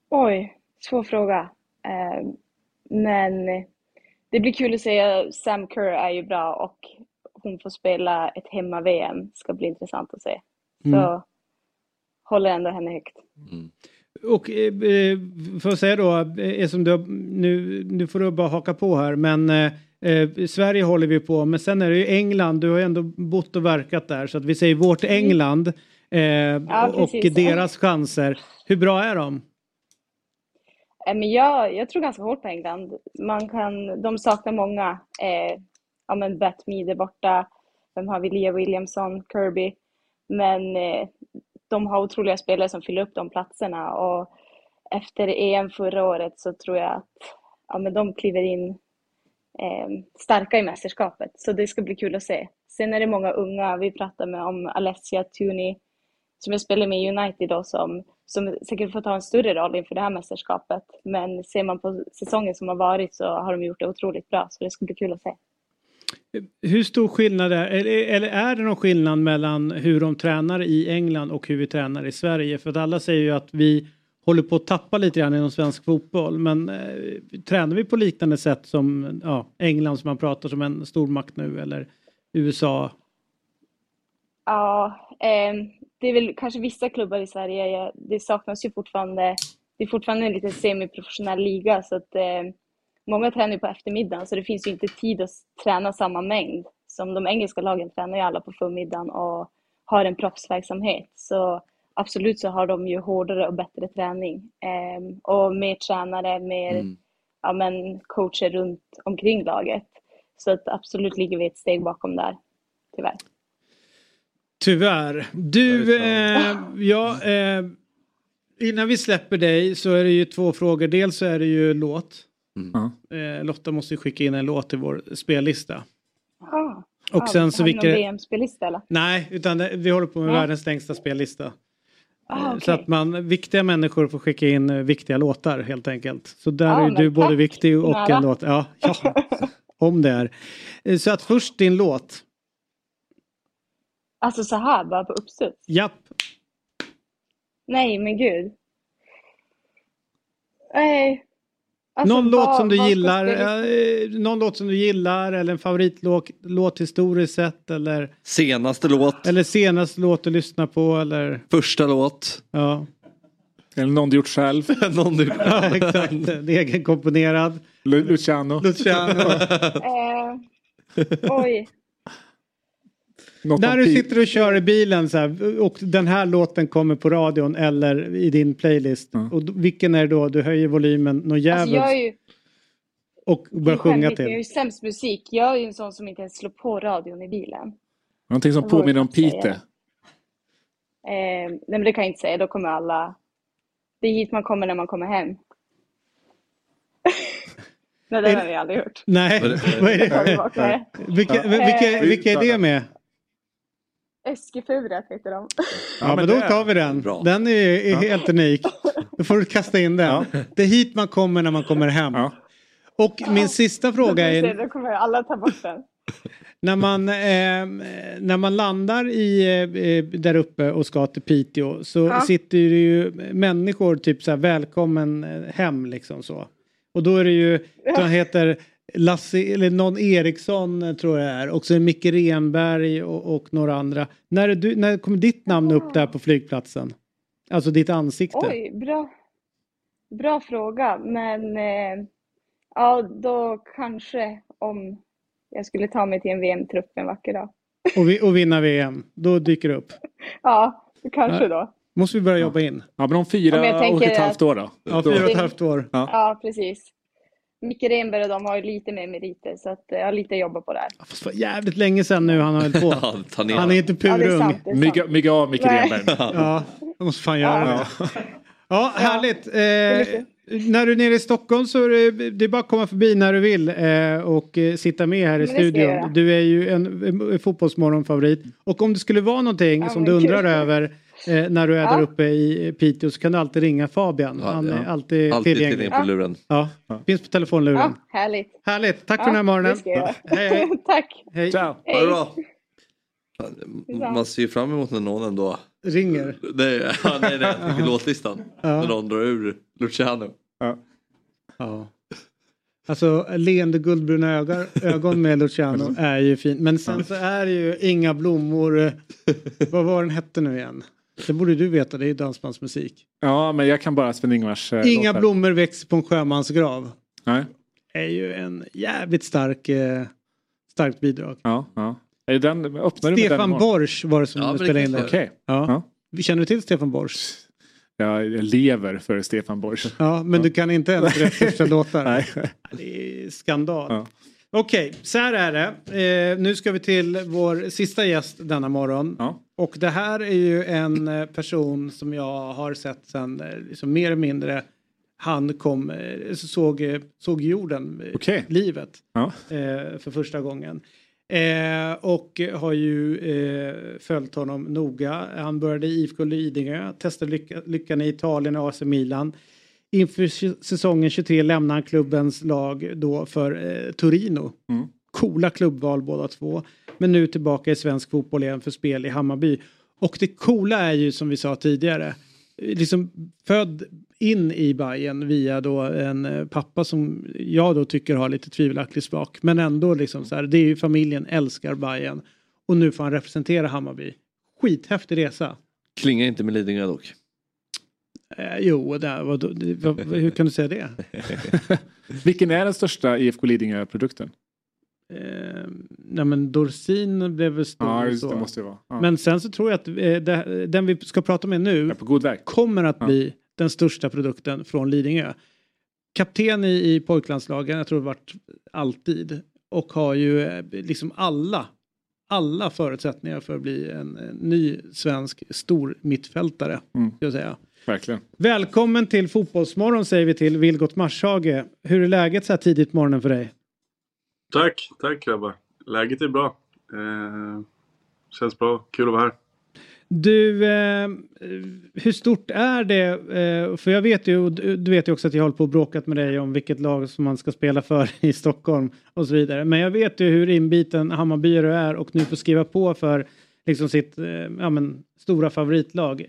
Oj, svår fråga. Eh, men det blir kul att säga Sam Kerr är ju bra och hon får spela ett hemma-VM. Ska bli intressant att se. Så Mm. håller ändå henne högt. Och eh, får jag säga då, eh, som du, nu, nu får du bara haka på här, men eh, eh, Sverige håller vi på, men sen är det ju England, du har ju ändå bott och verkat där, så att vi säger vårt England eh, och precis. deras chanser. Hur bra är de? Eh, Men jag, jag tror ganska hårt på England. Man kan, de saknar många. Eh, ja, men Beth Mead är borta. Vem har vi? Lia Williamson, Kirby. Men eh, de har otroliga spelare som fyller upp de platserna. Och efter EM förra året så tror jag att ja, men de kliver in eh, starka i mästerskapet. Så det ska bli kul att se. Sen är det många unga. Vi pratar med om Alessia Tuni som jag spelar med i United då, som, som säkert får ta en större roll inför det här mästerskapet. Men ser man på säsongen som har varit så har de gjort det otroligt bra, så det ska bli kul att se. Hur stor skillnad är eller, är det någon skillnad mellan hur de tränar i England och hur vi tränar i Sverige? För att alla säger ju att vi håller på att tappa lite grann inom svensk fotboll. Men eh, tränar vi på liknande sätt som ja, England som man pratar som en stormakt nu eller USA? Ja, ehm, det är väl kanske vissa klubbar i Sverige, ja, det saknas ju fortfarande, det är fortfarande en liten semiprofessionell liga så att eh, många tränar ju på eftermiddagen så det finns ju inte tid att träna samma mängd som de engelska lagen tränar ju alla på förmiddagen och har en proffsverksamhet. Så absolut så har de ju hårdare och bättre träning Ehm, och mer tränare, mer ja, men coacher runt omkring laget. Så att absolut ligger vi ett steg bakom där, tyvärr. Tyvärr. Du, eh, ja, eh, innan vi släpper dig så är det ju två frågor. Dels så är det ju låt. Eh, Lotta måste ju skicka in en låt till vår spellista. Ah. Och ah, sen så har vi någon vilka... VM-spellista eller? Nej, utan det, vi håller på med Ja. världens längsta spellista. Ah, Eh, okej. Så att man, viktiga människor får skicka in eh, viktiga låtar helt enkelt. Så där Ja, är du både viktig och Nära. en låt. Ja, ja, om det är. Eh, Så att först din låt. Alltså så här bara på uppstuds? Japp. Nej, men gud. Nej. Alltså, någon låt som du gillar, eh, någon låt som du gillar eller en favoritlåt låt historiskt sett eller, Senaste låt. eller senaste låt du lyssnar på eller Första låt. ja. Eller någon du gjort själv. någon du... ja exakt, en egenkomponerad. Lu- Luciano. Luciano. Eh, oj. Något När du sitter och kör i bilen så här, och den här låten kommer på radion eller i din playlist. Och d- vilken är det då? Du höjer volymen något Alltså jävligt ju, och börjar sjunga skämmigt, jag är till. ju sämst musik. Jag är ju en sån som inte ens slår på radion i bilen. Någonting som påminner om Pite. Eh, nej men det kan jag inte säga, då kommer alla Det är hit man kommer när man kommer hem. Nej, det har jag aldrig hört. Nej, vad är det? Nej. Vilka, vilka, vilka är det med? Eskifuret heter de. Ja, men då tar vi den. Den är, är helt unik. Då får du kasta in den. Det är hit man kommer när man kommer hem. Och min sista fråga är... Då kommer alla ta bort den. När man, eh, när man landar i, eh, där uppe och ska till Piteå så Ja. sitter det ju människor typ så här välkommen eh, hem liksom så. Och då är det ju, han heter Lasse, eller någon Eriksson eh, tror jag det är och så är det Micke Renberg och, och några andra. När, är du, när kommer ditt namn upp där på flygplatsen? Alltså ditt ansikte. Oj, bra. Bra fråga, men eh, ja, då kanske om jag skulle ta mig till en VM-trupp en vacker dag. Och, vi, och vinna VM. Då dyker det upp. Ja, kanske Ja. då. Måste vi börja jobba in. Ja, men om fyra Ja, men jag och ett halvt år då? Ja, fyra och ett halvt år. Ja. Ja, precis. Micke Renberg och de har ju lite mer meriter så att eh, jag har lite att jobba på där. Fast det var jävligt länge sedan nu han har hållit på. Ja, ta ner Han är inte Ja, är purung. är sant. Mygga, mygga av Micke. Renberg. Ja, det måste fan göra Ja. det. Ja, härligt. Eh, när du är nere i Stockholm så är det, det är bara att komma förbi när du vill eh, och eh, sitta med här i studion. Du är ju en, en fotbollsmorgonfavorit. Och om det skulle vara någonting Ja, som du undrar kul. över eh, när du är Ja. där uppe i Piteå så kan du alltid ringa Fabian. Ja, Han ja. är alltid, Alltid tillgänglig. på luren. Ja, finns på telefonluren. Ja, härligt. Härligt, tack Ja, för den här morgonen. Hej, hej. Tack. hej. Ciao. Ha det Hej. bra. Man ser ju fram emot när någon ändå... Ringer. Nej, ja, nej, nej jag tänker låtlistan. Ja. När någon drar ur Luciano. Ja. Alltså leende guldbruna ögon, ögon med Luciano är ju fint. Men sen så är det ju inga blommor. Vad var den hette nu igen? Det borde du veta, det är ju dansbandsmusik. Ja, men jag kan bara Sven-Ingvars eh, Inga låtar. blommor växer på en sjömansgrav. Nej. är ju en jävligt stark, eh, starkt bidrag. Ja, ja. Är den, öppnar du med Stefan den imorgon? Borsch var det som Ja, men det spelade in kanske det. Okej. Ja. Vi Känner du till Stefan Borsch? Jag lever för Stefan Borsch. Ja, men du kan inte ens rätt första låtar. Nej. Det är skandal. Ja. Okej, så här är det. Eh, nu ska vi till vår sista gäst denna morgon. Ja. Och det här är ju en eh, person som jag har sett sen eh, liksom mer eller mindre han kom, eh, såg, såg jorden, Okej. livet, Ja. eh, för första gången. Eh, och har ju eh, följt honom noga. Han började i IFK Lidingö, testade lycka, lyckan i Italien och AC Milan. Inför säsongen 23 lämnade han klubbens lag då för eh, Torino. Mm. Coola klubbval båda två. Men nu tillbaka i svensk fotboll igen för spel i Hammarby. Och det coola är ju som vi sa tidigare, eh, liksom född in i Bayern via då en eh, pappa som jag då tycker har lite tvivelaktig smak. Men ändå liksom så här, det är ju familjen älskar Bayern Och nu får han representera Hammarby. Skithäftig resa. Klingar inte med Lidingö dock. Eh, jo, där, vad, vad, hur kan du säga det? Vilken är den största IFK Lidingö-produkten? Eh, nej men Dorsin blev väl stor. Ja, just det måste det vara. Ja. Men sen så tror jag att eh, det, den vi ska prata med nu kommer att Ja. bli den största produkten från Lidingö. Kapten i, i pojklandslagen, jag tror det varit alltid. Och har ju eh, liksom alla, alla förutsättningar för att bli en, en ny svensk stor mittfältare. Mm. Ska jag säga. Verkligen. Välkommen till Fotbollsmorgon säger vi till Vilgot Marshage. Hur är läget så här tidigt på morgonen för dig? Tack, tack grabbar. Läget är bra. Eh, känns bra. Kul att vara här. Du, eh, hur stort är det? Eh, för jag vet ju, du vet ju också att jag håller på och bråkat med dig om vilket lag som man ska spela för i Stockholm och så vidare. Men jag vet ju hur inbiten Hammarbyare du är och nu får skriva på för liksom sitt eh, ja, men, stora favoritlag.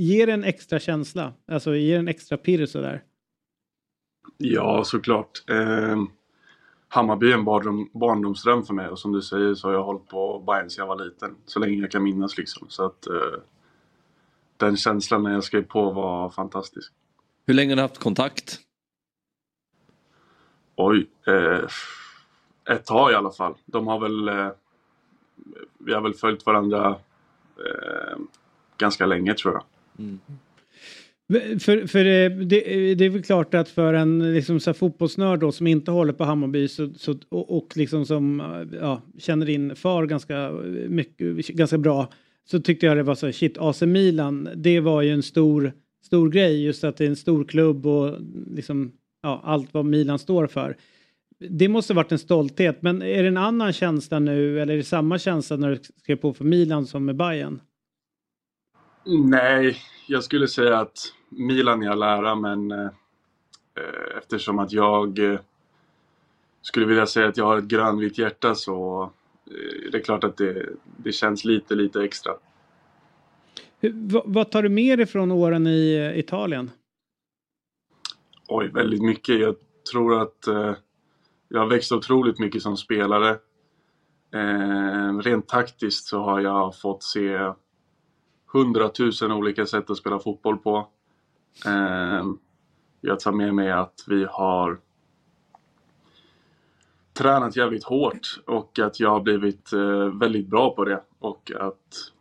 Ger en extra känsla? Alltså ger en extra pirr sådär? Ja, såklart. Eh, Hammarby är en barndom, barndomsdröm för mig och som du säger så har jag hållit på Bayern sedan jag var liten. Så länge jag kan minnas liksom. Så att eh, den känslan när jag skrev på var fantastisk. Hur länge har ni haft kontakt? Oj. Eh, ett tag i alla fall. De har väl... Eh, vi har väl följt varandra eh, ganska länge tror jag. Mm. För, för eh, det, eh, det, är väl klart att för en liksom, så fotbollsnörd då, som inte håller på Hammarby så, så, och, och liksom som eh, ja, känner in FAR ganska, mycket, ganska bra så tyckte jag det var så shit AC Milan det var ju en stor stor grej just att det är en stor klubb och liksom ja, allt vad Milan står för. Det måste varit en stolthet, men är det en annan känsla nu eller är det samma känsla när du skrev på för Milan som med Bayern? Nej, jag skulle säga att Milan är all ära, men eh, eftersom att jag eh, skulle vilja säga att jag har ett grönvitt hjärta så eh, det är klart att det, det känns lite, lite extra. Hur, vad, vad tar du med dig från åren i eh, Italien? Oj, väldigt mycket. Jag tror att eh, jag har växt otroligt mycket som spelare. Eh, rent taktiskt så har jag fått se hundratusen olika sätt att spela fotboll på. Eh, jag tar med mig att vi har tränat jävligt hårt och att jag har blivit eh, väldigt bra på det och att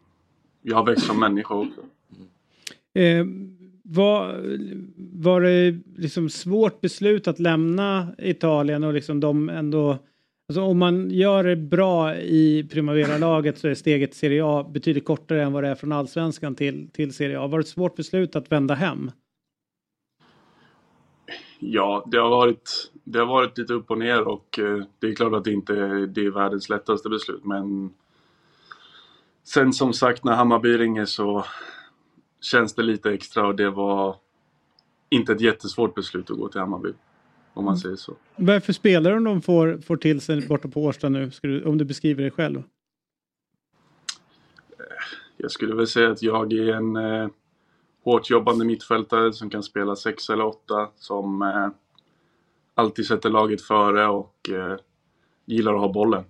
jag har växt som människa också. Eh, var, var det liksom svårt beslut att lämna Italien och liksom de ändå Alltså om man gör det bra i Primavera-laget så är steget Serie A betydligt kortare än vad det är från allsvenskan till, till Serie A. Var det ett svårt beslut att vända hem? Ja, det har varit, det har varit lite upp och ner och eh, det är klart att det inte är, det är världens lättaste beslut men sen som sagt när Hammarby ringer så känns det lite extra och det var inte ett jättesvårt beslut att gå till Hammarby. Om man säger så. Vad är det för spelare de får, får till sig borta på Årsta nu? Du, om du beskriver dig själv. Jag skulle väl säga att jag är en eh, hårt jobbande mittfältare som kan spela sex eller åtta. Som eh, alltid sätter laget före och eh, gillar att ha bollen.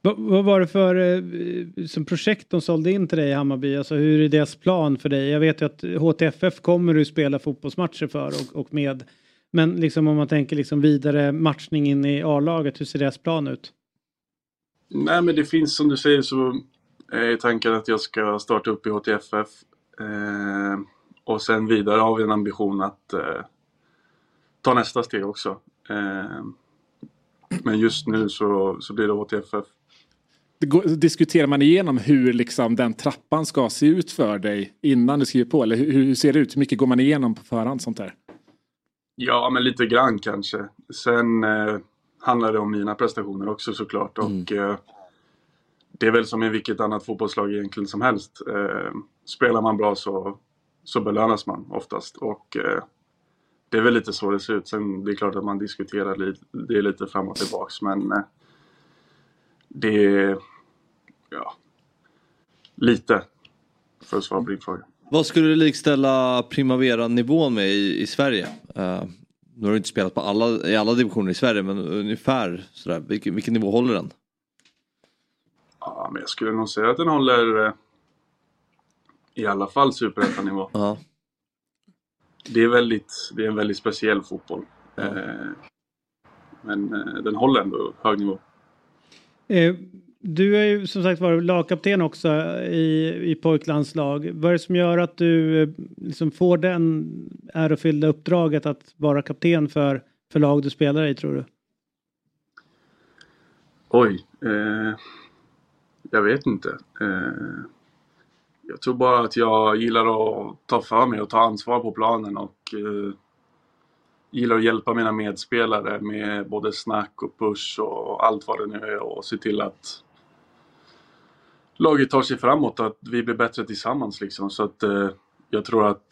Vad, vad var det för eh, som projekt de sålde in till dig i Hammarby? Alltså hur är deras plan för dig? Jag vet ju att HTFF kommer du spela fotbollsmatcher för och, och med. Men liksom om man tänker liksom vidare matchning in i A-laget, hur ser deras plan ut? Nej men det finns som du säger så är tanken att jag ska starta upp i HTFF. Eh, och sen vidare har vi en ambition att eh, ta nästa steg också. Eh, men just nu så, så blir det HTFF. Diskuterar man igenom hur liksom den trappan ska se ut för dig innan du skriver på? Eller hur, hur ser det ut? Hur mycket går man igenom på förhand sånt där? Ja, men lite grann kanske. Sen eh, handlar det om mina prestationer också såklart. Mm. Och eh, det är väl som i vilket annat fotbollslag egentligen som helst. Eh, spelar man bra så, så belönas man oftast. Och eh, det är väl lite så det ser ut. Sen det är klart att man diskuterar lite, det är lite fram och tillbaks. Men eh, det är ja, lite för att svara på din fråga. Vad skulle du likställa Primavera-nivån med i, i Sverige? Uh, nu har du inte spelat på alla, i alla divisioner i Sverige men ungefär sådär. Vilken, vilken nivå håller den? Ja, men jag skulle nog säga att den håller eh, i alla fall superettanivå. Uh. Det, är väldigt, det är en väldigt speciell fotboll. Uh. Eh, men eh, den håller ändå hög nivå. Du är ju som sagt varit lagkapten också i, i pojklandslag. Vad är det som gör att du eh, liksom får den ärofyllda uppdraget att vara kapten för, för lag du spelar i tror du? Oj. Eh, jag vet inte. Eh, jag tror bara att jag gillar att ta för mig och ta ansvar på planen och eh, gillar att hjälpa mina medspelare med både snack och push och allt vad det nu är och se till att laget tar sig framåt, att vi blir bättre tillsammans liksom. Så att eh, jag tror att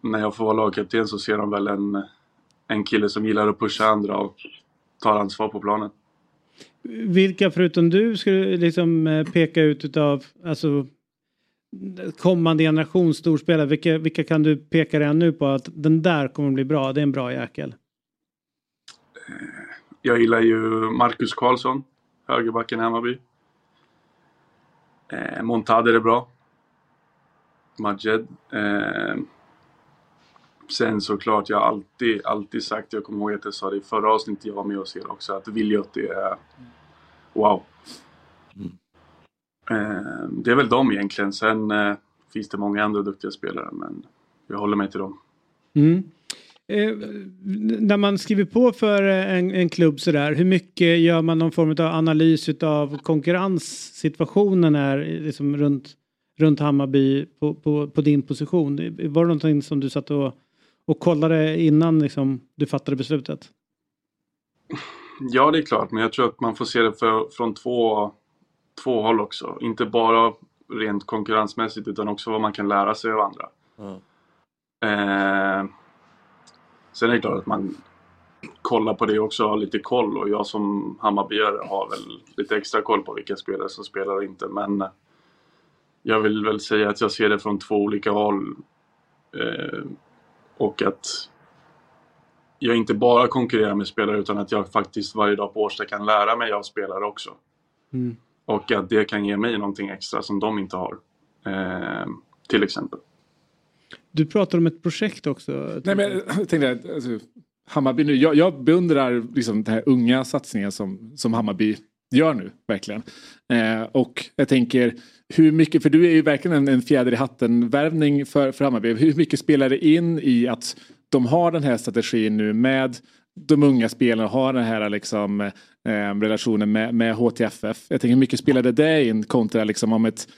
när jag får vara lagkapten så ser de väl en, en kille som gillar att pusha andra och tar ansvar på planen. Vilka förutom du skulle liksom eh, peka ut utav alltså kommande generation storspelare, vilka, vilka kan du peka redan nu på att den där kommer bli bra, det är en bra jäkel? Jag gillar ju Marcus Karlsson, högerbacken i Hammarby. Eh, Montader är bra. Majed. Eh, sen såklart, jag har alltid, alltid sagt, jag kommer ihåg att jag sa det i förra avsnittet jag var med och ser också, att Viljot är wow. Mm. Eh, det är väl de egentligen. Sen eh, finns det många andra duktiga spelare, men jag håller mig till dem. Mm. Eh, när man skriver på för en, en klubb sådär, hur mycket gör man någon form av analys av konkurrenssituationen är liksom runt, runt Hammarby på, på, på din position. Var det någonting som du satt och, och kollade innan liksom, du fattade beslutet? Ja, det är klart, men jag tror att man får se det för, från två, två håll också. Inte bara rent konkurrensmässigt utan också vad man kan lära sig av andra. Ja. Eh, sen är det klart att man kollar på det också och har lite koll och jag som Hammarbyare har väl lite extra koll på vilka spelare som spelar och inte men eh, jag vill väl säga att jag ser det från två olika håll eh, och att jag inte bara konkurrerar med spelare utan att jag faktiskt varje dag på Årsta kan lära mig av spelare också. Mm. Och att det kan ge mig någonting extra som de inte har. Eh, till exempel. Du pratar om ett projekt också. Nej, men jag tänkte, alltså, Hammarby nu, jag, jag beundrar liksom den här unga satsningen som, som Hammarby gör nu, verkligen. Eh, och jag tänker, hur mycket, för du är ju verkligen en, en fjäder i hatten-värvning för, för Hammarby. Hur mycket spelar det in i att de har den här strategin nu med de unga spelarna, har den här liksom, eh, relationen med, med HTFF. Jag tänker, hur mycket spelade det in kontra liksom, om ett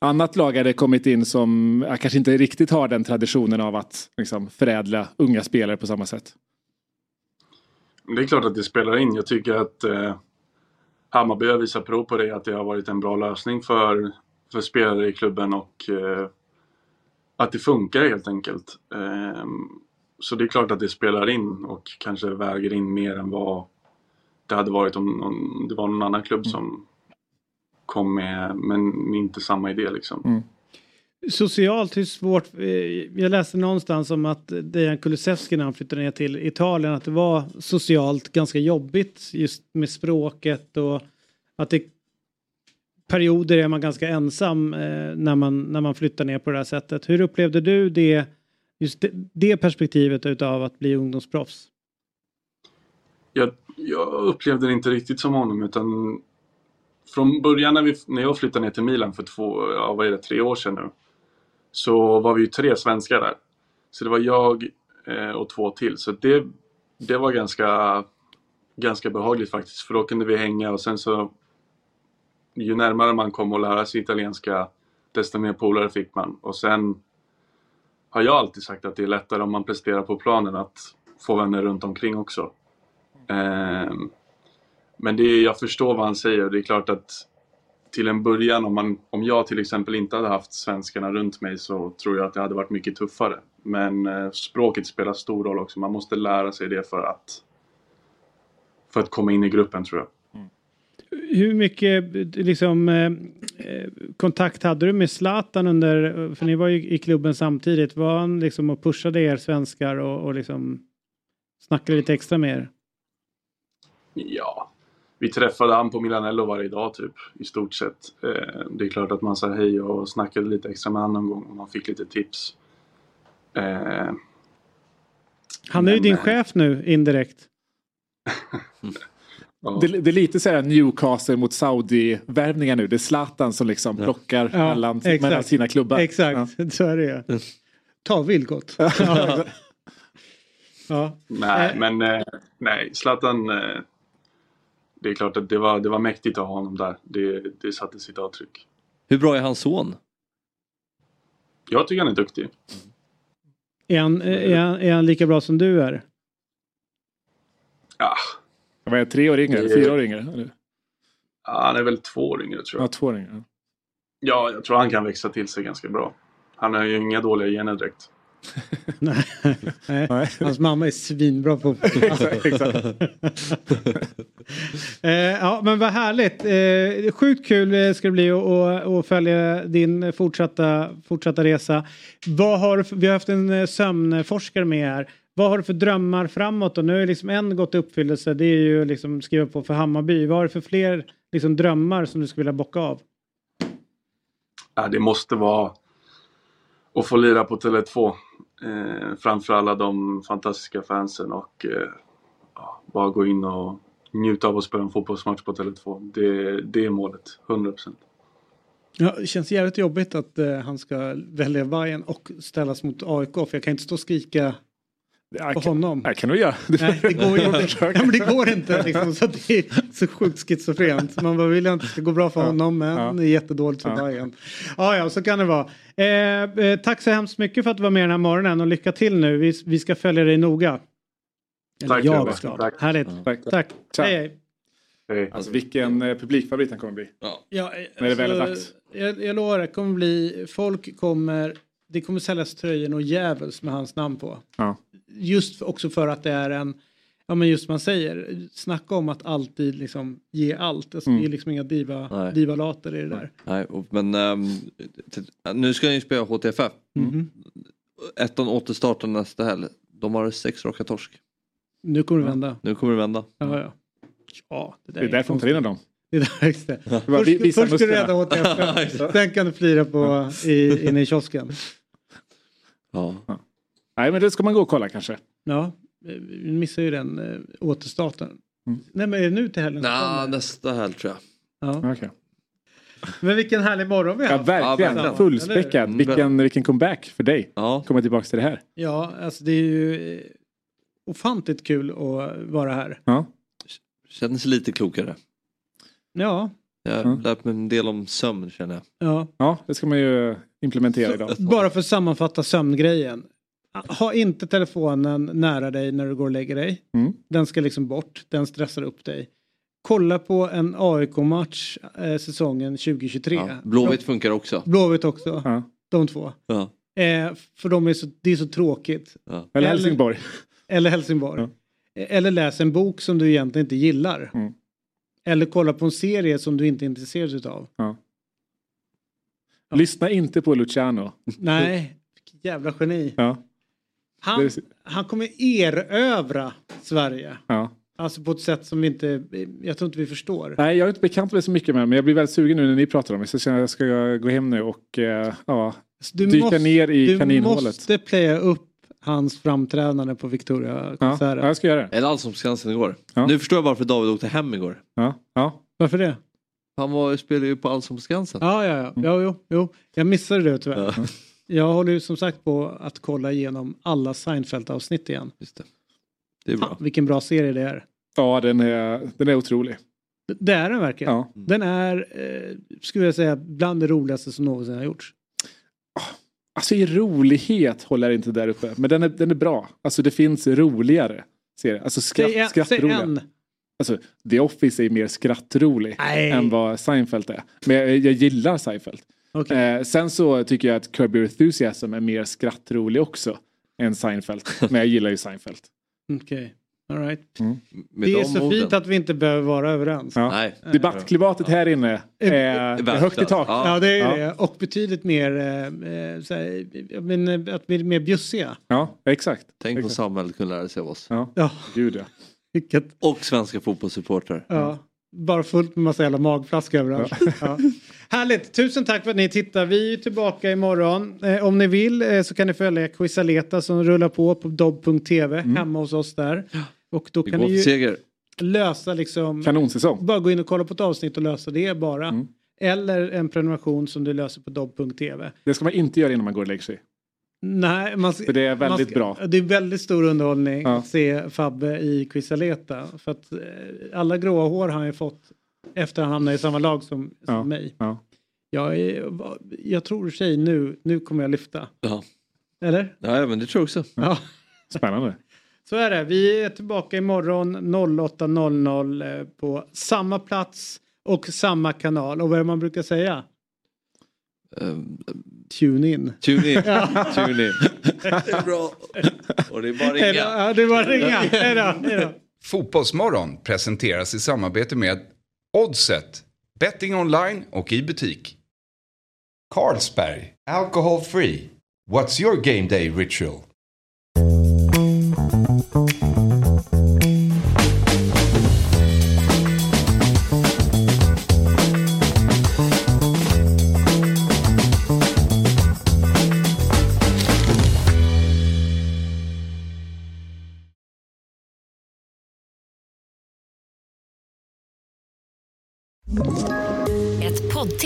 annat lag hade kommit in som ja, kanske inte riktigt har den traditionen av att liksom, förädla unga spelare på samma sätt? Det är klart att det spelar in. Jag tycker att eh, Hammarby har visat prov på det, att det har varit en bra lösning för, för spelare i klubben och eh, att det funkar helt enkelt. Eh, så det är klart att det spelar in och kanske väger in mer än vad det hade varit om, om det var någon annan klubb som kom med, men inte samma idé liksom. Mm. Socialt, hur svårt? eh, Jag läste någonstans om att Dejan Kulusevski när han flyttade ner till Italien att det var socialt ganska jobbigt just med språket och att det perioder är man ganska ensam eh, när, man, när man flyttar ner på det här sättet. Hur upplevde du det, just det, det perspektivet utav att bli ungdomsproffs? Jag, jag upplevde det inte riktigt som honom utan från början när, vi, när jag flyttade ner till Milan för två, ja, vad är det, tre år sedan nu. Så var vi ju tre svenskar där. Så det var jag eh, och två till. Så det, det var ganska, ganska behagligt faktiskt. För då kunde vi hänga och sen så ju närmare man kom att lära sig italienska desto mer polare fick man. Och sen har jag alltid sagt att det är lättare om man presterar på planen att få vänner runt omkring också. Ehm, men det är, jag förstår vad han säger. Det är klart att till en början, om, man, om jag till exempel inte hade haft svenskarna runt mig så tror jag att det hade varit mycket tuffare. Men eh, språket spelar stor roll också. Man måste lära sig det för att, för att komma in i gruppen tror jag. Hur mycket liksom, eh, eh, kontakt hade du med Zlatan under, för ni var ju i klubben samtidigt, var han liksom och pushade er svenskar och, och liksom snackade lite extra med er? Ja, vi träffade han på Milanello varje dag typ i stort sett. Eh, det är klart att man sa hej och snackade lite extra med honom någon gång och man fick lite tips. Eh, Han är ju din eh, chef nu indirekt. Det, det är lite så här Newcastle mot Saudi-värvningar nu. Det är Zlatan som liksom plockar Ja, mellan, mellan sina klubbar. Exakt, så är det ju. Ta Vilgot. Ja. ja. ja. nej, Eh. men eh, nej, Zlatan. Det är klart att det var, det var mäktigt att ha honom där. Det, det satte sitt avtryck. Hur bra är hans son? Jag tycker han är duktig. Är, han, är, han, är han lika bra som du är? Ja, Vad är det, tre år yngre? Fyra år yngre? Eller? ja, han är väl två år yngre tror Ja, jag. två år yngre. Ja, jag tror han kan växa till sig ganska bra. Han har ju inga dåliga gener direkt. Nej. Nej. Hans mamma är svinbra på Exakt, exakt. eh, Ja men vad härligt. Eh, sjukt kul eh, ska det bli att- följa din fortsatta, fortsatta resa. Vad har, vi har haft en eh, sömnforskare med här. Vad har du för drömmar framåt? Och nu är liksom en gått i uppfyllelse. Det är ju liksom skriva på för Hammarby. Vad har du för fler liksom, drömmar som du skulle vilja bocka av? Ja, det måste vara att få lira på Tele2 eh, framför alla de fantastiska fansen och eh, bara gå in och njuta av att spela en fotbollsmatch på Tele2. Det, det är målet, 100%. Ja, det känns jävligt jobbigt att eh, han ska välja Bayern och ställas mot AIK. För jag kan inte stå och skrika på honom. Det kan du göra. Nej, det går ju inte. Ja, men det går inte liksom, så det är så sjukt schizofrent. Man bara vill att det ska gå bra för honom men Ja. det är jättedåligt för Ja. Bayern. Ja, ja, så kan det vara. Eh, eh, tack så hemskt mycket för att du var med den här morgonen och lycka till nu. Vi, vi ska följa dig noga. Eller Tack, jag ska. Tack. Härligt. Tack. Tack. Ciao. Hej, hej. Alltså vilken eh, publikfavorit han kommer bli. Ja, När det väl är alltså, dags. Jag, jag lovar, det kommer bli, folk kommer, det kommer säljas tröjor och djävuls med hans namn på. Ja. Just också för att det är en, ja men just man säger, snacka om att alltid liksom ge allt. Alltså, Mm. Det är liksom inga diva, divalater i det där. Nej, men t- nu ska ni spela HTFF. Mhm. Ettan återstartar nästa helg. De har sex raka torsk. Nu kommer det vända. Nu kommer det vända. Ja, ja. ja det, där Det är därför de tar in dem. Det är där, just det. Vi- Först, visa först ska du rädda HTF, sen kan du flira på i, inne i kiosken. Ja. Nej men det ska man gå och kolla kanske. Ja, vi missar ju den äh, återstarten. Mm. Nej men är det nu till helgen? kommer? nästa helg tror jag. Ja. Okej. Men vilken härlig morgon vi har Ja haft. verkligen. Ja, Fullspäckad. eller? Vilken, vilken comeback för dig. Ja. Komma tillbaka till det här. Ja, alltså det är ju eh, ofantligt kul att vara här. Ja. Känns lite klokare. Ja, Jag har Mm. lärt mig en del om sömn känner jag. ja. Ja, det ska man ju implementera idag. Bara för att sammanfatta sömngrejen. Ha inte telefonen nära dig när du går och lägger dig. Mm. Den ska liksom bort, den stressar upp dig. Kolla på en AIK-match eh, säsongen 2023. Ja. Blåvitt funkar också. Blåvitt också, Ja. de två. Ja. Eh, för de är så, det är så tråkigt. Ja. Eller Helsingborg. Eller Helsingborg. Eller läs en bok som du egentligen inte gillar. Mm. Eller kolla på en serie som du inte är intresserad av. Ja. Lyssna inte på Luciano. Nej, jävla geni. Ja. Han, han kommer erövra Sverige. Ja. Alltså på ett sätt som vi inte, jag tror inte vi förstår. Nej, jag är inte bekant med så mycket med det, men jag blir väldigt sugen nu när ni pratar om det. Så jag känner att jag ska gå hem nu och eh, ja, Du dyka måste- ner i du kaninhålet. måste playa upp hans framträdande på Victoria-konserten. Ja, jag ska göra det. Eller Allsångskansen igår. Ja. Nu förstår jag varför David åkte hem igår. Ja, ja. Varför det? Han var, spelade ju på Allsångskansen. Ja, ja, ja. Jo, jo, jo. Jag missade det tyvärr. Ja. Jag håller ju som sagt på att kolla igenom alla Seinfeld-avsnitt igen. Just det. Det är bra. Fan, vilken bra serie det är. ja den, är, den är otrolig. Det är den verkligen. Ja. Den är, eh, skulle jag säga, bland det roligaste som någonsin har gjorts. Alltså i rolighet håller jag inte där uppe, men den är, den är bra. Alltså det finns roligare serier. Alltså skratt, Säg skrattroliga. säg en. Alltså The Office är mer skrattrolig Nej. än vad Seinfeld är. Men jag, jag gillar Seinfeld. Eh, sen så tycker jag att Curb Your Enthusiasm är mer skrattrolig också än Seinfeld. Men jag gillar ju Seinfeld. Okej, all right. Mm. Det är de så orden. fint att vi inte behöver vara överens. Ja. Nej. Debattklimatet här inne är, är högt i tak. Ja, det är Ja. det. Och betydligt mer, eh, eh, så här, jag men, att vi är mer bjussiga. Ja, exakt. Tänk vad exakt. samhället kunde lära sig av oss. Ja, Ja, gud ja. vilket, Och svenska fotbollssupportrar. ja. Bara fullt med massa jävla magflaskor överallt. Härligt, tusen tack för att ni tittar. Vi är tillbaka imorgon. Eh, om ni vill eh, så kan ni följa Quizaleta som rullar på på dobb.tv hemma hos oss där. Och då Vi kan ni ju seger. lösa liksom Kanonsäsong. Bara gå in och kolla på ett avsnitt och lösa det bara. Eller en prenumeration som du löser på dobb.tv. Det ska man inte göra innan man går och lägger sig. Nej, man, För det är väldigt ska- bra. Det är väldigt stor underhållning Ja. att se Fabbe i Quizaleta. För att eh, alla gråa hår har han ju fått efter han hamnade i samma lag som, som Ja. mig. Ja. Jag, är, jag tror sig nu, nu kommer jag lyfta. Ja. Eller? ja, men det tror jag också. Ja. Spännande. Så är det. Vi är tillbaka imorgon 08.00 eh, på samma plats och samma kanal. Och vad är det man brukar säga? Um, Tune in. tune in. Tune in. Det är bra. Och det är bara att ringa. Ja, det är bara att ringa. Hej då. Hej då. Fotbollsmorgon presenteras i samarbete med Oddset, betting online och i butik. Carlsberg, alcohol free. What's your game day ritual?